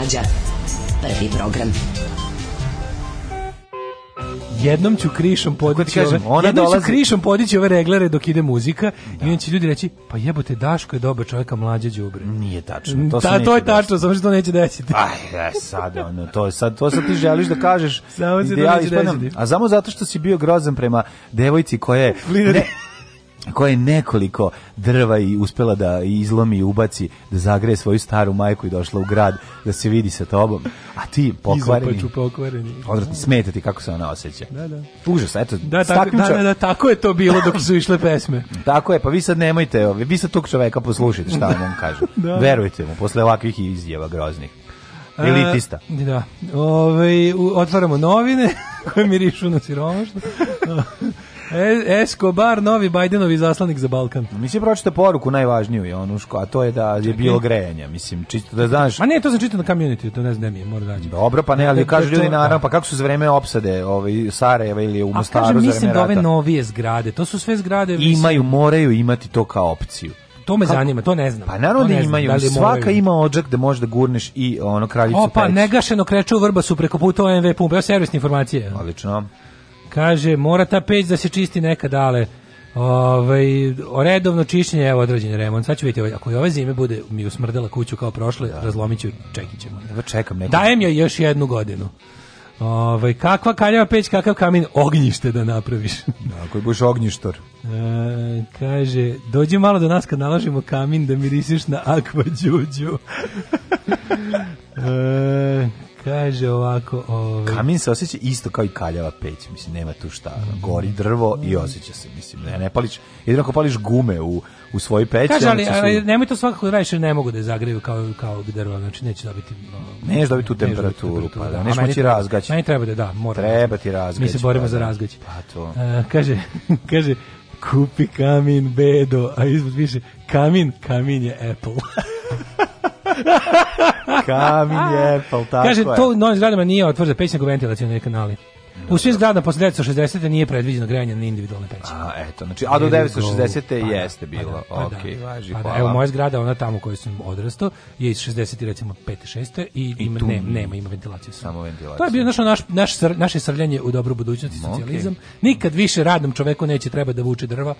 Mlađa. Prvi program. Jednom ću krišom da podići kažem, ove, ona jednom dolazi... ću krišom podići ove reglere dok ide muzika da. i onda će ljudi reći, pa jebote, Daško je dobar čovjeka mlađe đubre. Nije tačno. To, Ta, to je tačno, samo što to neće desiti. Aj, aj e, sad, ono, to, je sad, to sad ti želiš da kažeš. Samo se to neće desiti. A samo zato što si bio grozan prema devojci koja je... Ne, koja je nekoliko drva i uspela da izlomi i ubaci, da zagreje svoju staru majku i došla u grad da se vidi sa tobom, a ti pokvareni. pokvareni. Odvratno, smete ti kako se ona osjeća. Da, da. Užas, eto, da, tako, da, da, da, tako je to bilo dok su išle pesme. tako je, pa vi sad nemojte, vi sad tog čoveka poslušajte šta vam on kaže. da. Verujte mu, posle ovakvih izjava groznih. E, Elitista. A, da. Ove, otvaramo novine koje mirišu na siromašno. E, Escobar, novi Bajdenovi zaslanik za Balkan. Mislim, pročite poruku najvažniju, Jonuško, a to je da je bilo grejanja, mislim, čisto da znaš... Ma ne, to sam čitao na community, to ne znam mi je, mora dađe. Dobro, pa ne, ali kažu ljudi, da. naravno, pa kako su za vreme opsade ovaj, Sarajeva ili u Mostaru za vreme rata? mislim da ove novije zgrade, to su sve zgrade... Imaju, moraju imati to kao opciju. To me Kako? zanima, to ne znam. Pa naravno da imaju, da svaka ima odžak da možeš da gurneš i ono kraljicu peć. O, pa negašeno kreću vrba su preko puta OMV pumpe, evo servisne informacije. Odlično. Kaže, mora ta peć da se čisti nekad, ale Ove, ovaj, redovno čišćenje je odrađen remont. Sad ću vidjeti, ovaj, ako je ove zime bude mi usmrdela kuću kao prošle, da. razlomit ću čekićemo. Evo čekam nekako. Dajem joj još jednu godinu. Ove, ovaj, kakva kaljava peć, kakav kamin, ognjište da napraviš. Da, ako je buš ognjištor. E, kaže, dođi malo do nas kad naložimo kamin da mirisiš na akva džuđu. e, Kaže ovako, ovaj Kamin se osjeća isto kao i kaljava peć, mislim nema tu šta. Gori drvo i mm. osjeća se, mislim, ne, ne pališ, jedino ako pališ gume u u svoj peći. Kaže ali, ali nemoj to svakako da radiš, ne mogu da je zagreju kao kao drvo, znači neće dobiti. No, neš dobiti tu temperaturu, pa da, da neš moći razgaći. Meni treba da da, mora. Treba ti razgaći. Mi se borimo pa, za da. razgaći. Pa to. Uh, kaže kaže kupi kamin bedo, a ispod piše kamin, kamin je Apple. kamin je Apple, tako Kaže, je. to noć radima nije otvor za pećnjako ventilacijone kanali. U svim zgradama posle 960. nije predviđeno grejanje na individualne peći. A, eto, znači, a do 1960. Go, pa da, jeste pa da, bilo. Pa da, ok, pa da, važi, pa hvala. Evo, moja zgrada, ona tamo koju sam odrastao, je iz 60. recimo 5. 6. i, I ima, ne, nema, ima ventilaciju. Samo ventilaciju. To je bio naš, naš, naš sr, naše srljanje u dobru budućnosti, okay. socijalizam. Nikad više radnom čoveku neće treba da vuče drva.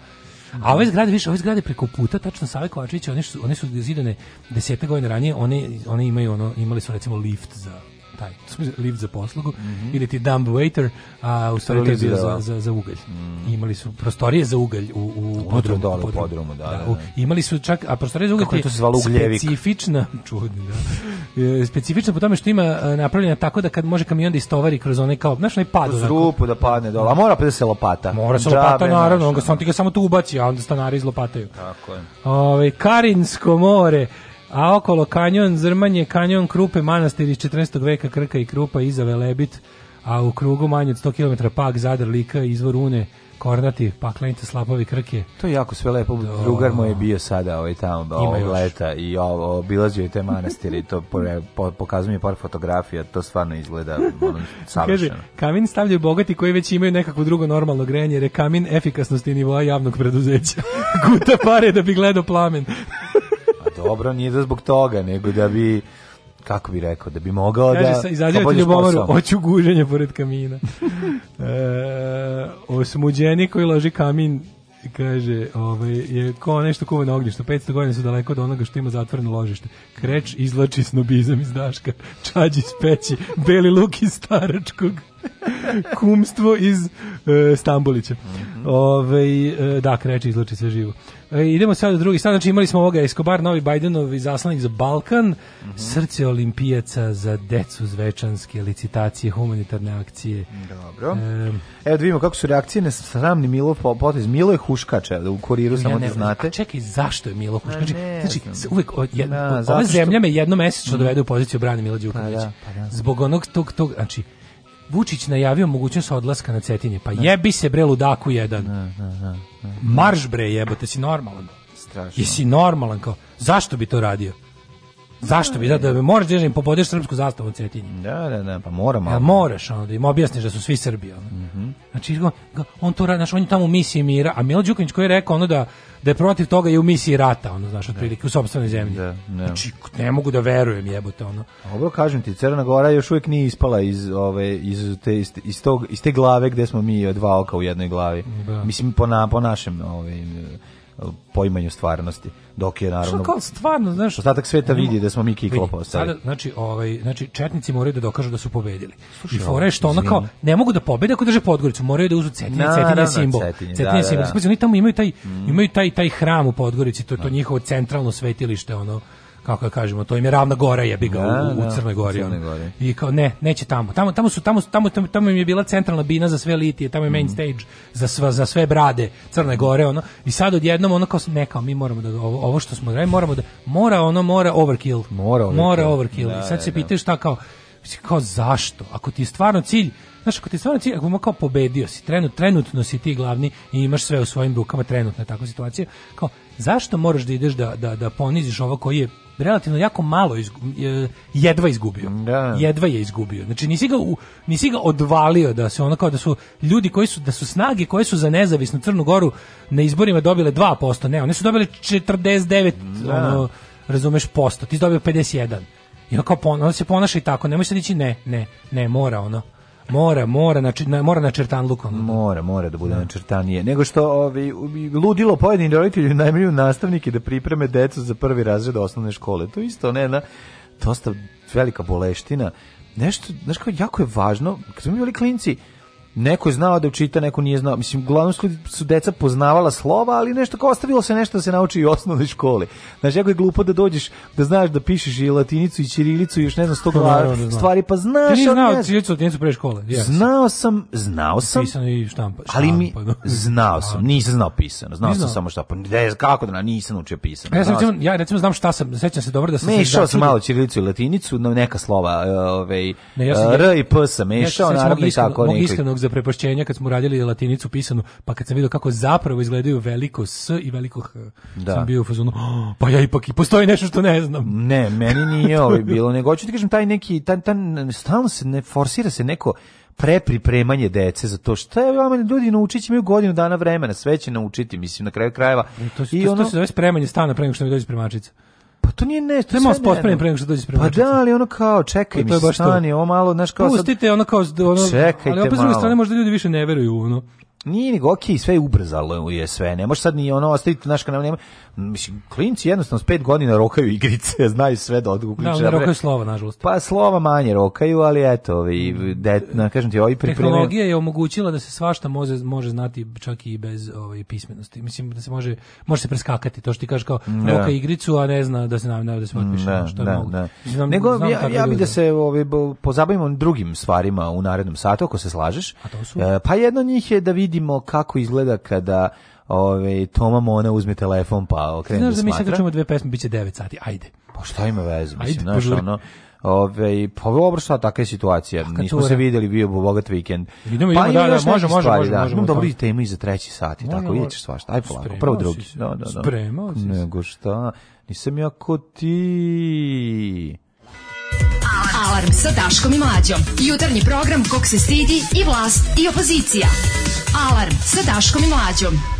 A ove zgrade, više, ove zgrade preko puta, tačno Save Kovačevića, one su, one su zidane desete godina ranije, one, one imaju ono, imali su recimo lift za taj lift za poslugu mm -hmm. ili ti dumb waiter, a u stvari to je bio za, za, za ugalj. Mm. Imali su prostorije za ugalj u, u, u podrumu. Dole, podrumu, podrumu da, da, da. U, da. imali su čak, a prostorije za ugalj Kako je, to se zvalo specifična, čudni, da. E, specifična po tome što ima e, napravljena tako da kad može kamion da istovari kroz onaj kao, znaš, onaj pad. Kroz rupu da padne dole, a mora pa da se lopata. Mora se Džabe, lopata, naravno, on ga, sam ti ga samo tu ubaci, a onda stanari izlopataju. Tako je. Ove, Karinsko more, A okolo kanjon Zrmanje, kanjon Krupe, manastir iz 14. veka Krka i Krupa, iza Velebit, a u krugu manje od 100 km pak Zadar, Lika, izvor Une, Kornati, Paklenice, Slapovi, Krke. To je jako sve lepo. Do... Drugar moj je bio sada ovaj tamo ovog ovaj, leta i ovo, obilazio je te manastire i to po, pokazuje mi par fotografija, to stvarno izgleda ono, savršeno. kamin stavljaju bogati koji već imaju nekako drugo normalno grejanje, jer je kamin efikasnosti nivoa javnog preduzeća. Guta pare da bi gledao plamen dobro, nije da zbog toga, nego da bi kako bi rekao, da bi mogao Kaže, da... Izađevati ljubomoru, hoću guženje pored kamina. e, osmuđeni koji loži kamin kaže, ovaj, je ko nešto kuva na ognjištu, 500 godina su daleko od onoga što ima zatvoreno ložište. Kreć izlači snobizam iz daška, čađ iz peći, beli luk iz staračkog, kumstvo iz e, Stambolića. Mm -hmm. Ove, ovaj, e, da, kreć izlači sve živo. E, idemo sad do drugi stan, znači imali smo ovoga Escobar, novi Bajdenov i zaslanik za Balkan, mm -hmm. srce olimpijaca za decu zvečanske licitacije, humanitarne akcije. Dobro. E, Evo da vidimo kako su reakcije na sramni Milo potez. Milo je huškača, u kuriru ja samo da ne, da znate. A čekaj, zašto je Milo huškač? Znači, znači, znam. uvek, o, jedna, da, ova zemlja što... me jedno mesečno mm. dovede u poziciju brane Milo Đukovića. Pa, da, pa, da. Zbog onog tog, tog, znači, Vučić najavio mogućnost odlaska na Cetinje. Pa jebi se bre ludaku jedan. Ne, ne, ne, Marš bre jebote, si normalan. Strašno. Jesi normalan kao, zašto bi to radio? Zašto bi da da, da moraš da po popodeš srpsku zastavu u Cetinju? Da, da, da, pa moramo. Ja moraš ono da im objasniš da su svi Srbi ono. Mm -hmm. Znači on to radi, znači on je tamo u misiji mira, a Milo Đukić koji je rekao ono da da je protiv toga je u misiji rata, ono, znaš, da. otprilike, u sopstvenoj zemlji. Da, ne. Da. Znači, ne mogu da verujem, jebote, ono. Dobro, kažem ti, Crna Gora još uvek nije ispala iz, ove, iz, te, iz, tog, iz te glave gde smo mi dva oka u jednoj glavi. Da. Mislim, po, na, po našem, ove, poimanju stvarnosti. Dok je naravno kao stvarno, znaš, ostatak sveta vidi da smo mi kiklopao sada. Znači, ovaj, znači četnici moraju da dokažu da su pobedili. Slušaj, I fore što ona kao ne mogu da pobede ako drže Podgoricu, moraju da uzu Cetinje, na, Cetinje simbol. Cetinje, da, da, simbol. Da, da. Znači, oni tamo imaju taj mm. imaju taj taj hram u Podgorici, to je to da. njihovo centralno svetilište ono kako ga da kažemo, to im je ravna gora jebi ga da, u, u, da, Crnoj Gori. Crnoj Gori. I kao ne, neće tamo. Tamo tamo su tamo tamo tamo im je bila centralna bina za sve litije, tamo je main mm. stage za sva za sve brade Crne Gore ono. I sad odjednom ono kao ne kao mi moramo da ovo, ovo što smo radili moramo da mora ono mora overkill. Mora overkill. Mora overkill. Da, I sad da, se pitaš šta kao kao zašto? Ako ti je stvarno cilj Znaš, ako ti stvarno cilj, ako kao pobedio si, trenut, trenutno si ti glavni i imaš sve u svojim rukama, trenutno je takva situacija, kao, zašto moraš da ideš da, da, da poniziš ovo koji je relativno jako malo izgu, jedva izgubio. Mm, da. Jedva je izgubio. Znači nisi ga u, nisi ga odvalio da se ono kao da su ljudi koji su da su snage koje su za nezavisnu Crnu Goru na izborima dobile 2%, ne, one su dobile 49 mm, da. ono razumeš posto. Ti si dobio 51. I ono kao pon, ono se ponaša i tako, nemoj se dići ne, ne, ne, mora ono. Mora, mora, znači mora na čertan lukom. Mora, mora da bude na čertanije. Nego što ovi, ludilo pojedini roditelji najmiju nastavnike da pripreme decu za prvi razred osnovne škole. To isto ne, na, dosta velika boleština. Nešto, znači jako je važno, kad smo bili klinci, Neko je znao da učita, neko nije znao. Mislim, uglavnom su deca poznavala slova, ali nešto kao ostavilo se nešto da se nauči i osnovnoj školi. Znaš, jako je glupo da dođeš, da znaš da pišeš i latinicu i ćirilicu i još ne znam sto pa no, da stvari, pa znaš... Ti znao ćirilicu latinicu pre škole? Yes. Znao sam, znao sam... Pisano i štampa. Ali mi, znao sam, nisam znao pisano, znao, nisam sam samo šta, pa kako da nisam učio pisano. Ja, sam, recimo, ja recimo znam šta sam, sećam se dobro da sam... Mešao sam malo ćirilicu i latinicu, neka slova, ove, ovaj, ne, ja sam, r i p sam mešao, naravno i tako nekog za zaprepašćenja kad smo radili latinicu pisanu, pa kad sam video kako zapravo izgledaju veliko S i veliko H, da. sam bio u fazonu, oh, pa ja ipak i postoji nešto što ne znam. Ne, meni nije ovo bilo, nego hoću ti kažem, taj neki, taj, taj, stalno se ne forsira se neko, prepripremanje dece za to šta je vama ljudi naučit će mi godinu dana vremena sve će naučiti mislim na kraju krajeva e, i, to, I to, ono to se zove spremanje stana pre nego što mi dođe spremačica Pa to nije nešto, to je malo spotpremljen pre nego što dođe spremačica. Pa da, ali ono kao, čekaj mi stani, ovo malo, znaš kao... Pustite, sad... ono kao... Ono, Čekajte ali opet s druge strane možda ljudi više ne veruju u ono. Nije nego okej, okay, sve je ubrzalo je sve. Ne može sad ni ono ostaviti, znaš, kao, nema mislim, klinci jednostavno s pet godina rokaju igrice, znaju sve do odgukliča. Da, da ne rokaju slova, nažalost. Pa slova manje rokaju, ali eto, ovi, det, na, kažem ti, ovi pripremljeni... Tehnologija je omogućila da se svašta može, može znati čak i bez ovaj, pismenosti. Mislim, da se može, može se preskakati, to što ti kažeš kao da. roka igricu, a ne zna da se nam da se otpiše, da, što da, je moguće. Da. Znam, Nego, znam ja, ja bih da se ovi, pozabavimo drugim stvarima u narednom satu, ako se slažeš. A to su? E, pa jedno njih je da vidimo kako izgleda kada Ove, Toma Mona uzme telefon pa okrene da smatra. Znaš da mi sad čujemo dve pesme, bit će 9 sati, ajde. Pa šta ima veze, mislim, znaš, ono, Ove, pa dobro šta, taka je situacija. Akatura. Nismo se videli, bio bo bogat vikend. Idemo, pa idemo, da, da, može, može, može, može. Da. Imam dobri temu i za treći sat i tako, vidjet ćeš svašta. Aj polako, prvo drugi. Da, da, da. Spremao si Nego šta, nisam ja ko ti. Alarm, sa Daškom i Mlađom. Jutarnji program kog se stidi i vlast i opozicija. Alarm sa Daškom i Mlađom.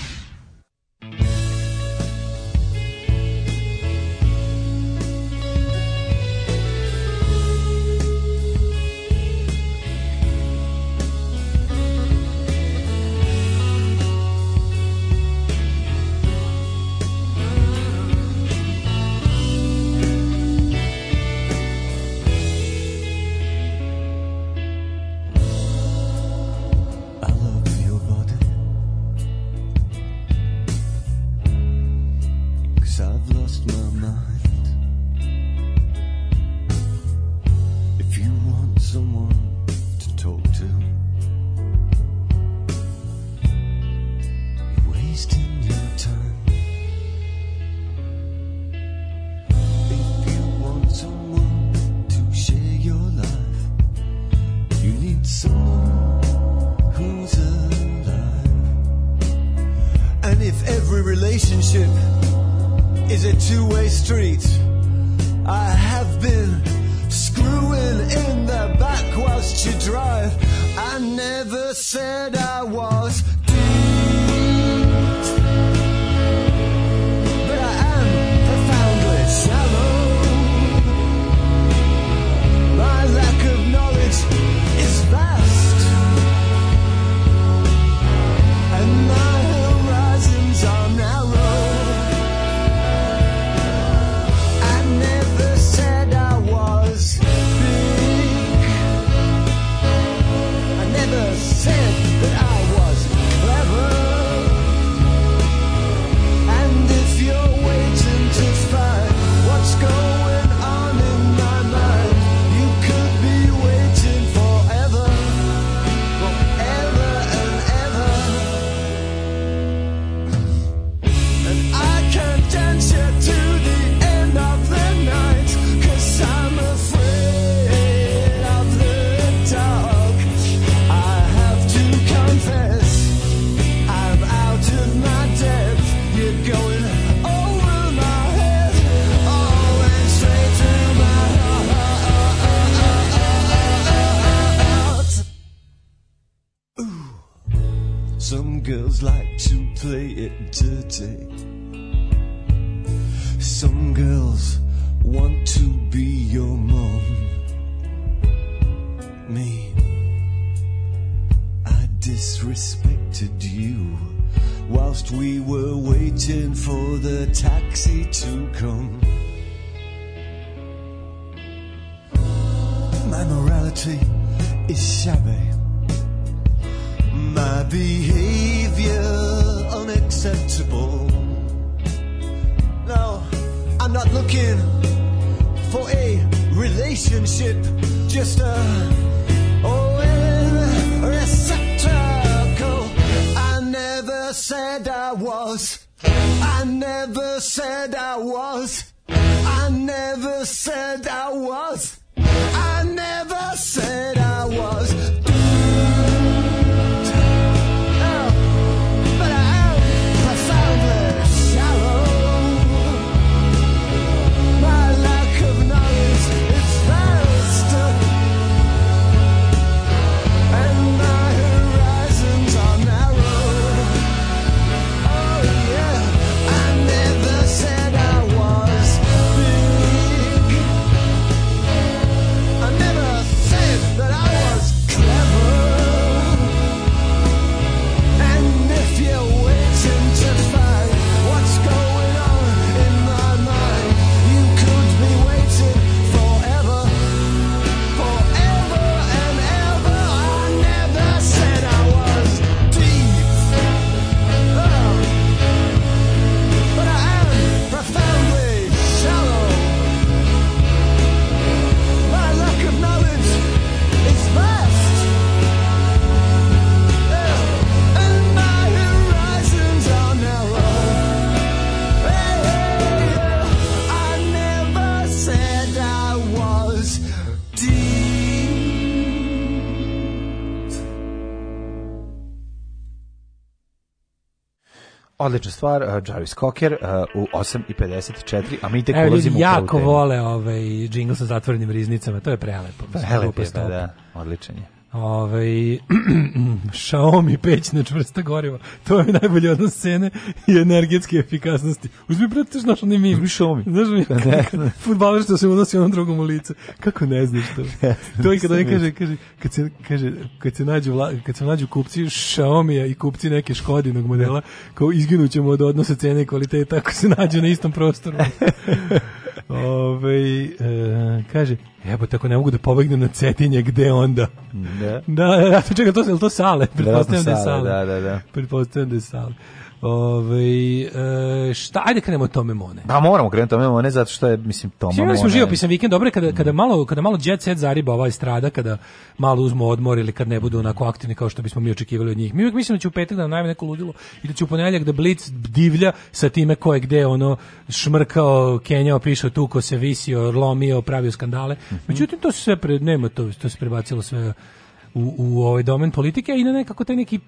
Some girls like to play it dirty. Some girls want to be your mom. Me, I disrespected you whilst we were waiting for the taxi to come. My morality is shabby. My behavior unacceptable. No, I'm not looking for a relationship, just a oil I never said I was. I never said I was. I never said I was. I never said I was. odlična stvar, uh, Jarvis Cocker uh, u 8.54, a mi tek Evo, ulazimo jako u jako vole ovaj džingl sa zatvorenim riznicama, to je prelepo. Prelepo je, pa da, odličan je. Ove, ovaj, Xiaomi peć na čvrsta goriva. To je najbolji odnos cene i energetske efikasnosti. Uzmi, brate, znaš onaj mim. Uzmi Xiaomi. Znaš mi, futbaler što se unosi onom drugom u lice. Kako ne znaš to? to je kada ne kaže, kaže, kad se, kaže, kad se nađu, vla, kad se nađu kupci xiaomi i kupci neke Škodinog modela, kao izginućemo od odnosa cene i kvaliteta ako se nađu na istom prostoru. Ove, e, kaže, evo tako ne mogu da pobegnem na Cetinje, gde onda? Da. Da, da, čekaj, to, to sale, da, da, pretpostavljam da, da je sale. Da, da, da. Pretpostavljam da je sale. Ove, ovaj, e, šta, ajde krenemo od Tome Mone. Pa moramo krenuti Tome Mone zato što je, mislim, Toma Mone. Imali smo živopisan vikend, dobro je kada, kada, malo, kada malo jet set zariba ova strada, kada malo uzmu odmor ili kad ne budu onako aktivni kao što bismo mi očekivali od njih. Mi uvijek mislimo da će u petak da najme neko ludilo i da će u ponedeljak da blic divlja sa time ko je gde ono šmrkao, kenjao, pišao tu ko se visio, lomio, pravio skandale. Mm -hmm. Međutim, to se sve, pre, nema to, to se prebacilo sve u, u ovaj domen politike i na nekako te neki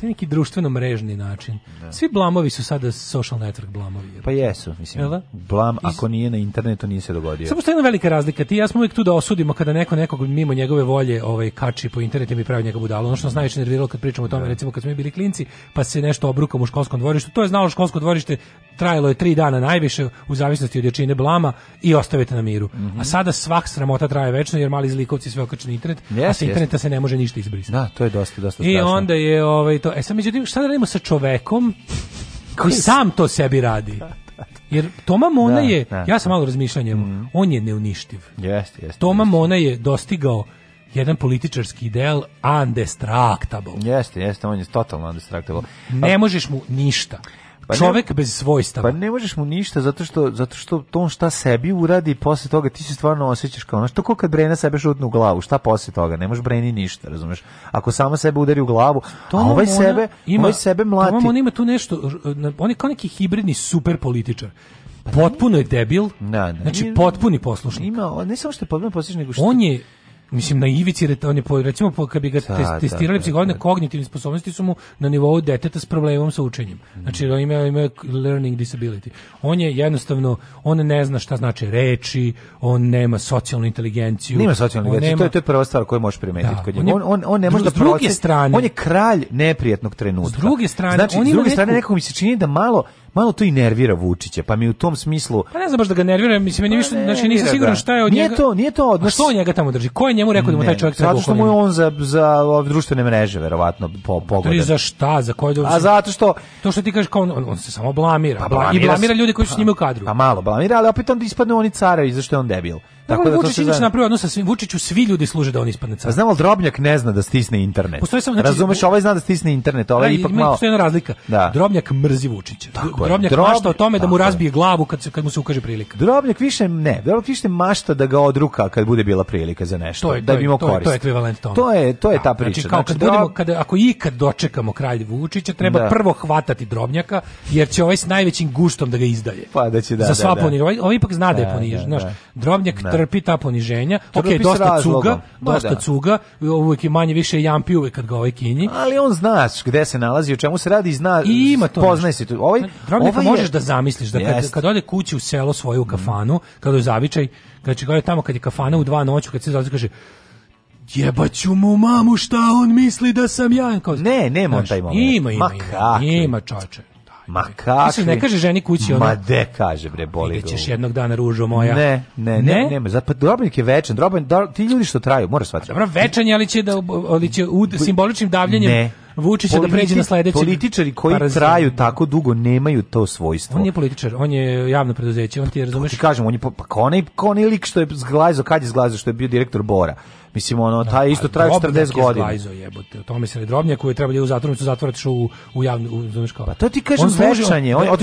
to je neki društveno-mrežni način. Da. Svi blamovi su sada social network blamovi. Pa jesu, mislim. Jel da? Blam, ako nije na internetu, nije se dogodio. Samo što je jedna velika razlika. Ti ja smo uvijek tu da osudimo kada neko nekog mimo njegove volje ovaj, kači po internetu i mi pravi njega budalo. Ono što nas najviše nerviralo kad pričamo o tome, da. recimo kad smo mi bili klinci, pa se nešto obrukamo u školskom dvorištu. To je znalo školsko dvorište, trajalo je tri dana najviše u zavisnosti od jačine blama i ostavite na miru. Mm -hmm. A sada svak sramota traje večno jer mali zlikovci sve okače na internet, yes, a sa interneta yes. se ne može ništa izbrisati. Da, to je dosta, dosta strašno. I onda je ovaj, to to. E sad, međutim, šta da radimo sa čovekom koji sam to sebi radi? Da, da, da. Jer Toma Mona da, je, da, ja sam malo razmišljao njemu, mm. on je neuništiv. Jeste, jeste. Toma jest. Mona je dostigao jedan političarski ideal undestructible. Jeste, jeste, on je totalno undestructible. Ne A... možeš mu ništa. Pa čovek ne, bez svojstava. Pa ne možeš mu ništa zato što zato što on šta sebi uradi posle toga ti se stvarno osećaš kao ono što ko kad Brena sebe šutne u glavu, šta posle toga? Ne možeš Breni ništa, razumeš? Ako samo sebe udari u glavu, to a ovaj sebe, ima, ovaj sebe mlati. To on ima tu nešto, on je kao neki hibridni super političar. Potpuno je debil. Da, da, znači potpuni poslušnik. Ima, ne samo što je potpuno poslušnik, nego što... On je mislim na ivici on je po, recimo po, kad bi ga da, da testirali da, psihodne, da. kognitivne sposobnosti su mu na nivou deteta s problemom sa učenjem. Znači on ima ima learning disability. On je jednostavno on ne zna šta znači reči, on nema socijalnu inteligenciju. Nema socijalnu inteligenciju, nema... to je to je prva stvar koju možeš primetiti da, kod njega. On, on, on ne može da druge strane, on je kralj neprijatnog trenutka. S druge strane, znači, on s druge strane nekako mi se čini da malo malo to i nervira Vučića, pa mi u tom smislu... Pa ne znam baš da ga nervira, mislim, meni pa više, znači nisam siguran da. šta je od nije njega... To, nije to odnos... A što on njega tamo drži? Ko je njemu rekao da mu taj čovjek treba Zato što mu je on za, za ove društvene mreže, verovatno, po, pogodan. I za šta? Za koje A zato što... To što ti kažeš kao on, on, on se samo blamira. Pa blamira I blamira s... ljudi koji su s njime u pa, kadru. Pa malo blamira, ali opet onda ispadne oni carevi, zašto je on debil. Tako da, da Vučić ništa napravio odnos sa svim Vučiću svi ljudi služe da on ispadne car. Pa znamo Drobnjak ne zna da stisne internet. Postoji znači, razumeš, ovaj zna da stisne internet, ovaj da, ipak malo. Postoji jedna razlika. Da. Drobnjak mrzi Vučića. Tako Drobnjak Drob... mašta o tome da mu razbije glavu kad se kad mu se ukaže prilika. Drobnjak više ne, Drobnjak više mašta da ga odruka kad bude bila prilika za nešto, to je, da bi imao korist. To je, to je ekvivalent tome. To je to je ta znači, priča. Znači, kao kad znači, budemo kad, ako ikad dočekamo kralj Vučića, treba da. prvo hvatati Drobnjaka jer će ovaj s najvećim guštom da ga izdaje. Pa da će da. Za sva da, poniženja. Ovaj ipak zna da je ponižen, Drobnjak trpi ta poniženja. Trpi ok, pa da. dosta cuga, dosta da. cuga, uvijek je manje više jampi uvek kad ga ovaj kinji. Ali on zna gde se nalazi, o čemu se radi zna, I ima to poznaje se. Ovaj, ovaj je... možeš da zamisliš, da kad, kad ode kući u selo svoju kafanu, mm. kad je zavičaj, kad će gledati tamo kad je kafana u dva noću, kad se zalazi, kaže, jebaću mu mamu šta on misli da sam ja. Kao, ne, nema on taj moment. Ima, ima, Ma ima, kakvi. ima čoče. Ma kakvi? Mislim, ne kaže ženi kući ona. Ma de kaže bre, boli ga. ćeš jednog dana ružo moja. Ne, ne, ne, ne, ne pa drobnik je večan, droban, da, ti ljudi što traju, mora svatiti. treba. Dobro, večan je, ali će da ali će u simboličnim davljenjem. Ne, se da pređe na sledeći. Političari koji parazita. traju tako dugo nemaju to svojstvo. On je političar, on je javno preduzeće, on ti je, razumeš? Pa ti kažem, on je pa onaj, onaj lik što je zglazio, kad je zglazio, što je bio direktor Bora. Mislim ono taj isto da, traje 40 godina. zglajzo, jebote. O tome se Drobnjak koji je trebao da u zatvornicu zatvoraš u u javnu u razumeš kao. Pa to ti kažem on on, on,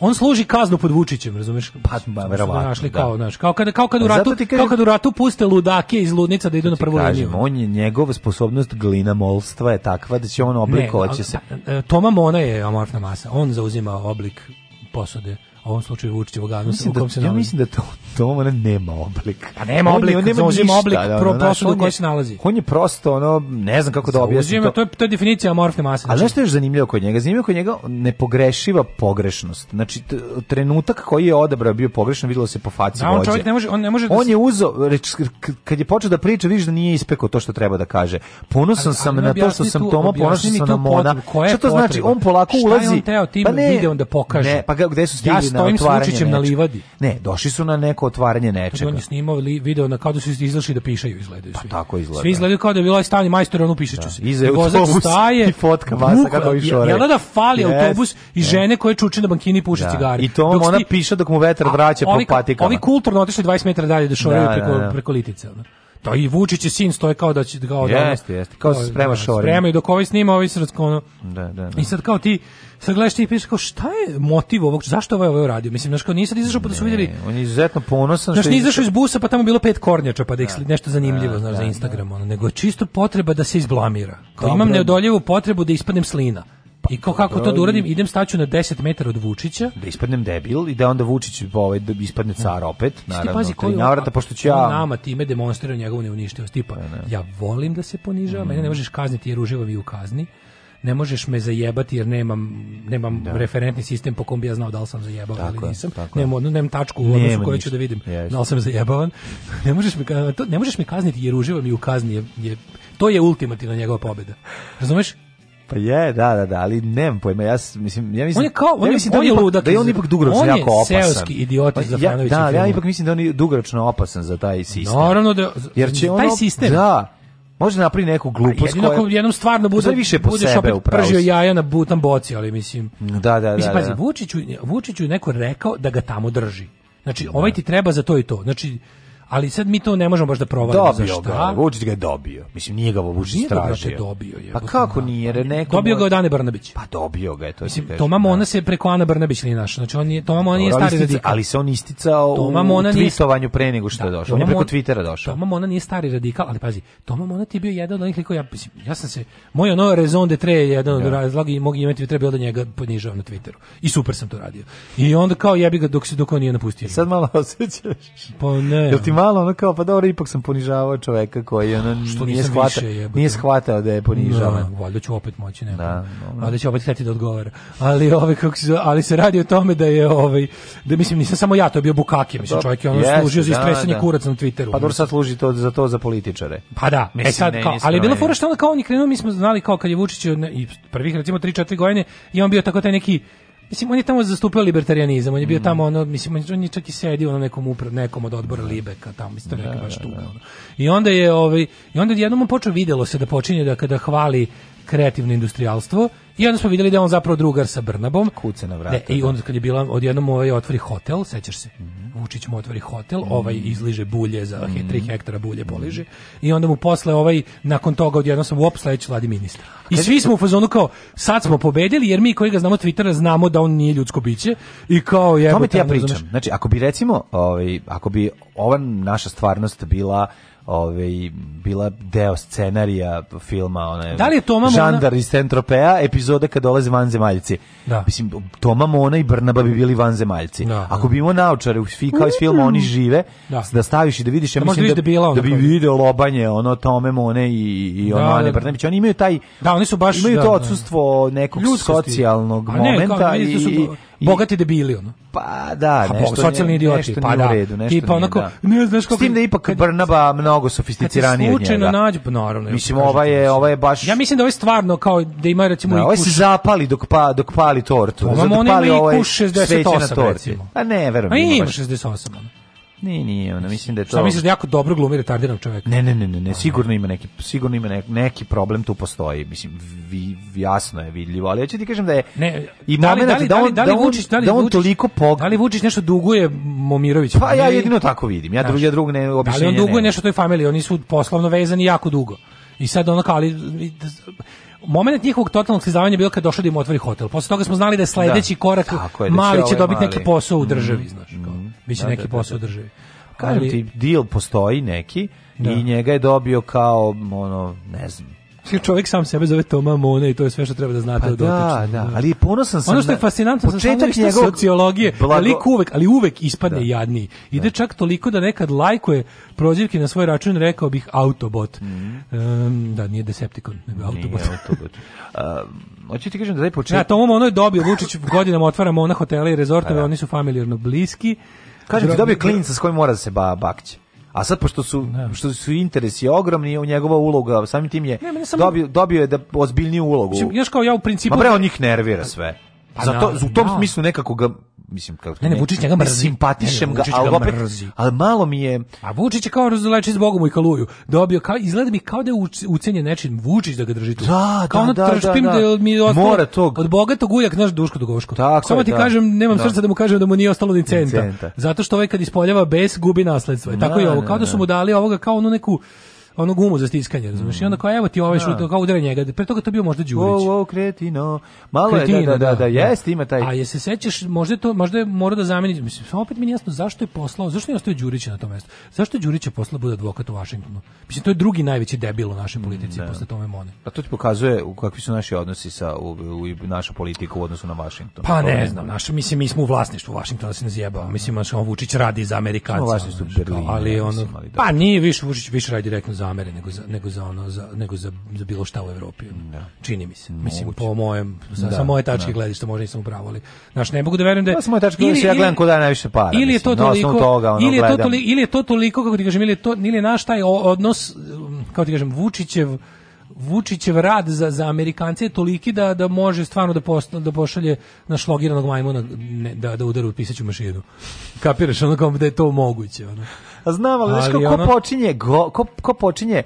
on služi kaznu pod Vučićem, razumeš? Pa ba, verovatno. Našli da. kao, znaš, kao kad kao kad u pa ratu, kažem, kao kad u ratu puste ludake iz ludnica da idu na prvu liniju. On je njegova sposobnost glina molstva je takva da će on on oblikovaće se. Pa, e, Toma Mona je amorfna masa. On zauzima oblik posode u ovom slučaju Vučićevog anusa u kom da- se nalazi. Ja mislim da to, to ona nema oblik. A pa nema oblik, on, on nema zauzima oblik da, da pro, prosto koji se nalazi. On je prosto, ono, ne znam kako da objasnim to. To je, to je definicija amorfne mase. Znači. Ali nešto je još zanimljivo kod njega? Zanimljivo kod njega nepogrešiva pogrešnost. Znači, trenutak koji je odabrao bio pogrešan, videlo se po faci da, on čovjek ne može, on ne može da On je uzo, reč, kad je počeo da priča, vidiš da nije ispekao to što treba da kaže. Ponosan sam na to što sam Toma, ponosan sam na Mona. Šta to znači? On polako ulazi. Šta je on teo tim pa videom da pokaže? Ne, pa gde su stigli? na otvaranje. Stojim s na livadi. Ne, došli su na neko otvaranje pa nečega. Tako on je snimao video na kao da su izašli da pišaju izgledaju pa svi. Pa tako izgleda. Svi izgledaju kao da je bila stani majstor onu pišeću da. se. Da. Vozač staje i fotka vas kako je šore. Jel da, da fali yes. autobus i žene koje čuče na bankini puše da. cigare. I to dok ona sti... piše dok mu vetar vraća po patikama. Ovi kulturno otišli 20 metara dalje da šore da, preko preko litice. Da i Vučić i sin stoje kao da će kao da jeste, jeste. Kao se da- sprema da, šore. Sprema i dok ovaj snima, ovaj srpsko ono. Da, da, da. I sad kao ti sad gledaš ti i pišeš kao šta je motiv ovog, zašto ovaj ovaj radio? Mislim znači kao nisi izašao pa da su videli. On je izuzetno ponosan što. Znaš, izašao iz busa pa tamo bilo pet kornjača pa da ih da. nešto zanimljivo, znaš, za Instagram, ono, nego čisto potreba da se izblamira. Kao imam neodoljivu potrebu da ispadnem slina. I kao kako to da uradim, idem staću na 10 metara od Vučića. Da ispadnem debil i da onda Vučić ovaj, da ispadne car opet, naravno. Sti, pazi, koji navrata, pošto ću ja... nama time demonstrira njegovu neuništivost. Tipa, ne, ne. ja volim da se ponižavam, mm. mene ne mm. možeš kazniti jer uživam i u kazni. Ne možeš me zajebati jer nemam, nemam da. referentni sistem po kom bi ja znao da li sam zajebao ili nisam. Tako. Nemam, nemam tačku u odnosu koju ću da vidim yes. da li sam zajebavan. ne, možeš me, to, ne možeš me kazniti jer uživam i u kazni. Je, je, to je ultimativna njegova pobjeda. Razumeš? Pa je, da, da, da, ali nemam pojma. Ja mislim, ja mislim, on je kao, on, ja mislim on da on je ludak. Da je on ipak dugoročno jako opasan. On je seoski idiot pa, ja, Da, ali da, ja ipak mislim da on je dugoročno opasan za taj sistem. Naravno da, jer će taj ono, sistem. Da, Može da napravi neku pa glupost koja... Jedino jednom stvarno bude, više po budeš sebe opet pržio jaja na butan boci, ali mislim... Da, da, da mislim, da. Pazi, Vučiću, Vučiću je neko rekao da ga tamo drži. Znači, da. ovaj ti treba za to i to. Znači, ali sad mi to ne možemo baš da provalimo dobio za šta. Ga, Vučić ga je dobio. Mislim nije ga Vučić nije stražio. Ga dobio je. Pa kako nije, neko Dobio ga od Ane Brnabić. Pa dobio ga je, to Mislim, Toma da. Mona se preko Ana Brnabić nije našao. Znači on je Toma Mona nije stari radikal. Ali se on isticao Toma u tweetovanju pre nego što da, je došao. On je preko Twittera došao. Toma Mona nije stari radikal, ali pazi, Toma Mona ti je bio jedan od onih likova, ja mislim, ja sam se moj ono rezon de tre jedan od da. razloga i mogu imati treba da njega ponižavam na Twitteru. I super sam to radio. I onda kao jebi ga dok se dok on nije napustio. Sad malo osećaš. Pa ne. Jel ti malo ono kao, pa dobro, ipak sam ponižavao čoveka koji ono, što nije, shvata, nije shvatao da je ponižavan. Da, valjda ću opet moći, ne. Da, no, valjda da. ću opet htjeti da odgovara. Ali, ove, ovaj, kako se, ali se radi o tome da je, ovaj, da mislim, nisam samo ja, to je bio Bukaki, mislim, čovjek je ono yes, služio za da, istresanje da, kuraca na Twitteru. Pa dobro sad služi to, za to za političare. Pa da, e mislim, e sad, kao, ali je bilo fora što onda kao on je krenuo, mi smo znali kao kad je Vučić, i prvih recimo 3-4 godine, i on bio tako taj neki Mislim, on je tamo zastupao libertarianizam on je bio mm. tamo, ono, mislim, on je čak i sedio na nekom uprav, nekom od odbora Libeka, tamo, mislim, neka da, baš da, tuga. Da. Ono. I onda je, ovaj, i onda jednom on počeo videlo se da počinje da kada hvali kreativno industrijalstvo, I onda smo vidjeli da je on zapravo drugar sa Brnabom. Kuca na vrata. Ne, I da. onda kad je bila, odjednom ovaj otvori hotel, sećaš se, mhm. Vučić mu otvori hotel, mhm. ovaj izliže bulje za 3 mhm. hektara bulje poliže i onda mu posle ovaj, nakon toga odjednom sam u opsledeći vladi ministar. I svi smo u fazonu kao, sad smo pobedili jer mi koji ga znamo Twittera znamo da on nije ljudsko biće i kao je... Tome ti ja pričam. Znači, ako bi recimo, ovaj, ako bi ova naša stvarnost bila ovaj bila deo scenarija filma one Da li je Toma Mona Žandar iz Centropea epizode kad dolaze vanzemaljci. Da. Mislim Toma Mona i Brnaba bi bili vanzemaljci. Da, Ako bi imao naučare u kao iz filma oni mm. žive da, da staviš i da vidiš ja da, mislim da, da, bila da bi video lobanje ono Tome Mone i i ono da, Ane da, da. Brnabić oni imaju taj Da, oni su baš imaju to odsustvo nekog socijalnog momenta kao, i, i Bogati debili, ono. Pa da, ha, pa, nešto, socijalni idioti, pa da. redu, tipa onako, da. ne znaš kako. S tim da ipak kad, Brnaba mnogo sofisticiranije od njega. Slučajno nađu, pa naravno. Mislim ova je, ova je baš Ja mislim da ovo ovaj je stvarno kao da ima recimo da, i ovaj kuš. Ovo se zapali dok pa dok pali tortu. Pa zapali ovaj 68 recimo. A pa ne, verujem. A ima 68. Ne, nije, ona mislim da je to. Šta misliš da jako dobro glumi retardiranog čovjeka? Ne, ne, ne, ne, ne, sigurno ima neki sigurno ima neki, neki problem tu postoji. Mislim vi, jasno je vidljivo, ali ja ću ti kažem da je ne, i da li, da, da, da, da li, da on da li Vučić, da li da on Vučić, toliko pog... Da li Vučić nešto duguje Momirović? Pa ja jedino tako vidim. Ja drugi drug ne objašnjenje. Ali on duguje nešto toj familiji, oni su poslovno vezani jako dugo. I sad ono kao, ali moment njihovog totalnog slizavanja je bio kad došao da im otvori hotel. Posle toga smo znali da je sledeći da. korak je, da Mali će, će ovaj dobiti neki posao u državi, mm, znaš. Kao. Mm biće da, neki da, da, posao državi. Kažem Ali, ti, deal postoji neki i njega je dobio kao, ono, ne znam, čovjek sam sebe zove Toma Mone i to je sve što treba da znate pa od da, da, ali ponosan sam. Ono što je fascinantno sa njegov... sociologije, blago... lik uvek, ali uvek ispadne da. jadniji. Ide da. čak toliko da nekad lajkuje prozivke na svoj račun, rekao bih Autobot. Mm um, da, nije Decepticon, nego Autobot. Nije Autobot. um, hoću ti kažem da taj početak... Ja, Toma Mone je dobio, Vučić godinama otvara Mona hotele i rezortove, oni su familijarno bliski. Kažem ti, dobio klinca s kojim mora da se ba, bakće. A sad pošto su što su interesi ogromni, u njegova uloga samim tim je ne, sam... dobio, dobio je da ozbiljniju ulogu. još kao ja u principu. Ma bre, on njih nervira sve. Pa Zato, na, da, u tom na. Da. smislu nekako ga mislim kao ne, ne Vučić njega mrzi, simpatišem ga, ali opet, ali malo mi je A Vučić je kao razleči zbogom i kaluju. Dobio kao izgleda mi kao da je ucenjen nečim Vučić da ga drži tu. Da, kao da, da, da, da, mi ostalo, Mora tog. Od bogatog ujak naš Duško Dugovoško. Tako Samo ti da. kažem, nemam da. srca da mu kažem da mu nije ostalo ni centa. Zato što ovaj kad ispoljava bez gubi nasledstvo. Tako i ovo, kao da su mu dali ovoga kao onu neku onog gumu za stiskanje, razumiješ? I onda kao, evo ti ovaj što kao udara njega. Pre toga to bio možda Đurić. Wow, wow, kretino. Malo kretino, je, da, da, da, da, jeste, ima taj... A je se sećaš, možda to, možda je morao da zameni, mislim, samo opet mi nije jasno zašto je poslao, zašto je ostavio Đurića na to mesto? Zašto je Đurića poslao bude advokat u Vašingtonu? Mislim, to je drugi najveći debil u našoj politici da. posle tome Mone. Pa to ti pokazuje u kakvi su naši odnosi sa, u, u, naša politika u odnosu na Vašington. Pa ne znam, naša, mislim, mi smo u vlasništvu Vašingtona, se ne zjebao. Mislim, on Vučić radi za Amerikance. ali on pa nije više, Vučić više radi direktno za namere nego za, nego za ono za, nego za, za bilo šta u Evropi. Da. Čini mi se. Mislim po mojem sa, da, sa moje tačke da. gledišta možda nisam upravo, ali znaš ne mogu da verujem da pa, sa moje tačke gledišta ja gledam kuda najviše para. Ili je to toliko toga, ono, ili je to toliko, ili je to toliko kako ti kažem ili je to ili je naš taj odnos kako ti kažem Vučićev Vučićev rad za, za Amerikance je toliki da, da može stvarno da, post, da pošalje na šlogiranog majmuna ne, da, da u pisaću mašinu. Kapiraš ono kao da je to moguće. Ono. Znam, ali, znaš, ko, ono... počinje, go, ko, ko počinje,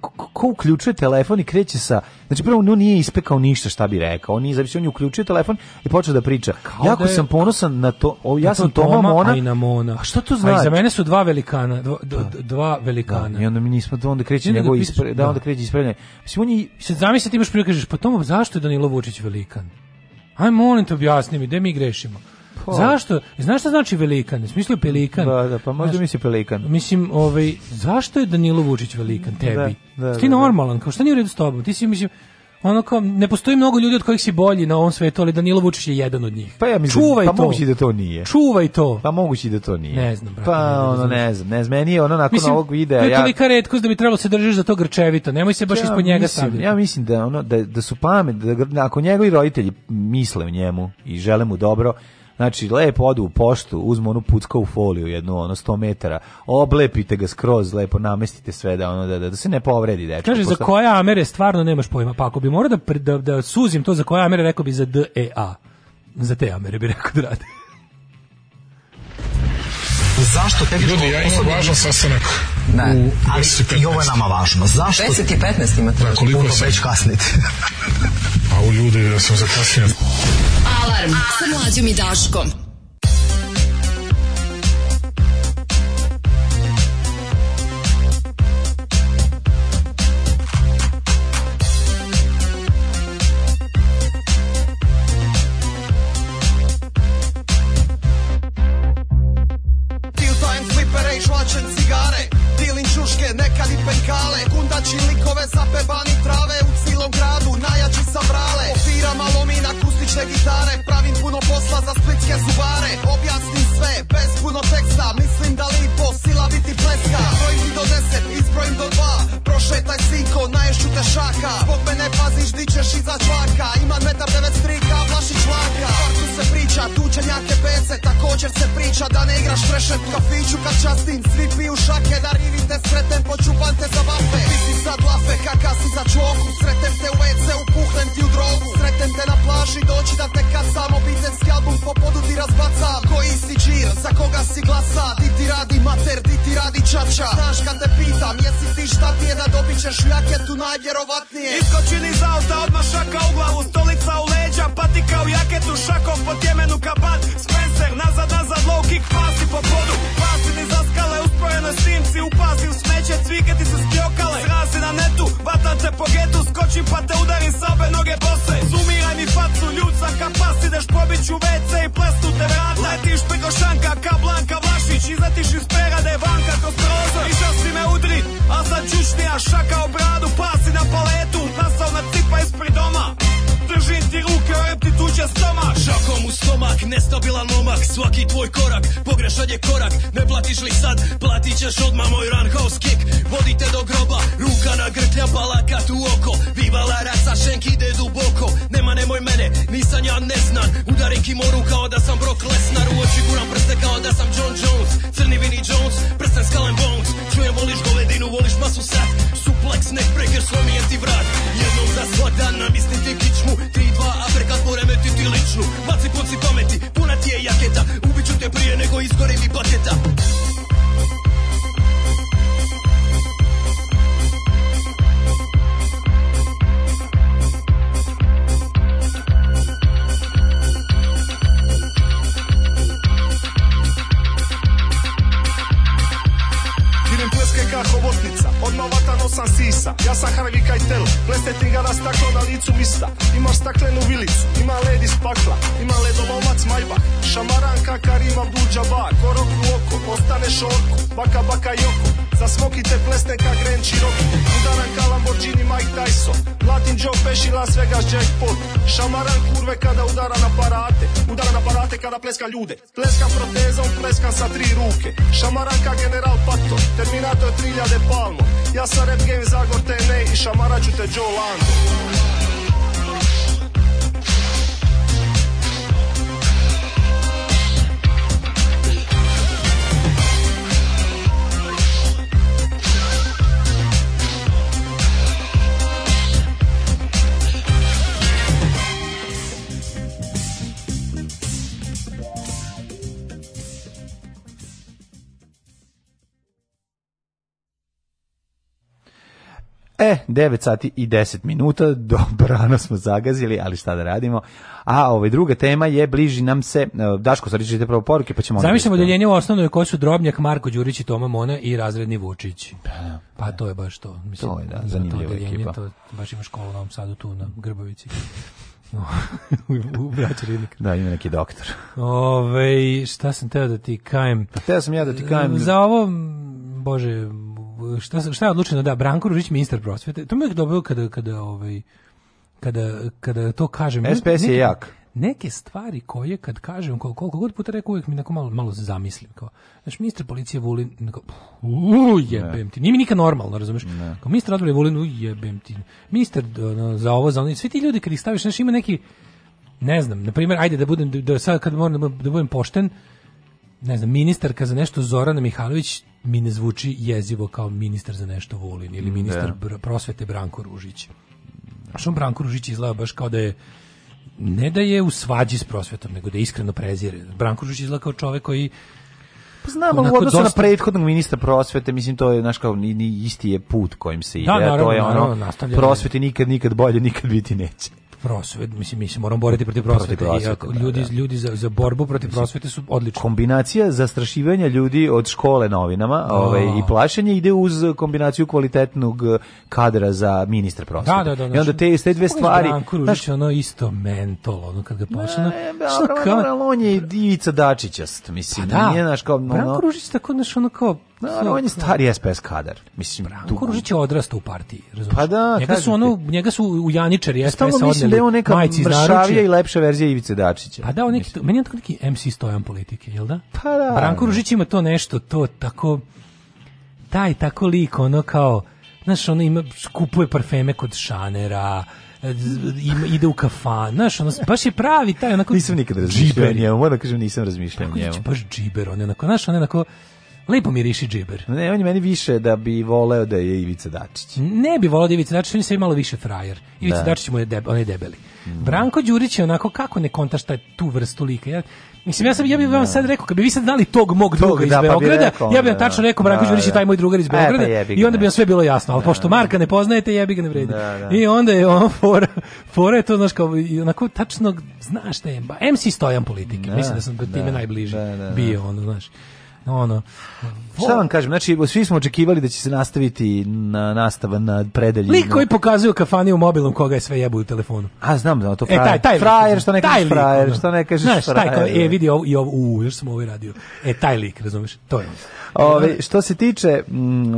ko, ko, uključuje telefon i kreće sa, znači prvo, on nije ispekao ništa šta bi rekao, on nije zavisio, on je uključio telefon i počeo da priča. Kao jako da je... sam ponosan na to, o, ja na sam Toma, Toma Mona. A i na Mona. A što to znači? A za mene su dva velikana, pa, dva, dva velikana. Da, I onda mi nismo, da onda kreće njegov da, ispre, da, onda kreće ispravljanje. Mislim, on je... Sad zamisli ti imaš prije, da kažeš, pa Toma, zašto je Danilo Vučić velikan? Aj, molim te, objasni mi, gde mi grešimo? Pa. Zašto? Znaš šta znači velikan? U smislu pelikan. Da, da, pa možda misli pelikan. Mislim, ovaj, zašto je Danilo Vučić velikan da, tebi? Da, da, ti da. normalan, kao šta nije u redu s tobom? Ti si, mislim, ono kao, ne postoji mnogo ljudi od kojih si bolji na ovom svetu, ali Danilo Vučić je jedan od njih. Pa ja mislim, čuvaj pa to. mogući da to nije. Čuvaj to. Pa mogući da to nije. Ne znam, brate. Pa ono, ne znam, ne znam, meni je ono nakon mislim, ovog videa... Mislim, to je tolika ja... redkost da bi trebalo da se držiš za to grčevito, nemoj se baš ja, ispod njega mislim, stavljati. Ja mislim da, ono, da, da su pamet, da ako njegovi roditelji misle o njemu i žele mu dobro, Znači, lepo odu u poštu, uzmu onu pucka foliju, jednu, ono, 100 metara, oblepite ga skroz, lepo namestite sve da, ono, da, da, da se ne povredi dečko. Kaže, pošto... za koje amere stvarno nemaš pojma, pa ako bi morao da, da, da suzim to za koje amere, rekao bi za DEA. Za te amere bi rekao da radi. Zašto tehničko Ljudi, ja imam važan sastanak da. u Ali 10 i ovo je nama važno. Zašto? 10 i 15 imate. Da, koliko Puno već kasnite. A pa, u ljudi, ja sam zakasnio. Alarm, Alarm. sa mlađom i Daškom. zapebani trave u cilom gradu Najjači sam brale Opiram na akustične gitare Pravim puno posla za splitske zubare Objasnim sve bez puno teksta Mislim da lipo sila biti pleska Brojim ti do deset, izbrojim do dva Prošetaj sinko, naješću te šaka Zbog mene paziš, di ćeš iza čvaka Imam metar devet strika priča Dučenjake pece, također se priča Da ne igraš trešet u kafiću kad častim Svi piju šake, da rivite sretem Počupan te za vafe, ti si sad lafe Kaka si za čoku, sretem te u ece Upuhnem ti u drogu, sretem te na plaži Doći da te samo obiteljski album Po podu ti razbacam, koji si džir Za koga si glasa, di ti radi mater Di ti radi čača, znaš kad te pitam Jesi ti šta ti je da dobit ćeš jaketu Najvjerovatnije Iskočini zaosta, odmah šaka u glavu Stolica u leđa, patika u jaketu Šakom po tjemen terenu ka Spencer, nazad, nazad, low kick, pasi po podu Pasi Pasini zaskale, usprojene snimci Upasi u smeće, cvike ti se skljokale Zrazi na netu, vatan te po getu Skočim pa te udarim sa obe noge bose Zumiraj mi facu, ljud za kapas Ideš pobit ću WC i plesnu te vrata Letiš preko šanka, ka Blanka Vlašić Izletiš iz perade, vanka kroz prozor I si me udri, a sad đučnija Šaka obradu, pasi na paletu Nasao na cipa ispred doma Držim ti ušća stomak Šakom u stomak, nestabilan momak Svaki tvoj korak, pogrešan je korak Ne platiš li sad, platit ćeš odmah moj run house kick Vodite do groba, ruka na grklja Balaka tu oko, bivala raca Šenk ide duboko, nema nemoj mene Nisam ja neznan, udarim kimoru Kao da sam Brock Lesnar U oči guram prste kao da sam John Jones Crni Vinnie Jones, prsten Skull and Bones Čujem voliš govedinu, voliš masu sad Super flex, nek breaker slomijem ti vrat Jednom za sva svada namislim ti kičmu 3-2, aperkat poremeti ti ličnu Baci punci pameti, puna ti je jaketa Ubiću te prije nego izgori mi paketa Odmah ovako imao sam sisa Ja sam Harvey Keitel, plestetim ga na staklo na licu mista Imaš staklenu vilicu, ima led iz pakla Ima ledolomac Majbach, šamaranka Karim Abdul-Jabbar Korok u oko, ostaneš orku, baka baka joko Za smoki te plesne ka Grand Cherokee Udaran ka Lamborghini Mike Tyson Latin Joe Pesci, Las Vegas Jackpot Šamaran kurve kada udara na parate Udara na parate kada pleska ljude Pleska proteza, protezom, pleska sa tri ruke Šamaranka general Patton Terminator 3000 palmo Ja sam Game, Games, Zagor TV i šamaraću te Joe Land. E, 9 sati i 10 minuta, dobrano smo zagazili, ali šta da radimo. A ovaj druga tema je bliži nam se e, Daško sad ćete prvo poruke pa ćemo Zamišljamo odeljenje u osnovnoj koji su Drobnjak, Marko Đurić i Toma Mona i razredni Vučić. Pa, da, pa, pa da. to je baš to, mislim. To je da, zanimljiva ekipa. To baš ima školu na Novom Sadu tu na Grbovici. u Da, ima neki doktor. Ove, ovaj, šta sam teo da ti kajem? Pa teo sam ja da ti kajem. Za ovo, bože, šta, šta je odlučeno da Branko Ružić ministar prosvete. To mi je dobro kada kada ovaj kada kada to kažem. SPS je jak neke stvari koje kad kažem koliko, koliko god puta rekao uvijek mi neko malo malo zamislim kao znaš ministar policije Vulin neko u jebem ti nije mi nikad normalno razumeš ne. kao ministar odbrane Vulin u jebem ti ministar no, za ovo za ono svi ti ljudi kad ih staviš znaš ima neki ne znam na primjer ajde da budem da sad kad moram da budem pošten ne znam, ministarka za nešto Zorana Mihajlović mi ne zvuči jezivo kao ministar za nešto Vulin ili da. ministar br prosvete Branko Ružić. A što Branko Ružić izgleda baš kao da je ne da je u svađi s prosvetom, nego da je iskreno prezire. Branko Ružić izgleda kao čovek koji pa znam, ali u odnosu dosta... na prethodnog ministra prosvete, mislim, to je, znaš, kao, ni, ni isti je put kojim se da, ide, da, naravno, to je ono, naravno, prosvete nikad, nikad bolje, nikad biti neće prosved, mislim, mi se moramo boriti protiv prosvete. Protiv prosvete I, da, ljudi, da. ljudi za, za borbu protiv prosvete su odlični. Kombinacija zastrašivanja ljudi od škole novinama oh. ovaj, i plašenje ide uz kombinaciju kvalitetnog kadra za ministra prosvete. Da, da, da. I znači, onda te, te dve stvari... Branko znaš, ono isto mentol, ono kad ga pošla... Ne, ono, kao... on je divica Dačićast, mislim. ne, pa da, nije, naš, kao, ono, Branko Ružić tako, znaš, ono kao, No, on je da. stari SPS kadar. Mislim, Branko Ružić je odrastao u partiji, razumiješ? Pa da, njega su, ono, njega su u Janičari SPS odneli. mislim da je on neka mršavija i lepša verzija Ivice Dačića. Pa da, on neki, meni je tako neki MC stojan politike, jel da? Pa da. Branko Ružić ima to nešto, to tako, taj tako lik, ono kao, znaš, ono ima, kupuje parfeme kod šanera, ima, ide u kafan, znaš, ono, baš je pravi taj, onako... Nisam nikad razmišljao o njemu, moram da kažem, nisam razmišljao o njemu. Baš džiber, on je onako, znaš, on je onako, Lepo miriši džiber. Ne, on je meni više da bi voleo da je Ivica Dačić. Ne bi voleo da je Ivica Dačić, on je sve malo više frajer. Ivica da. Dačić mu je, deb, on je debeli. Mm. Branko Đurić je onako, kako ne kontašta tu vrstu lika? Ja, Mislim, ja, sam, ja bih vam sad rekao, kad bi vi sad znali tog mog druga tog, iz da, pa Beograda, pa ja bih vam tačno rekao, da. Branko Đurić je taj moj drugar iz Beograda, e, pa i onda bi vam sve bilo jasno, ali da, pošto da. Marka ne poznajete, jebi ga ne vredi. Da, da, I onda je on fora, fora je to, znaš, kao, onako tačno, znaš šta je, MC Stojan politike, mislim da sam time najbliži bio, ono, znaš ono Šta vam kažem, znači svi smo očekivali da će se nastaviti na nastava na predelji. Lik koji pokazuju kafani u mobilnom koga je sve jebu u telefonu. A znam da to frajer. E, taj, taj frajer, što ne kažeš frajer, što ne kažeš frajer. Znaš, taj koji e, vidi ovo, i ovo, u, još sam ovo radio. E, taj lik, razumiješ, to je Ove, što se tiče mm,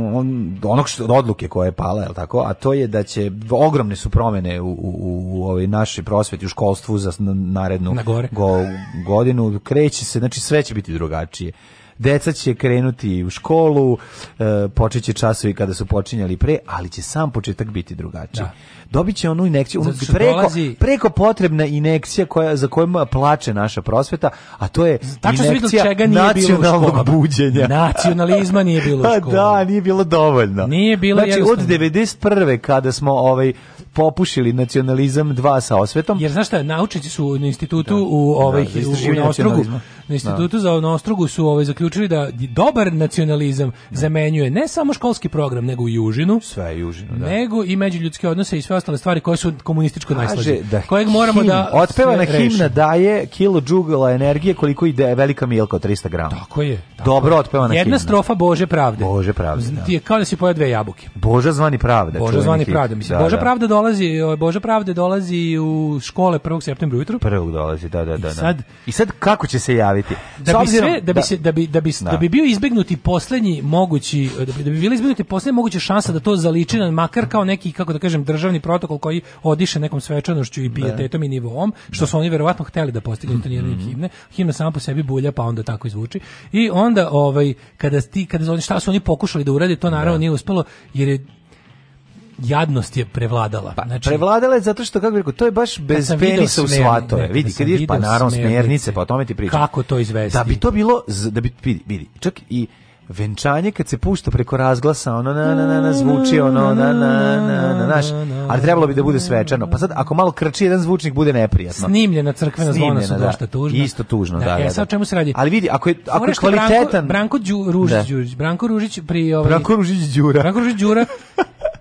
onog što, odluke koja je pala, je tako, a to je da će ogromne su promene u, u, u u ovoj našoj prosveti, u školstvu za narednu na go, godinu. Kreće se, znači sve će biti drugačije deca će krenuti u školu, e, počeće časovi kada su počinjali pre, ali će sam početak biti drugačiji. Da dobiće će onu inekciju, onu preko, preko potrebna injekcija koja, za kojom plače naša prosveta, a to je Tačno inekcija čega nije nacionalnog bilo buđenja. Nacionalizma nije bilo u školu. Pa da, nije bilo dovoljno. Nije bilo znači, od 91. kada smo ovaj, popušili nacionalizam dva sa osvetom. Jer znaš šta, naučnici su u institutu da, u, ovaj, da, u, u na da. institutu da. za ostrogu su ovaj, zaključili da dobar nacionalizam da. zamenjuje ne samo školski program, nego i južinu. Sve južinu, da. Nego i međuljudske odnose i sve ostale stvari koje su komunističko najslađe. Da kojeg moramo him, da otpevana himna daje kilo džugla energije koliko ide velika milka 300 g. Tako je. Tako Dobro otpevana Jedna strofa Bože pravde. Bože pravde. Da. Ti je kao da si pojeo dve jabuke. Bože zvani pravde. Bože zvani pravde. Mislim da, Bože da. pravda dolazi, ovaj, Bože pravde dolazi u škole 1. septembra ujutru. Prvog dolazi, da da da. I da. sad, I sad kako će se javiti? Da bi sve, da bi da- se da bi da bi da, da bi bio izbegnuti poslednji mogući da bi, da bi bili izbegnuti poslednja moguća šansa da to zaliči na makar kao neki kako da kažem državni protokol koji odiše nekom svečanošću i da. pijetetom i nivom, što da. su oni verovatno hteli da postignu intoniranjem mhm. mm -hmm. himne. Himna sama po sebi bulja, pa onda tako izvuči. I onda ovaj kada sti, kada oni šta su oni pokušali da urade, to naravno da. nije uspelo jer je jadnost je prevladala. Pa, znači, prevladala je zato što, kako bih rekao, to je baš bez penisa u svatove. Vidi, kad ideš, pa naravno smernice, pa o tome ti pričam. Kako to izvesti? Da bi to bilo, da bi, vidi, vidi čak i venčanje kad se pušta preko razglasa, ono na na na na zvuči ono na na na na naš, ali trebalo bi da bude svečano. Pa sad ako malo krči jedan zvučnik bude neprijatno. Snimljena crkvena zvona su dosta da. tužna. Isto tužno, da. da, e, da sad da. čemu se radi? Ali vidi, ako je ako je kvalitetan Branko, Branko Ružić, Đurić, Branko Ružić pri ovaj Branko Ružić Đura. Branko Ružić Đura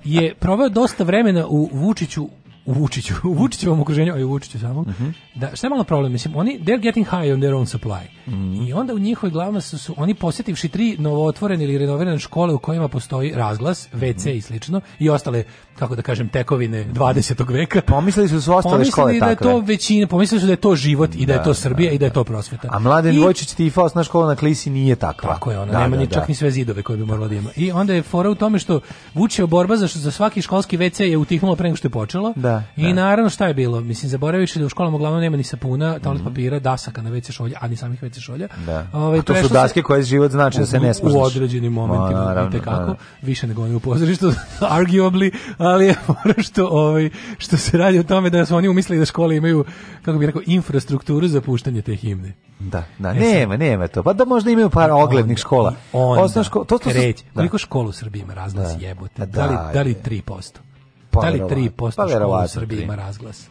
je proveo dosta vremena u Vučiću u Vučiću, u Vučićevom okruženju, a i u Vučiću samom, mm -hmm. da, šta je malo problem, mislim, oni, they're getting high on their own supply. Mm -hmm. I onda u njihovoj glavama su, su oni posjetivši tri novootvorene ili renovirane škole u kojima postoji razglas, WC mm -hmm. i slično, i ostale, kako da kažem, tekovine 20. veka. Pomislili su da su ostale pomislili škole da je takve. to većina, pomislili su da je to život i da, da je to da, Srbija da, i da je da. to prosveta. A Mladen Vojčić Tifa, osna škola na Klisi nije takva. Tako je, ona da, nema ni čak ni sve zidove koje bi morala da ima. I onda je fora u tome što Vučija borba za, za svaki školski WC je utihnula pre nego što je počelo. Da da, I naravno šta je bilo? Mislim, zaboraviš da u školama uglavnom nema ni sapuna, toalet mm -hmm. papira, dasaka na WC šolja, a ni samih WC šolja. Da. Ove, ovaj, to su daske koje život znači da se ne spuštaš. U određenim momentima, no, naravno, kako, da, da. više nego oni u pozorištu, arguably, ali je što, ovaj, što se radi o tome da su oni umislili da škole imaju, kako bi rekao, infrastrukturu za puštanje te himne. Da, da, e nema, nema to. Pa da možda imaju par oglednih onda, škola. Onda, ško, to, to, to, da. Koliko školu u Srbiji ima razlaz da. jebote? Da, pa da, li, da li 3%? Pa da li 3% pa, škola u Srbiji ima razglas.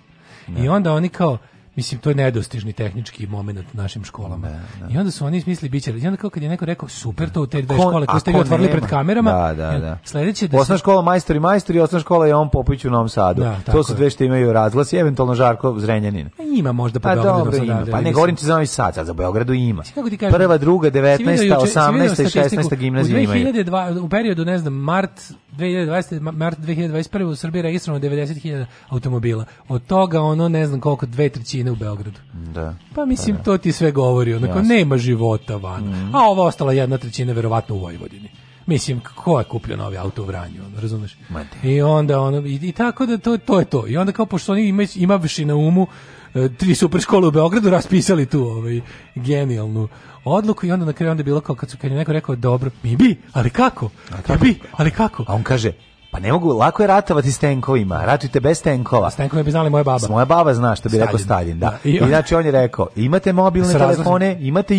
Da. I onda oni kao Mislim, to je nedostižni tehnički momenat u našim školama. Da, da. I onda su oni smislili biće. I onda kao kad je neko rekao, super, to u te dve škole koje ste vi otvorili nema. pred kamerama. Da, da, da. Sledeće da osna škola majstor i majstor i osnovna škola je on Popović u Novom Sadu. Da, to su dve što imaju razglas i eventualno Žarko Zrenjanin. E, ima možda po pa Beogradu. Ima. Pa ne govorim ti za Novi Sad, sad za Beogradu ima. kažem, Prva, druga, 19, 18 i 16 gimnazija imaju. U, u periodu, ne znam, mart 2020, mart 2021 u Srbiji registrovano 90.000 automobila. Od toga ono, ne znam koliko, dve trećine u Beogradu. Da. Pa mislim, pa da. to ti sve govori, onako, nema života van. Mm. A ova ostala jedna trećina verovatno u Vojvodini. Mislim, ko je kupio novi auto u Vranju, ono, razumeš? Da. I onda, ono, i, i, tako da to, to je to. I onda kao, pošto oni ima, imavši na umu e, tri super škole u Beogradu, raspisali tu ovaj, genijalnu odluku i onda na kraju onda je bilo kao kad, su, kad je neko rekao dobro, mi bi, ali kako? kako? Mi bi, ali kako? A on kaže, Pa ne mogu, lako je ratovati s tenkovima. Ratujte bez tenkova. S tenkovima bi znali moja baba. S moja baba zna što bi Stalin. rekao Stalin, da. da. I, on... znači on je rekao, imate mobilne telefone, imate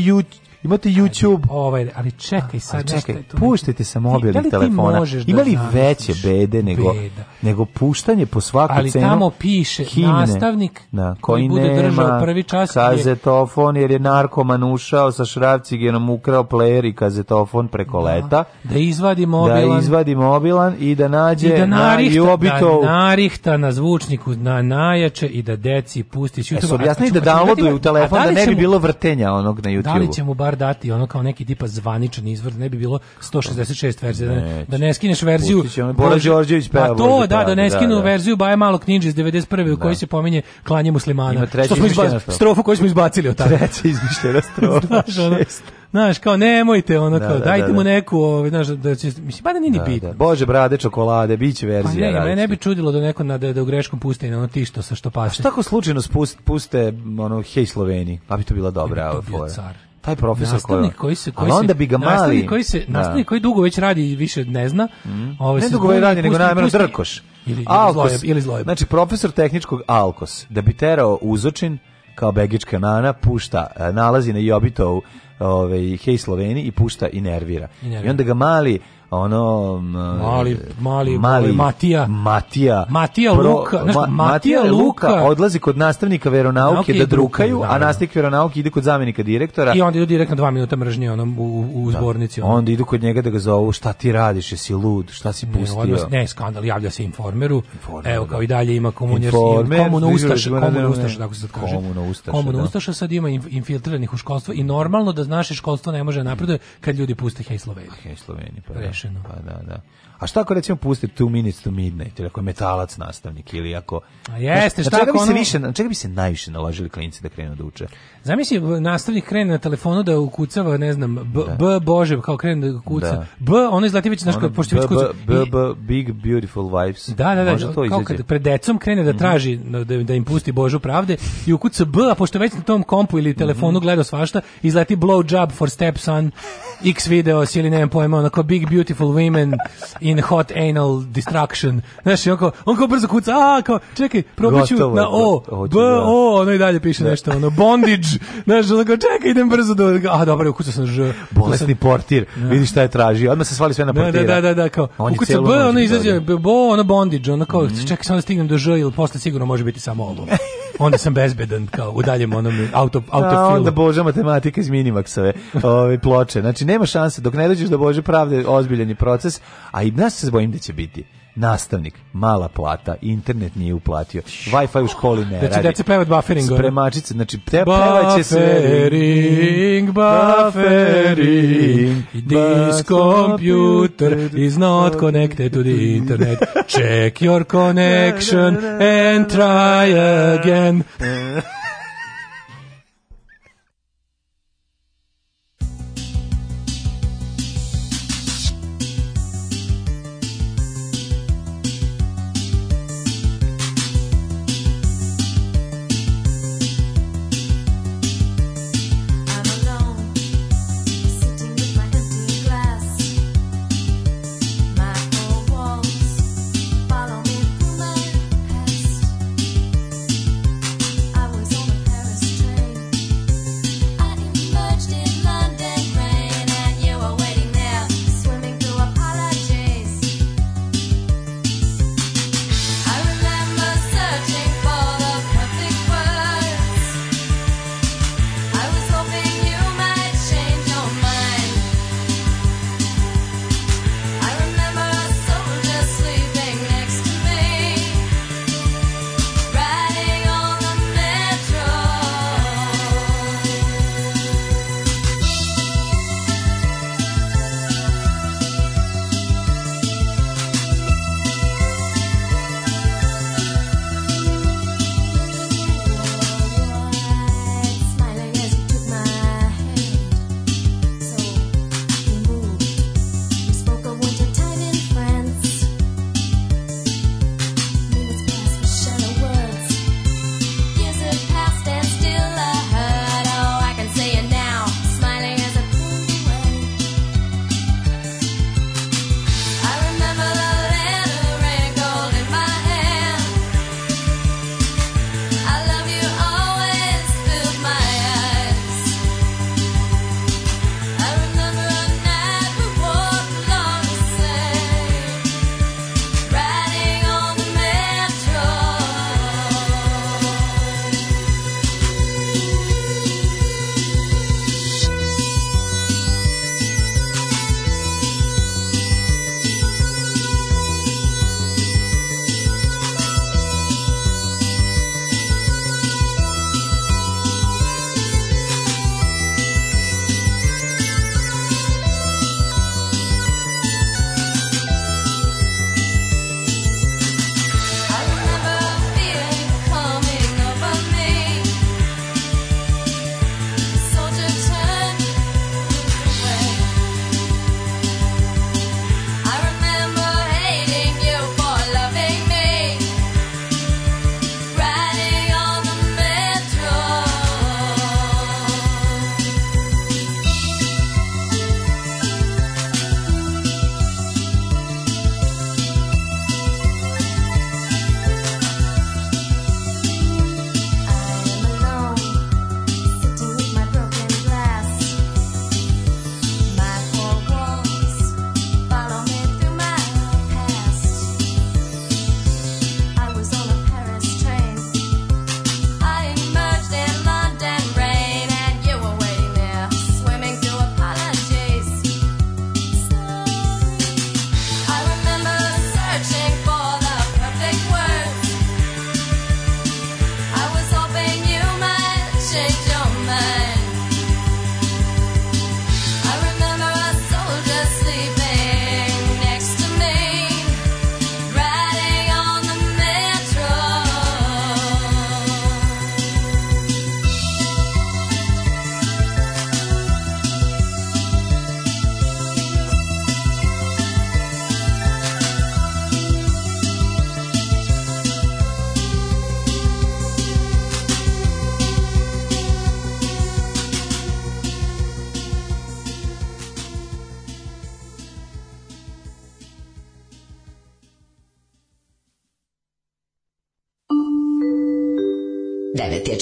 imate YouTube. Ovaj, ali čekaj sad, čekaj, puštajte sa mobilnih da telefona. Da ima li veće bede nego nego puštanje po svaku ali cenu? Ali tamo piše himne, nastavnik na, koji, koji bude držao prvi čas kazetofon jer je narkoman ušao sa šravcigenom ukrao player i kazetofon preko da, leta. Da izvadi mobilan. Da izvadi mobilan i da nađe i da narihta, na Jubitovu. Da narihta na zvučniku na najjače i da deci pusti. E, su objasni da, da downloaduju u telefon da, da ne bi bilo vrtenja onog na YouTube. Da li će mu bar bar dati ono kao neki tipa zvaničan izvor, ne bi bilo 166 verzija. Da ne, da ne skineš verziju... Bora Đorđević peva. Pa to, da, da, da ne da, skinu da, da. verziju Baje malo knjiži iz 91. u kojoj se pominje klanje muslimana. Što smo izba... Strofu koju smo izbacili od tada. Treća izmišljena strofa. Znaš, kao nemojte, ono da, kao, da, dajte da, mu neku, ovaj, znaš, da će, mislim, pa da nije ni bitno. Bože, brade, čokolade, bit će pa verzija. Pa ne, mene ne bi čudilo da neko na, da, da u greškom puste, ono ti što sa što pase. A šta ako slučajno spust, puste, ono, hej Sloveni, pa bi to bila dobra, bi to bio car taj profesor nastavnik koji se koji se onda bi ga mali koji se da. nastavnik koji dugo već radi više ne zna mhm. ovaj se dugo već radi nego namerno drkoš ili alkos ili zlojeb znači profesor tehničkog alkos da bi terao uzočin kao begička nana pušta e, nalazi na jobitov ovaj Hej Sloveni i pušta i nervira. i nervira i onda ga mali ono mali mali, mali Matija Matija Matija pro, Luka znaš, ma, Matija Luka, Luka odlazi kod nastavnika veronauke da drukaju da, a nastavnik veronauke ide kod zamenika direktora i onda idu direktno 2 minuta mržnje onom u, u da. zbornici da. onda idu kod njega da ga zovu šta ti radiš jesi lud šta si pustio ne, odnos, ne skandal javlja se informeru Informer, evo da. kao i dalje ima komunjer komuno ustaša komuno ustaša tako se sad kaže komuno ustaša komuno da. ustaša sad ima infiltriranih u školstvo i normalno da znaš školstvo ne može napreduje kad ljudi puste Hej Sloveniju Hej Sloveniju pa 是的，对对对。A šta ako recimo pusti Two Minutes to Midnight, ili ako je metalac nastavnik, ili ako... A jeste, šta na ono... se više, na čega bi se najviše naložili klinici da krenu da uče? Zamisli, nastavnik krene na telefonu da ukucava, ne znam, B, da. b Bože, kao krene da kuca. Da. B, ono izlati već, znaš, ono, pošto već kuca. B, b, Big Beautiful Wives. Da, da, da, Može to kao kad pred decom krene da mhm. traži, mm -hmm. da, da im pusti Božu pravde, i ukuca B, a pošto već na tom kompu ili telefonu mm -hmm. gleda svašta, izleti Blow Job for Stepson, X video, ili ne znam pojma, onako Big Beautiful Women, in hot anal distraction. Znaš, on kao, on kao brzo kuca, a, kao, čekaj, probaću na O, B, da O, ono i dalje piše da. nešto, ono, bondage, znaš, ono kao, čekaj, idem brzo do, a, dobro, ukucao sam Ž. Bolesni portir, da. vidi šta je traži. odmah se svali sve na portira. Da, da, da, da, kao, ukuca B, ono izađe, B, ono bondage, ono kao, mhm. čekaj, samo stignem do Ž, ili posle sigurno može biti samo ovo. onda sam bezbedan kao u daljem onom auto, autofilu. A onda Boža matematika iz Minimaksove ove, ovaj, ploče. Znači, nema šanse, dok ne dođeš do Bože pravde, ozbiljan je proces, a i nas se bojim da će biti nastavnik, mala plata, internet nije uplatio, Wi-Fi u školi ne znači, radi. Znači, peva buffering. Spremačice, znači, te pevaće se... Buffering, buffering, this computer is not connected to the internet. Check your connection and try again.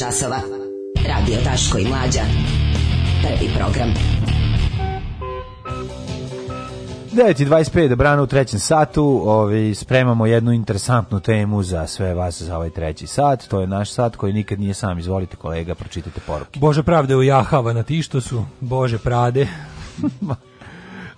časova. Radio Taško i Mlađa. Prvi program. 9.25, dobrano u trećem satu, ovi, spremamo jednu interesantnu temu za sve vas za ovaj treći sat, to je naš sat koji nikad nije sam, izvolite kolega, pročitajte poruke. Bože pravde u Jahava na Tištosu, Bože prade.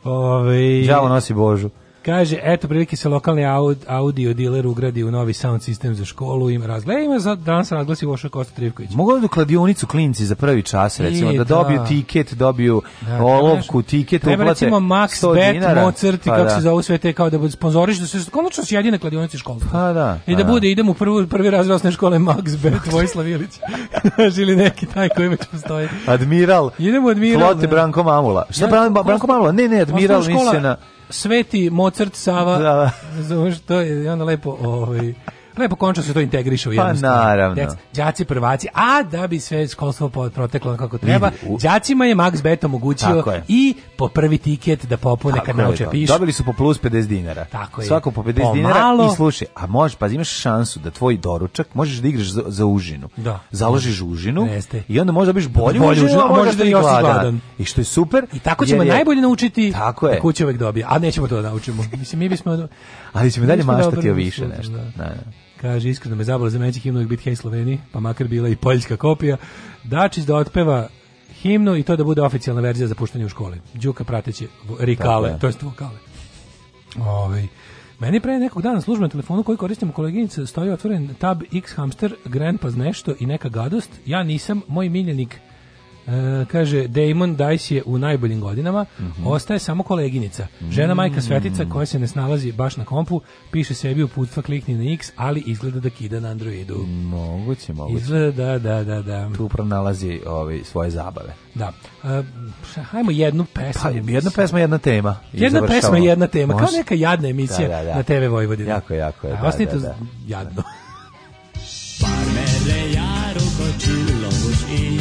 Ove... Đavo nosi Božu. Kaže, eto, prilike se lokalni aud, audio dealer ugradi u novi sound sistem za školu, ima razgled. ima za danas razglasi Voša Kosta Trivković. Mogu da kladionicu klinci za prvi čas, recimo, I, da, da, dobiju tiket, dobiju da, da olovku, tiket, uplate recimo Max, Bet, dinara. Mozart pa, kako da. se zove sve te, kao da sponzoriš, da se konačno se jedine kladionici školstva. Pa da. I da, pa da bude, idem u prvu, prvi razred osnovne škole Max, Bet, Vojislav Ilić. ili neki taj koji već postoji. Admiral. Idemo Admiral. Flote Branko Mamula. Šta ja, Branko Mamula? Ne, ne, Admiral, mislim na... Sveti Mozart Sava, da. da. zato što je onda lepo ovaj lepo pa pa končno se to integriše u pa jednu Pa naravno. Đaci prvaci, a da bi sve školstvo proteklo kako treba, đacima je Max Bet omogućio i po prvi tiket da popune kad nauče piše. Dobili su po plus 50 dinara. Tako je. Svako po 50 dinara i slušaj, a možeš pa imaš šansu da tvoj doručak možeš da igraš za, za užinu. Da. Založiš užinu Neste. i onda možeš da biš bolju bolju užinu, a možeš da, da i gladan. I što je super. I tako ćemo je, najbolje naučiti tako da je. da kuće uvek dobije. A nećemo to da naučimo. Mislim, mi bismo... Ali ćemo dalje maštati o više nešto. Da. da. da. Kaže, iskreno me zabavlja za mene će himnu biti Hej Sloveni, pa makar bila i poljska kopija. Dačić da otpeva himnu i to da bude oficijalna verzija za puštanje u školi. Đuka prateće rikale, to jest vokale. Ovaj meni pre nekog dana služba na telefonu koji koristimo koleginica stoji otvoren tab X hamster, grandpa's nešto i neka gadost. Ja nisam, moj miljenik E, kaže, Damon Dice je u najboljim godinama, mm -hmm. ostaje samo koleginica. Žena majka svetica mm. koja se ne snalazi baš na kompu, piše sebi uputstva klikni na X, ali izgleda da kida na Androidu. Moguće, moguće. Izgleda da, da, da. da. Tu pronalazi ovaj, svoje zabave. Da. E, hajmo jednu pesmu. Pa, jedna pesma, jedna tema. jedna pesma, jedna tema. Kao neka jadna emisija da, da, da. na TV Vojvodina. Jako, jako je. A, da, da, da, jadno. Parmele jaru kočilovuš i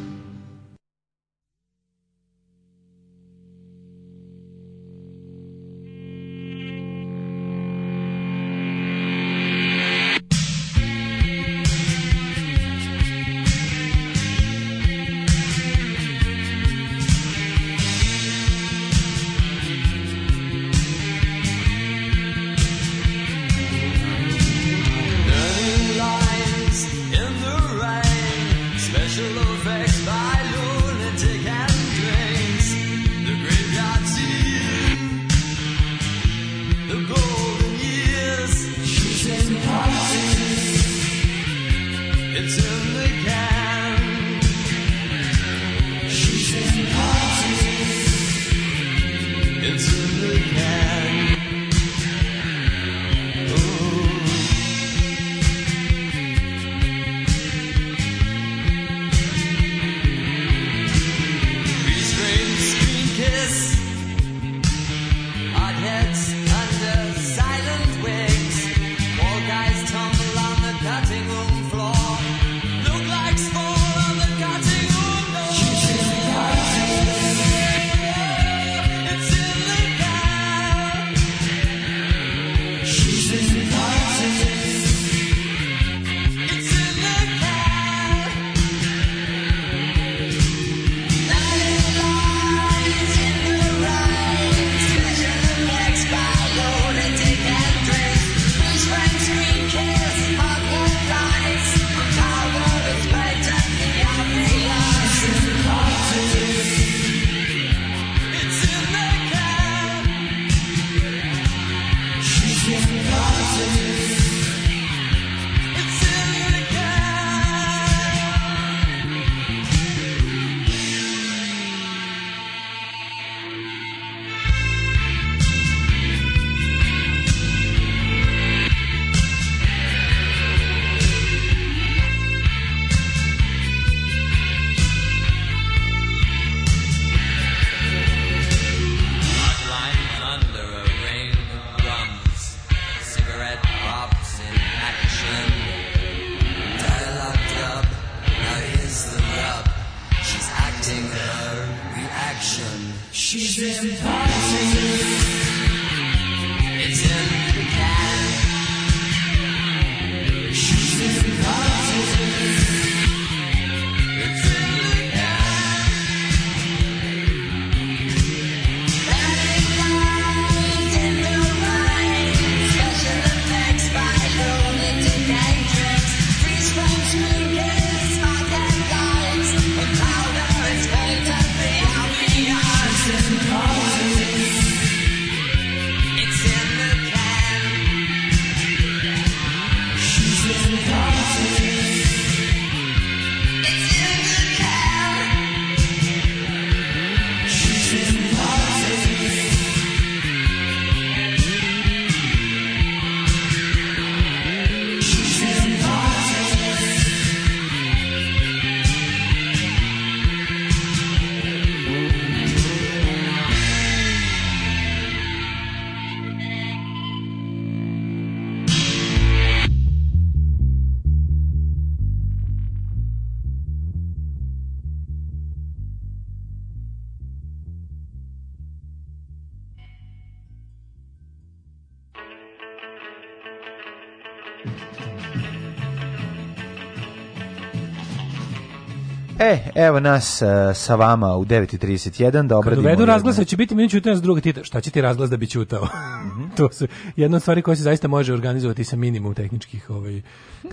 Evo nas uh, sa vama u 9.31 da obradimo... Kad uvedu razglas, će biti minut čutanja za druga tita. Šta će ti razglas da bi čutao? Mm -hmm. to su jedna od stvari koja se zaista može organizovati sa minimum tehničkih, ovaj,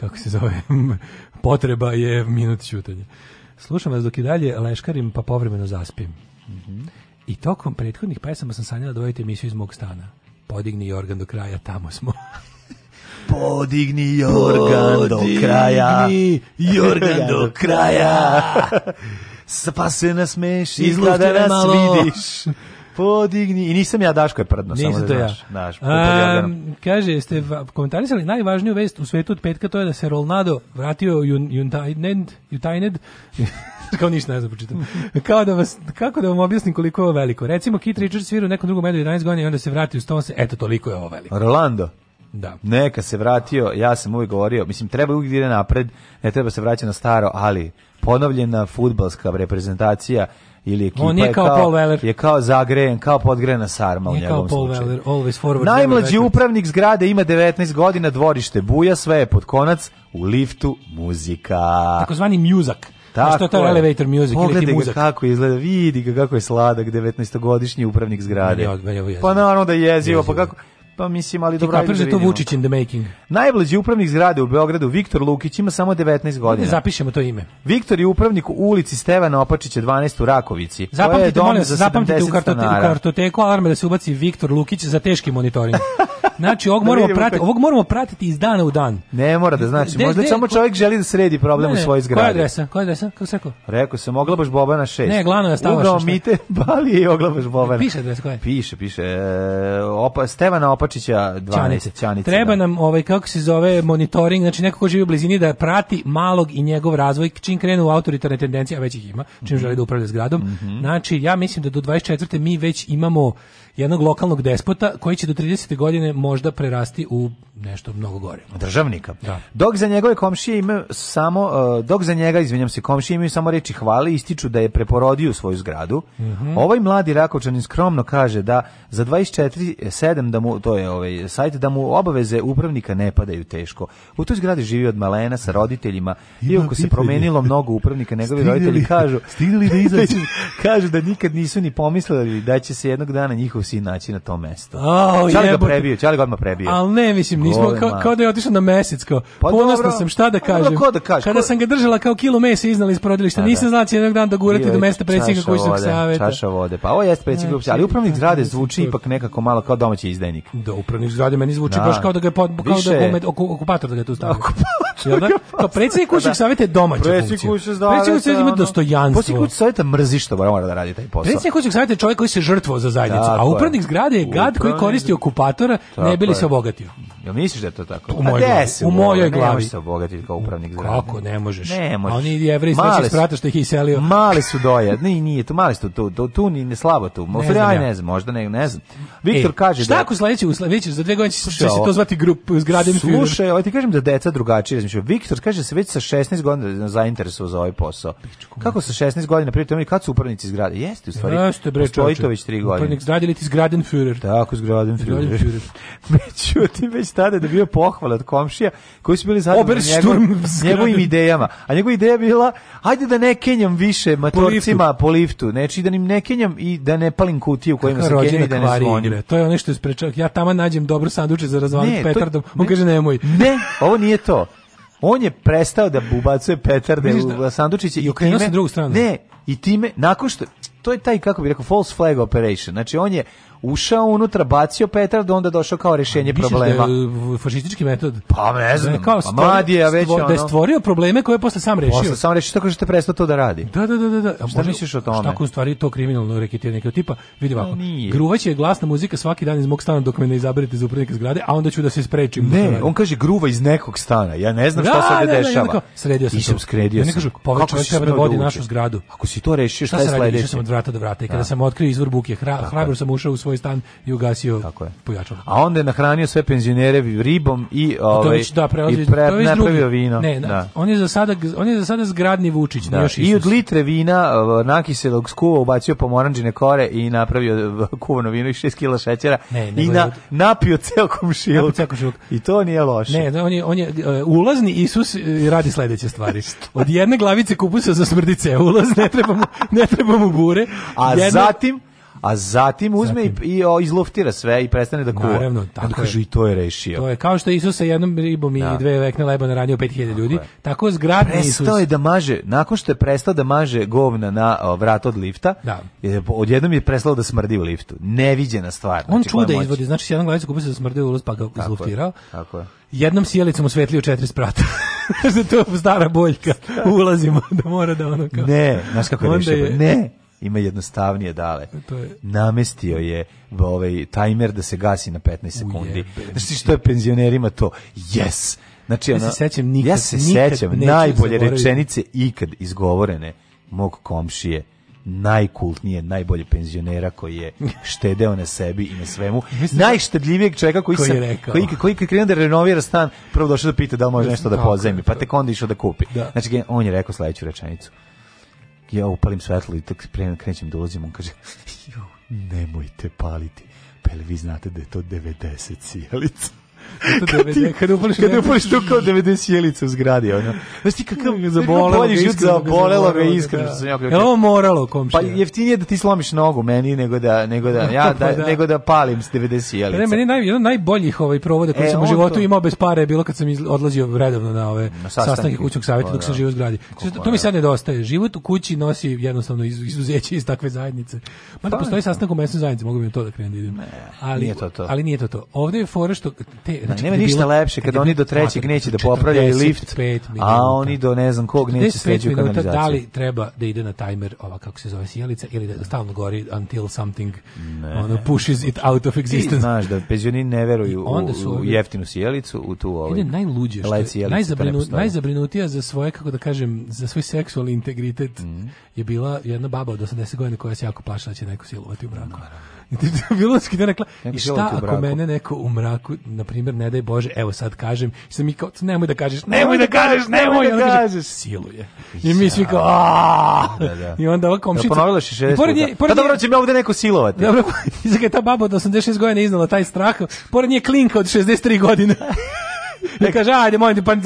kako se zove, potreba je minut čutanja. Slušam vas dok i dalje leškarim pa povremeno zaspim. Mm -hmm. I tokom prethodnih pesama sam sanjala da vodite emisiju iz mog stana. Podigni organ do kraja, tamo smo. Podigni Jorgan do kraja. Podigni Jorgan do kraja. pa se nasmeši izluštere kada nas malo. vidiš. Podigni. I nisam ja Daško je prdno, nisam samo da to znaš. Ja. Daš, um, kaže, ste komentarisali najvažniju vest u svetu od petka, to je da se Rolnado vratio United, United kao ništa ne znam počitam. Kao da vas, kako da vam objasnim koliko je ovo veliko. Recimo, Kit Richards svira u nekom drugom medu 11 godina i onda se vrati u Stonese, eto, toliko je ovo veliko. Rolando. Da. Neka se vratio, ja sam uvijek govorio, mislim, treba uvijek da ide napred, ne treba se vraćati na staro, ali ponovljena futbalska reprezentacija ili ekipa On je kao, je kao, Paul je kao zagrejen, kao podgrena sarma nije u njegovom kao Weller, always forward. Najmlađi upravnik zgrade ima 19 godina, dvorište buja, sve je pod konac, u liftu muzika. Takozvani muzak. Tako, što je to elevator music Pogledaj ili ti muzak. kako izgleda, vidi ga kako je sladak 19-godišnji upravnik zgrade. Meni od, meni pa naravno da je jezivo, pa kako Pa mislim, ali dobro. Kapir da da je to Vučić in the making. Najbliži upravnik zgrade u Beogradu, Viktor Lukić, ima samo 19 godina. Ne zapišemo to ime. Viktor je upravnik u ulici Stevana Opačića 12 u Rakovici. Zapamtite, molim vas, zapamtite u, kartote, u kartoteku alarme da se ubaci Viktor Lukić za teški monitoring. Znači, ovog da moramo, pratiti, ovog moramo pratiti iz dana u dan. Ne mora da znači, de, možda de, samo čovjek ko... želi da sredi problem ne, ne, u svojoj zgradi. Koja adresa? Koja adresa? Kako se rekao? Rekao sam Oglabaš Bobana 6. Ne, glavno je stavaš. Ugao Mite, Bali i Oglabaš Bobana. Piše adresa koja je? Piše, piše. E, opa, Stevana Opačića Kopačića 12 Čanice. Treba da. nam ovaj kako se zove monitoring, znači neko ko živi u blizini da prati malog i njegov razvoj čim krenu u autoritarne tendencije, a već ih ima, čim mm -hmm. želi da upravlja zgradom. Mm -hmm. Znači ja mislim da do 24. mi već imamo jednog lokalnog despota koji će do 30. godine možda prerasti u nešto mnogo gore. Državnika. Da. Dok za njegove komšije imaju samo, e, dok za njega, izvinjam se, komšije imaju samo reči hvale, ističu da je preporodio svoju zgradu. Mm -hmm. Ovaj mladi Rakovčanin skromno kaže da za 24.7, da mu, to je ovaj sajt, da mu obaveze upravnika ne padaju teško. U toj zgradi živi od malena sa roditeljima, iako se promenilo mnogo upravnika, njegovi roditelji kažu, stigli da kažu da nikad nisu ni pomislili da će se jednog dana njihov si naći na tom mestu. Oh, čali ga prebio, čali ga odmah prebio. Ali ne, mislim, nismo, Golema. kao, kao da je otišao na mesec, kao, pa, ponosno sam, šta da pa kažem. Pa, da kažeš, Kada ko... sam ga držala kao kilo mesa iznala iz porodilišta, pa da. nisam znala će jednog dana gurati do mesta predsjednika kućnog saveta. Čaša vode, pa ovo jeste predsjednik kućnog znači, ali upravnik znači, zgrade znači, zvuči ipak nekako malo kao domaći izdajnik. Da, upravnik zgrade meni zvuči da. baš kao da ga je, kao da okupator da ga je tu stavio. Znači, Jel da? Kao predsjednik kućnog savjeta je domaća predsjednik funkcija. Predsjednik kućnog ima dostojanstvo. Predsjednik kućnog savjeta mrzi što mora da radi taj posao. Predsjednik kućnog savjeta je čovjek koji se žrtvovao za zajednicu, tako a upravnik zgrade je gad koji koristi okupatora, ne bi li se obogatio. Jel misliš da je to tako? U pa mojoj, u mojoj glavi. Ne možeš se obogatiti kao upravnik zgrade. Kako ne možeš? Ne možeš. A oni jevreji sve će sprata što ih je iselio. Mali su doje. Ne, nije to, mali su tu, tu, tu ni ne slabo tu. Možda ne, ja. ne znam, možda ne, ne znam. Viktor e, kaže šta da... Šta ako sledeći, u sledeći, za dve godine će se to zvati grup zgrade Slušaj, ali ti kažem da deca drugačije Martinoviću. Viktor kaže da se već sa 16 godina zainteresovao za ovaj posao. Pičku, Kako sa 16 godina pritom oni kad su upravnici zgrade? Jeste u stvari. Jeste bre, Stojitović 3 godine. Upravnik zgrade ili zgradenführer. Tako, zgradenführer. Međutim, već tada je dobio pohvale od komšija koji su bili zadovoljni njegovim, njegovim idejama. A njegova ideja bila, ajde da ne kenjam više matorcima po liftu. Po znači, da im ne kenjam i da ne palim kutiju u kojima se kenjam i da ne zvonim. To je ono što je sprečak. Ja tamo nađem dobro sanduče za razvaliti petardom. On ne, kaže nemoj. Ne, ovo nije to. On je prestao da bubacuje petarde da- u sandučiće i okrenuo se drugu stranu. Ne, i time nakon što to je taj kako bi rekao false flag operation. Znači on je ušao unutra, bacio da onda došao kao rješenje problema. Da je e, fašistički metod? Pa ne znam, kao pa stvori, madija već ono. Da je stvorio probleme koje je posle sam rešio. Posle sam rešio tako što je prestao to da radi. Da, da, da. da. da. A šta može, misliš o tome? Šta u stvari to kriminalno reketiranje? Kao tipa, vidi ovako, gruvać je glasna muzika svaki dan iz mog stana dok me ne izaberete iz upravnika zgrade, a onda ću da se sprečim. Da ne, on kaže gruva iz nekog stana, ja ne znam da, šta se ne, dešava. Ne, kao, sredio sam Išem, skredio sam. kažu, pa kako treba da vodi našu zgradu. Ako si to rešio, šta, je sledeće? Šta sam od vrata do vrata i kada da. sam otkrio izvor buke, hrabro sam ušao u svoj stan i ugasio pojačalo. A onda je nahranio sve penzionere ribom i ovaj da prelazi, i pre, to je napravio vino. Ne, da. on je za sada on je za sada zgradni Vučić, da. još Isus. I od litre vina nakiselog skuva ubacio pomoranđine kore i napravio kuvano vino i 6 kg šećera ne, i na, napio ceo komšiluk. I to nije loše. Ne, on je, on je e, ulazni Isus i e, radi sledeće stvari. Od jedne glavice kupusa za smrdice ulaz, ne trebamo ne trebamo bure. A Jedna... zatim a zatim uzme zatim. i, i izluftira sve i prestane da kuva. Naravno, tako kaže, i to je rešio. To je kao što Isus sa jednom ribom i da. dve vekne leba naranio 5000 ljudi, je. tako zgradni prestao Isus. Prestao je da maže, nakon što je prestao da maže govna na o, vrat od lifta, da. je, odjednom je prestao da smrdi u liftu. Neviđena stvar. On znači, čuda izvodi, znači s jednom glavicu kupi se da smrdi ulaz pa ga izluftirao. Tako je. Jednom sjelicom osvetlio četiri sprata. Zato to stara boljka. Ulazimo da mora da ono kao... Ne, znaš kako je, onda Ne, ima jednostavnije dale. E, to je. Namestio je ovaj tajmer da se gasi na 15 sekundi. Znači što je penzionerima to? Yes. Znači ona, ja se sećam nikad, ja se nikad sećam najbolje zaboravim. rečenice ikad izgovorene mog komšije najkultnije, najbolje penzionera koji je štedeo na sebi i na svemu. Da- Najštedljivijeg čovjeka koji, koji, sam, rekao. koji, koji kad krenuo da renovira stan, prvo došao da pita da li može nešto da pozajmi, pa tek da. onda išao da kupi. Da. Znači, on je rekao sledeću rečenicu ja upalim svetlo i tako spremno krećem da ulazim, on kaže, nemojte paliti, pa vi znate da je to 90 sijalica kad, ti, kad upališ, kad upališ tu kao 90 jelica u zgradi, ono. Znaš ti kakav mi zabolelo, bolji žut zabolelo me iskreno da. što sam ja kao. Evo moralo komšije Pa jeftinije da ti slomiš nogu meni nego da nego da pa ja da, da. nego da palim s 90 jelica. Ne, meni naj jedan najboljih ovaj provoda koji e, sam u životu to... imao bez pare bilo kad sam odlazio redovno na ove na sastanke kućnog saveta pa dok sam da. živio u zgradi. To mi da. sad nedostaje. Život u kući nosi jednostavno izuzeće iz takve zajednice. Ma pa da postoji sastanak u mesnoj zajednici, mogu mi to da krenem da idem. Ali nije to to. Ali nije to to. Ovde je fora što te ne, znači, nema ništa bilo, lepše kad, znači, oni do trećeg neće da popravljaju lift, a oni do ne znam kog neće da sleđu kanalizaciju. Da li treba da ide na tajmer ova kako se zove sjelica ili da stalno gori until something ne. ono pushes it out of existence. Ti znaš da penzioneri ne veruju onda su u, u jeftinu sjelicu, u tu ovaj. Ide najluđe što je, najzabrinu, najzabrinutija za svoje kako da kažem, za svoj seksualni integritet mm. je bila jedna baba od 80 godina koja se jako plašila da će neko silovati u braku. Biločki da rekla, i šta ako mene neko u mraku, na primjer, ne daj Bože, evo sad kažem, i sam mi kao, nemoj da kažeš, nemoj da, da kažeš, nemoj da kažeš, siluje. I mi svi kao, da, da, i onda ova komšica... Da ponovila še šest puta. Pa dobro, će me ovde neko silovati. Dobro, izakaj ta baba od 86 godina iznala taj strah, pored nje klinka od 63 godine. I kaže, ajde, molim pa ti,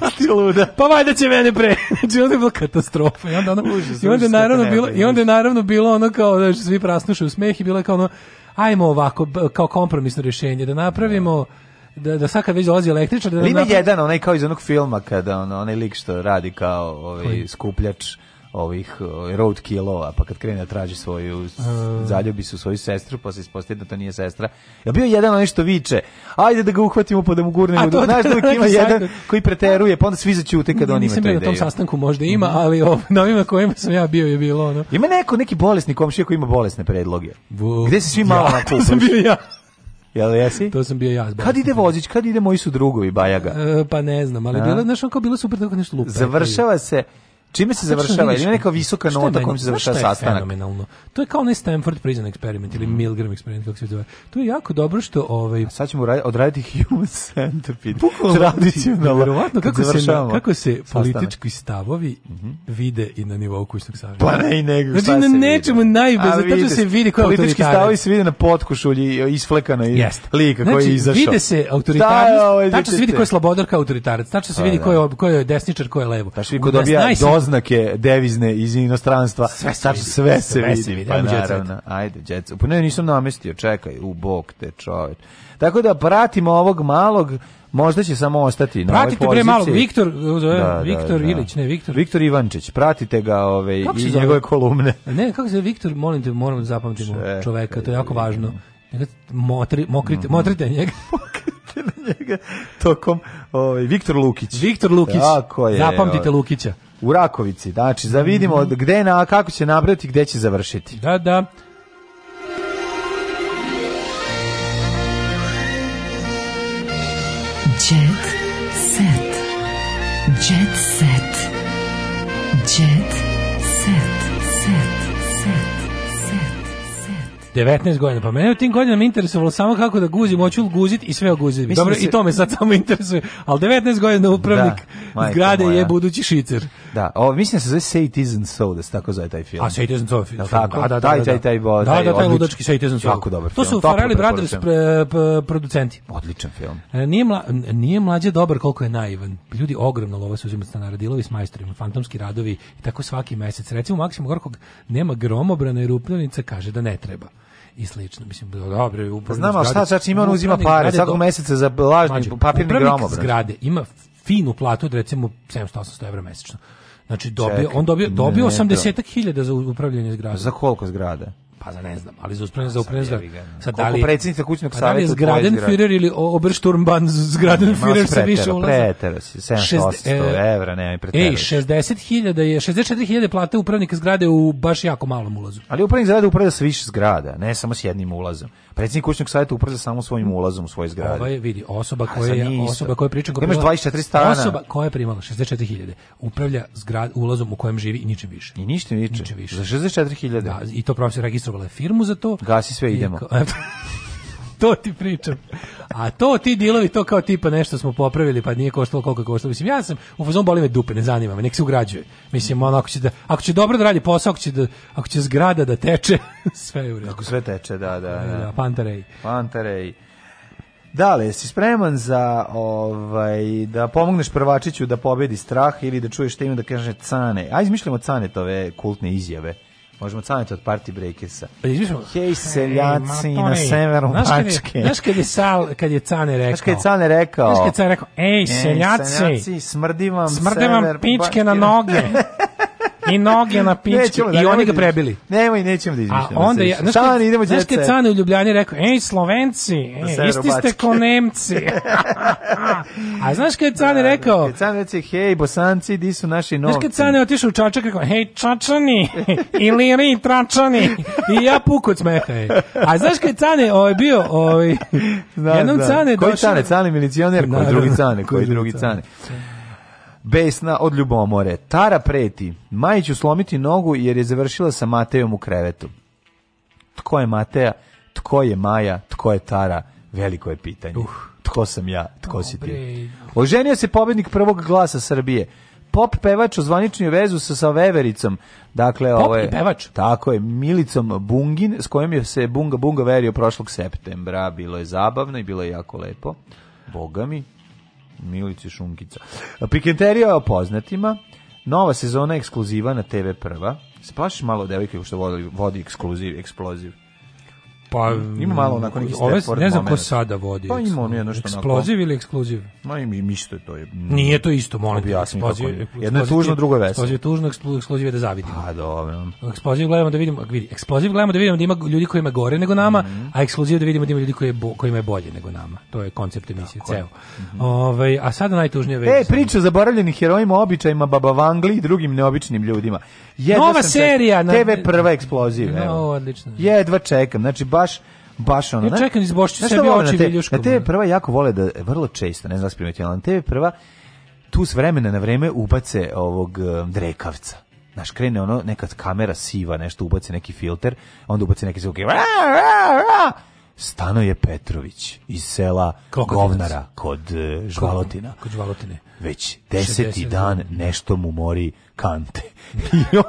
pa ti luda. Pa valjda će mene pre. Znači, onda je bilo katastrofa. I onda, ono, Užas, i onda je naravno bilo, i onda je naravno bilo ono kao, da svi prasnuše u smeh i bilo je kao ono, ajmo ovako, kao kompromisno rješenje, da napravimo da da sad kad već dolazi električar da, da ima jedan onaj kao iz onog filma kada on onaj lik što radi kao ovaj skupljač ovih e, road killova, pa kad krene da traži svoju e. zaljubi su svoju sestru, pa se ispostavi da to nije sestra. Ja bio jedan onaj što viče. Ajde da ga uhvatimo pa da mu gurnemo. Da, znaš da uvijek ima jedan koji preteruje, pa onda svi zaćute kad oni imaju to ideju. Nisam na tom sastanku možda ima, mhm. ali na ovima kojima sam ja bio je bilo ono. Ima neko neki bolesni komšija koji ima bolesne predloge. Gde se svi malo ja, to sam bio ja. Jel jesi? To sam bio ja. Kad ide vozić, kad ide moji su drugovi Bajaga? E, pa ne znam, ali bilo, znaš, kao bilo super tako da nešto lupa. Završava se Čime se završava? Ili neka visoka nota kojom se završava sastanak? Fenomenalno. To je kao onaj Stanford Prison Experiment ili mm. Milgram Experiment, kako se zove. To je jako dobro što... Ovaj... A sad ćemo odraditi Human Centipede. Znači, Tradicionalno. Da, kako se, kako se politički stavovi mhm. vide i na nivou kućnog savjeta. Pa ne i nego. Znači, na nečemu najbolje. Zato se vidi koja Politički stavovi se vide na potkušulji isflekana i lika koji znači, je izašao. Vide se autoritarnost. Tačno se vidi koja je slobodarka kao autoritarac. Tačno se vidi koja je desničar, koja je levo. Tačno se vidi ko dobija doznake devizne iz inostranstva. Sve se vidi. Sve se vidi, sve vidi. pa naravno. Ajde, djeca. Pa ne, nisam namestio, čekaj, u bok te čovjek. Tako da pratimo ovog malog, možda će samo ostati na pratite ovoj poziciji. Pratite pre malog Viktor, da, da, Viktor da, da. Ilić, ne Viktor. Viktor Ivančić, pratite ga ove, ovaj, i njegove kolumne. Ne, kako se Viktor, molim te, moramo da zapamtimo Čekaj. čoveka, to je jako važno. Motri, mokrite, mm motrite njega. mokrite na njega tokom ovaj, Viktor Lukić. Viktor Lukić, Tako je, zapamtite ovaj. Lukića. U Rakovici, znači, da vidimo mm -hmm. gde na, kako će napraviti, gde će završiti. Da, da. 19 godina. Pa mene u tim godinama interesovalo samo kako da guzim, hoću li guzit i sve oguzit. Mislim Dobro, da se... i to me sad samo interesuje. Ali 19 godina upravnik da, zgrade moja. je budući šicer. Da, o, mislim da se zove Satan Soda, tako zove taj film. A Satan Soda film. Da, tako, da, da, da taj, da, taj, da. taj, bo, da, taj, da, taj ludački Satan Soda. Jako dobar To su Farrelly Brothers producenti. Odličan film. E, nije, mla, nije mlađe dobar koliko je naivan. Ljudi ogromno lova su uzimati na radilovi s majstorima, fantomski radovi i tako svaki mesec. Recimo, Maksim Gorkog nema gromobrana i rupljovnica, kaže da ne treba i slično. Mislim, da, dobro, upravnik pa Znam, ali šta znači ima, on uzima pare svakog meseca za lažni papirni gromobran. zgrade ima finu platu od recimo 700-800 € mesečno. Znači, dobio, Ček, on dobio, dobio 80.000 za upravljanje zgrade Za koliko zgrade Pa za da ne znam, ali za usprenje, za usprenje, za... Sad, da li... predsjednica kućnog savjeta... Pa da li je Zgradenführer ili Obersturmban Zgradenführer sa više ulaza? Pretero si, 700 e, evra, nemaj pretero. Ej, 60.000 je, 64.000 plate upravnika zgrade u baš jako malom ulazu. Ali upravnik zgrade upravlja sa više zgrada, ne samo s jednim ulazom. Predsjednik kućnog savjeta uprza samo svojim ulazom u svoj zgradi. Ovo ovaj, vidi, osoba koja je, osoba koja pričam... Imaš 24 stana. Osoba koja je primala 64.000, upravlja zgrad, ulazom u kojem živi i ničem više. I ništa više. Ničem više. Za 64.000. Da, i to profesor registrovala je firmu za to. Gasi sve, idemo. I, to ti pričam. A to ti dilovi, to kao tipa nešto smo popravili, pa nije koštalo koliko je koštalo. Mislim, ja sam u fazonu boli me dupe, ne zanima me, nek se ugrađuje. Mislim, ono, ako će, da, ako će dobro da radi posao, ako će, da, ako će zgrada da teče, sve je u redu. Ako sve teče, da, da. da. da pantarej. Da, pantarej. Dale, si spreman za ovaj da pomogneš prvačiću da pobedi strah ili da čuješ šta ima da kaže cane. Aj izmišljamo cane tove kultne izjave. Možemo canjati od Party Breakersa. Pa Hej, seljaci e, na severu Mačke. Znaš kad je, sal, kad je Cane rekao? Znaš kad je Cane rekao? Znaš kad je Cane rekao? Ej, seljaci, seljaci smrdi vam, smrdi vam pičke na noge. I noge na pički. Da, I oni ga da prebili. Nemoj, nećemo da izmišljamo. A onda je, znaš, Šan, idemo znaš kad Cane u Ljubljani rekao, ej, Slovenci, da ej, isti ste ko Nemci. A znaš kad Cane da, rekao... Kad Cane reci, hej, Bosanci, di su naši novci? Znaš kad Cane otišao u Čačak, rekao, hej, Čačani, ili ri, Tračani. I ja puku od smeha. A znaš kad Cane ovaj, bio... Ovaj, jednom Cane došao... Koji Cane? Cane milicioner, koji drugi Cane, koji drugi Cane besna od ljubomore. Tara preti, Maji ću slomiti nogu jer je završila sa Matejom u krevetu. Tko je Mateja, tko je Maja, tko je Tara, veliko je pitanje. Uh. Tko sam ja, tko oh, si ti? Oženio se pobednik prvog glasa Srbije pop pevač u zvaničnju vezu sa sa Vevericom. Dakle, pop ovo je, i ovaj, pevač. Tako je, Milicom Bungin, s kojom je se Bunga Bunga verio prošlog septembra. Bilo je zabavno i bilo je jako lepo. Boga mi, Milici Šunkica. Pikenterija o poznatima. Nova sezona ekskluziva na TV Prva. Se malo devojke što vodi, vodi ekskluziv, eksploziv? Pa ima malo onako neki ove, ne znam moment. ko sada vodi. Pa ima ono jedno što eksploziv ili ekskluziv? Ma i mi isto je to je. Nije to isto, molim te. Eksploziv, jedno je tužno, drugo je veselo. Eksploziv tužno, eksploziv je da zavidimo. Pa dobro. Eksploziv gledamo da vidimo, vidi, eksploziv gledamo da vidimo da ima ljudi koji ima gore nego nama, mm -hmm. a eksploziv da vidimo da ima ljudi koji bo, koji je bolje nego nama. To je koncept emisije ceo. Mm -hmm. Ovaj a sada najtužnije e, veze. E, priča zaboravljenih herojima, običajima, babavangli i drugim neobičnim ljudima. Jedva Nova serija na TV prva eksploziv, no, evo. odlično. Jedva čekam, znači baš baš ono. Ja čekam iz Bošća sebi oči viljuškom. Na TV prva jako vole da vrlo često, ne znam da ali na TV prva tu s vremena na vreme ubace ovog e, drekavca. Znaš, krene ono, nekad kamera siva, nešto ubaci neki filter, onda ubaci neki zvuk i Stano je Petrović iz sela Klokotinac. Govnara kod uh, e, Žvalotina. Kod Žvalotine. Već deseti dan nešto mu mori kante.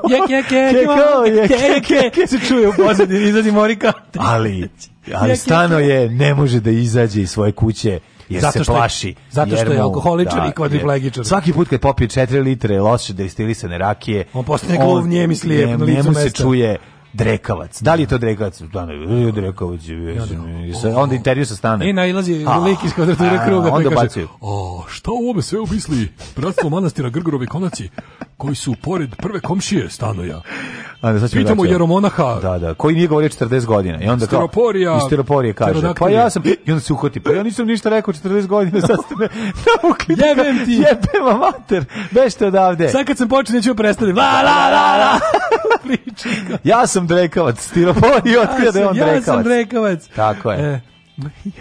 jek, jek, jek, jek, jek, se čuje u pozadini, izađi mori kante. Ali, ali stano je, ne može da izađe iz svoje kuće, jer zato što se plaši. Je, zato što je alkoholičar da, i kvadriplegičar. Svaki put kad popije 4 litre loše destilisane rakije, on postane gluv, njem i slijep na licu mesta. se čuje Drekavac. Da li je to Drekavac? Da, ne, e, Drekavac je. Da. Onda intervju sa stane. I nailazi lik iz kvadrature kruga. Onda bacuje. O, šta u ome sve misli? bratstvo manastira Grgorovi konaci, koji su pored prve komšije stanoja. Onda sad Pitamo Jeromonaha. Da, da, koji nije govorio 40 godina. I onda kao Steroporija. I Steroporija kaže. Pa ja sam i onda se uhoti. Pa ja nisam ništa rekao 40 godina, sad ste me navukli. Jebem ti. Jebem vam mater. Bešte odavde. Sad kad sam počeo neću da prestati. La la la la. ja sam sam drekavac, stiropor i otkrio da je on ja drekavac. Ja sam drekavac. Tako je. E,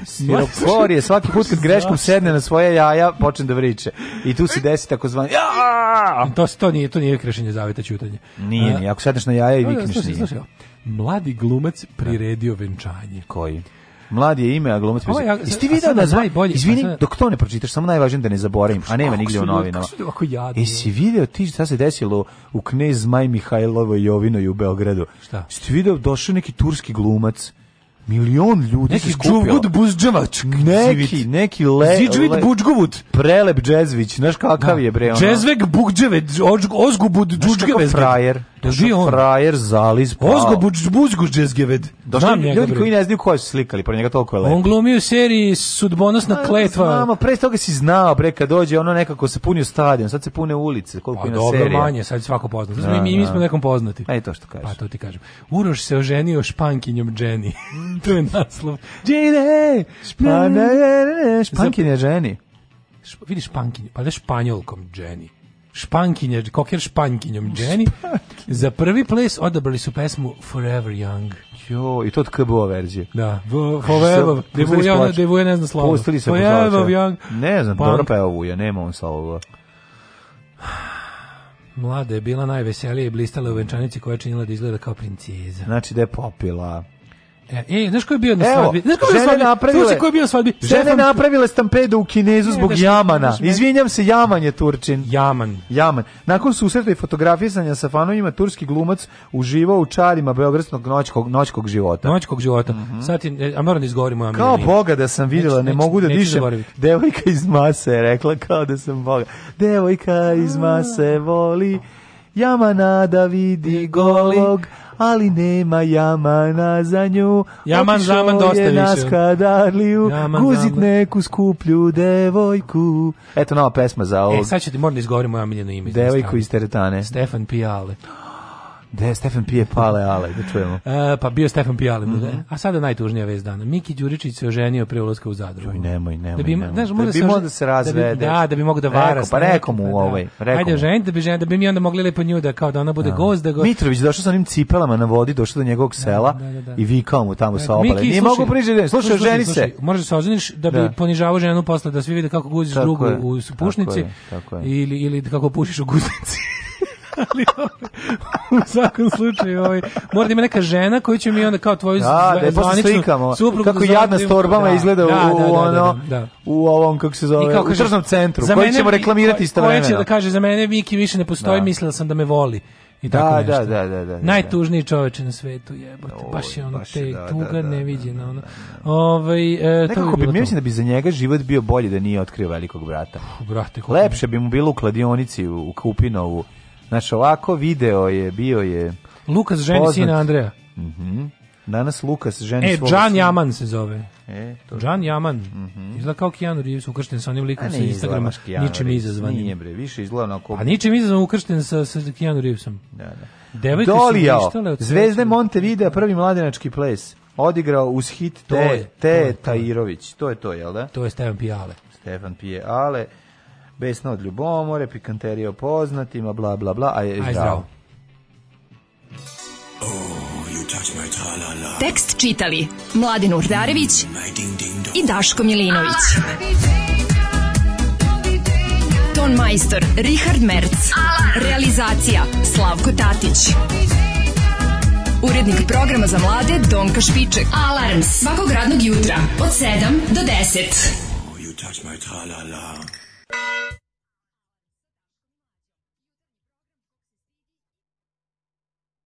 Stiropor je svaki put kad greškom sedne na svoje jaja, počne da vriče. I tu se desi takozvan ja! To to nije, to nije krešenje zaveta ćutanje. Nije, e, nije. ako sedneš na jaja i e, vikneš. Slušaj, slušaj. Mladi glumac priredio venčanje. Koji? Mlad je ime, a glumac je. Ja, Jesi ti video da zva... najbolje? Izvini, sad... dok to ne pročitaš, samo najvažnije da ne zaboravim, a nema nigde u novinama. Kako jadno. Jesi video ti šta se desilo u Knez Zmaj Mihajlovo Jovinoj u Beogradu? Šta? Jesi video došao neki turski glumac? milion ljudi neki se skupilo. Neki Džuvud Buzđevač. Neki, neki le... Zidžvid Buđgovud. Prelep Džezvić, znaš kakav da. je bre ono. Džezvek Buđevac, Ozgubud Džuđgevez. Znaš kakav frajer. Da pa je on. Frajer Zaliz. Ozgo Buzguđezgeved. Došli ljudi njega, koji ne znaju ko su slikali, pa njega toliko je lepo. On glumi u seriji Sudbonosna kletva. Znamo, pre toga si znao, bre, kad dođe, ono nekako se punio stadion, sad se pune ulice, koliko pa, je na dobro, serija. manje, sad svako poznat. Znači, da, mi, mi da. smo nekom poznati. A e, i to što kažeš. Pa to ti kažem. Uroš se oženio špankinjom Jenny. Mm. to je naslov. Jenny! Špankinje Jenny. Vidi špankinje, pa da španjolkom Jenny špankinja, koker špankinjom Jenny. Za prvi ples odabrali su pesmu Forever Young. Jo, i to od KBO verzije. Da, Forever, Devuja, de Devuja ne zna slovo. Pustili se Forever Young. Ne znam, Punk. dobro peva Vuja, nema on slovo. Mlada je bila najveselija i blistala u venčanici koja je činila da izgleda kao princeza. Znači da je popila. E, e, znaš ko je bio na svadbi? Znaš ko je bio svadbi? Napravile, ko je bio na svadbi? Žene Stefan... napravile stampedu u Kinezu zbog ne, daš, Jamana. Daš, Izvinjam se, Jaman je Turčin. Jaman. Jaman. Nakon susreta i fotografisanja sa fanovima, turski glumac uživao u čarima beogradskog noćkog, noćkog života. Noćkog života. Mm -hmm. Sad, e, a moram da izgovorim ja Kao Boga da sam vidjela, ne mogu da neću dišem. Zaboraviti. Devojka iz mase je rekla kao da sam Boga. Devojka iz mase voli Jamana da vidi golog, ali nema jamana za nju. Jaman, Otišao zaman, dosta je nas kadarliju, jaman, guzit jaman. neku skuplju devojku. Eto nova pesma za ovo. E, sad ću ti moram da izgovorim moja miljeno ime. Devojku iz Teretane. Stefan Pijale. Da je Stefan Pije Pale Ale, da čujemo. E, pa bio Stefan Pije Ale, mm -hmm. a sada najtužnija vez dana. Miki Đuričić se oženio pre ulaska u Zadru. Joj, nemoj, nemoj, da bi, nemoj. Znaš, da, da bi mogao da se razvede. Da, bi, da, da bi mogao da vara. pa rekom mu da. ovaj. Rekom. Ajde, ženi, da bi ženi, da bi mi onda mogli lepo nju da kao da ona bude da. gost. Da go... Mitrović došao sa onim cipelama na vodi, došao do njegovog da, sela da, da, da, i vikao mu tamo sa opale. Nije mogu prižiti, slušaj, ženi se. Možeš se oženiš da bi ponižavao ženu posle da svi vide kako guziš drugu u pušnici ili, ili kako pušiš u guznici ali u svakom slučaju ovaj, mora da ima neka žena koju će mi onda kao tvoju da, da je zvaničnu suprugu kako jadna s torbama da, izgleda da, da, da, u, da, ono, da, u ovom kako se zove kako u tržnom centru za koji mene, ćemo reklamirati istovremeno će da kaže za mene Viki više ne postoji mislila sam da me voli i da, tako nešto. Da, da, da, Najtužniji čoveče na svetu, jebote. baš je on baš te tuga neviđena. Ono. Ovaj, e, Nekako bi, mislim da bi za njega život bio bolji da nije otkrio velikog brata. Uf, brate, Lepše bi mu bilo u kladionici u, u Kupinovu Znaš, ovako video je, bio je... Lukas ženi poznat. sina Andreja. Mm -hmm. Danas Lukas ženi e, svog... Džan Jaman se zove. E, to... Džan Jaman. Mm -hmm. Izgleda kao Keanu Reeves ukršten sa onim likom sa Instagrama. Ničim izazvan. Nije bre, više izgleda onako... A ničim izazvan ukršten sa, sa Keanu Reevesom. Da, da. Devojke Dolijao, Zvezde Montevideo, prvi mladenački ples. Odigrao uz hit Te, to je, te to je, to je. Tajirović. To je to, jel da? To je Stevan Pijale. Stefan Pije Besna od ljubomore, pikanterija o poznatima, bla, bla, bla, a je zdravo. Oh, Tekst čitali Mladin Urdarević mm, i Daško Milinović. Ton majstor Richard Merc. Realizacija Slavko Tatić. Urednik programa za mlade Donka Špiček. Alarms svakog radnog jutra od 7 do 10. Oh, you touch my tra-la-la.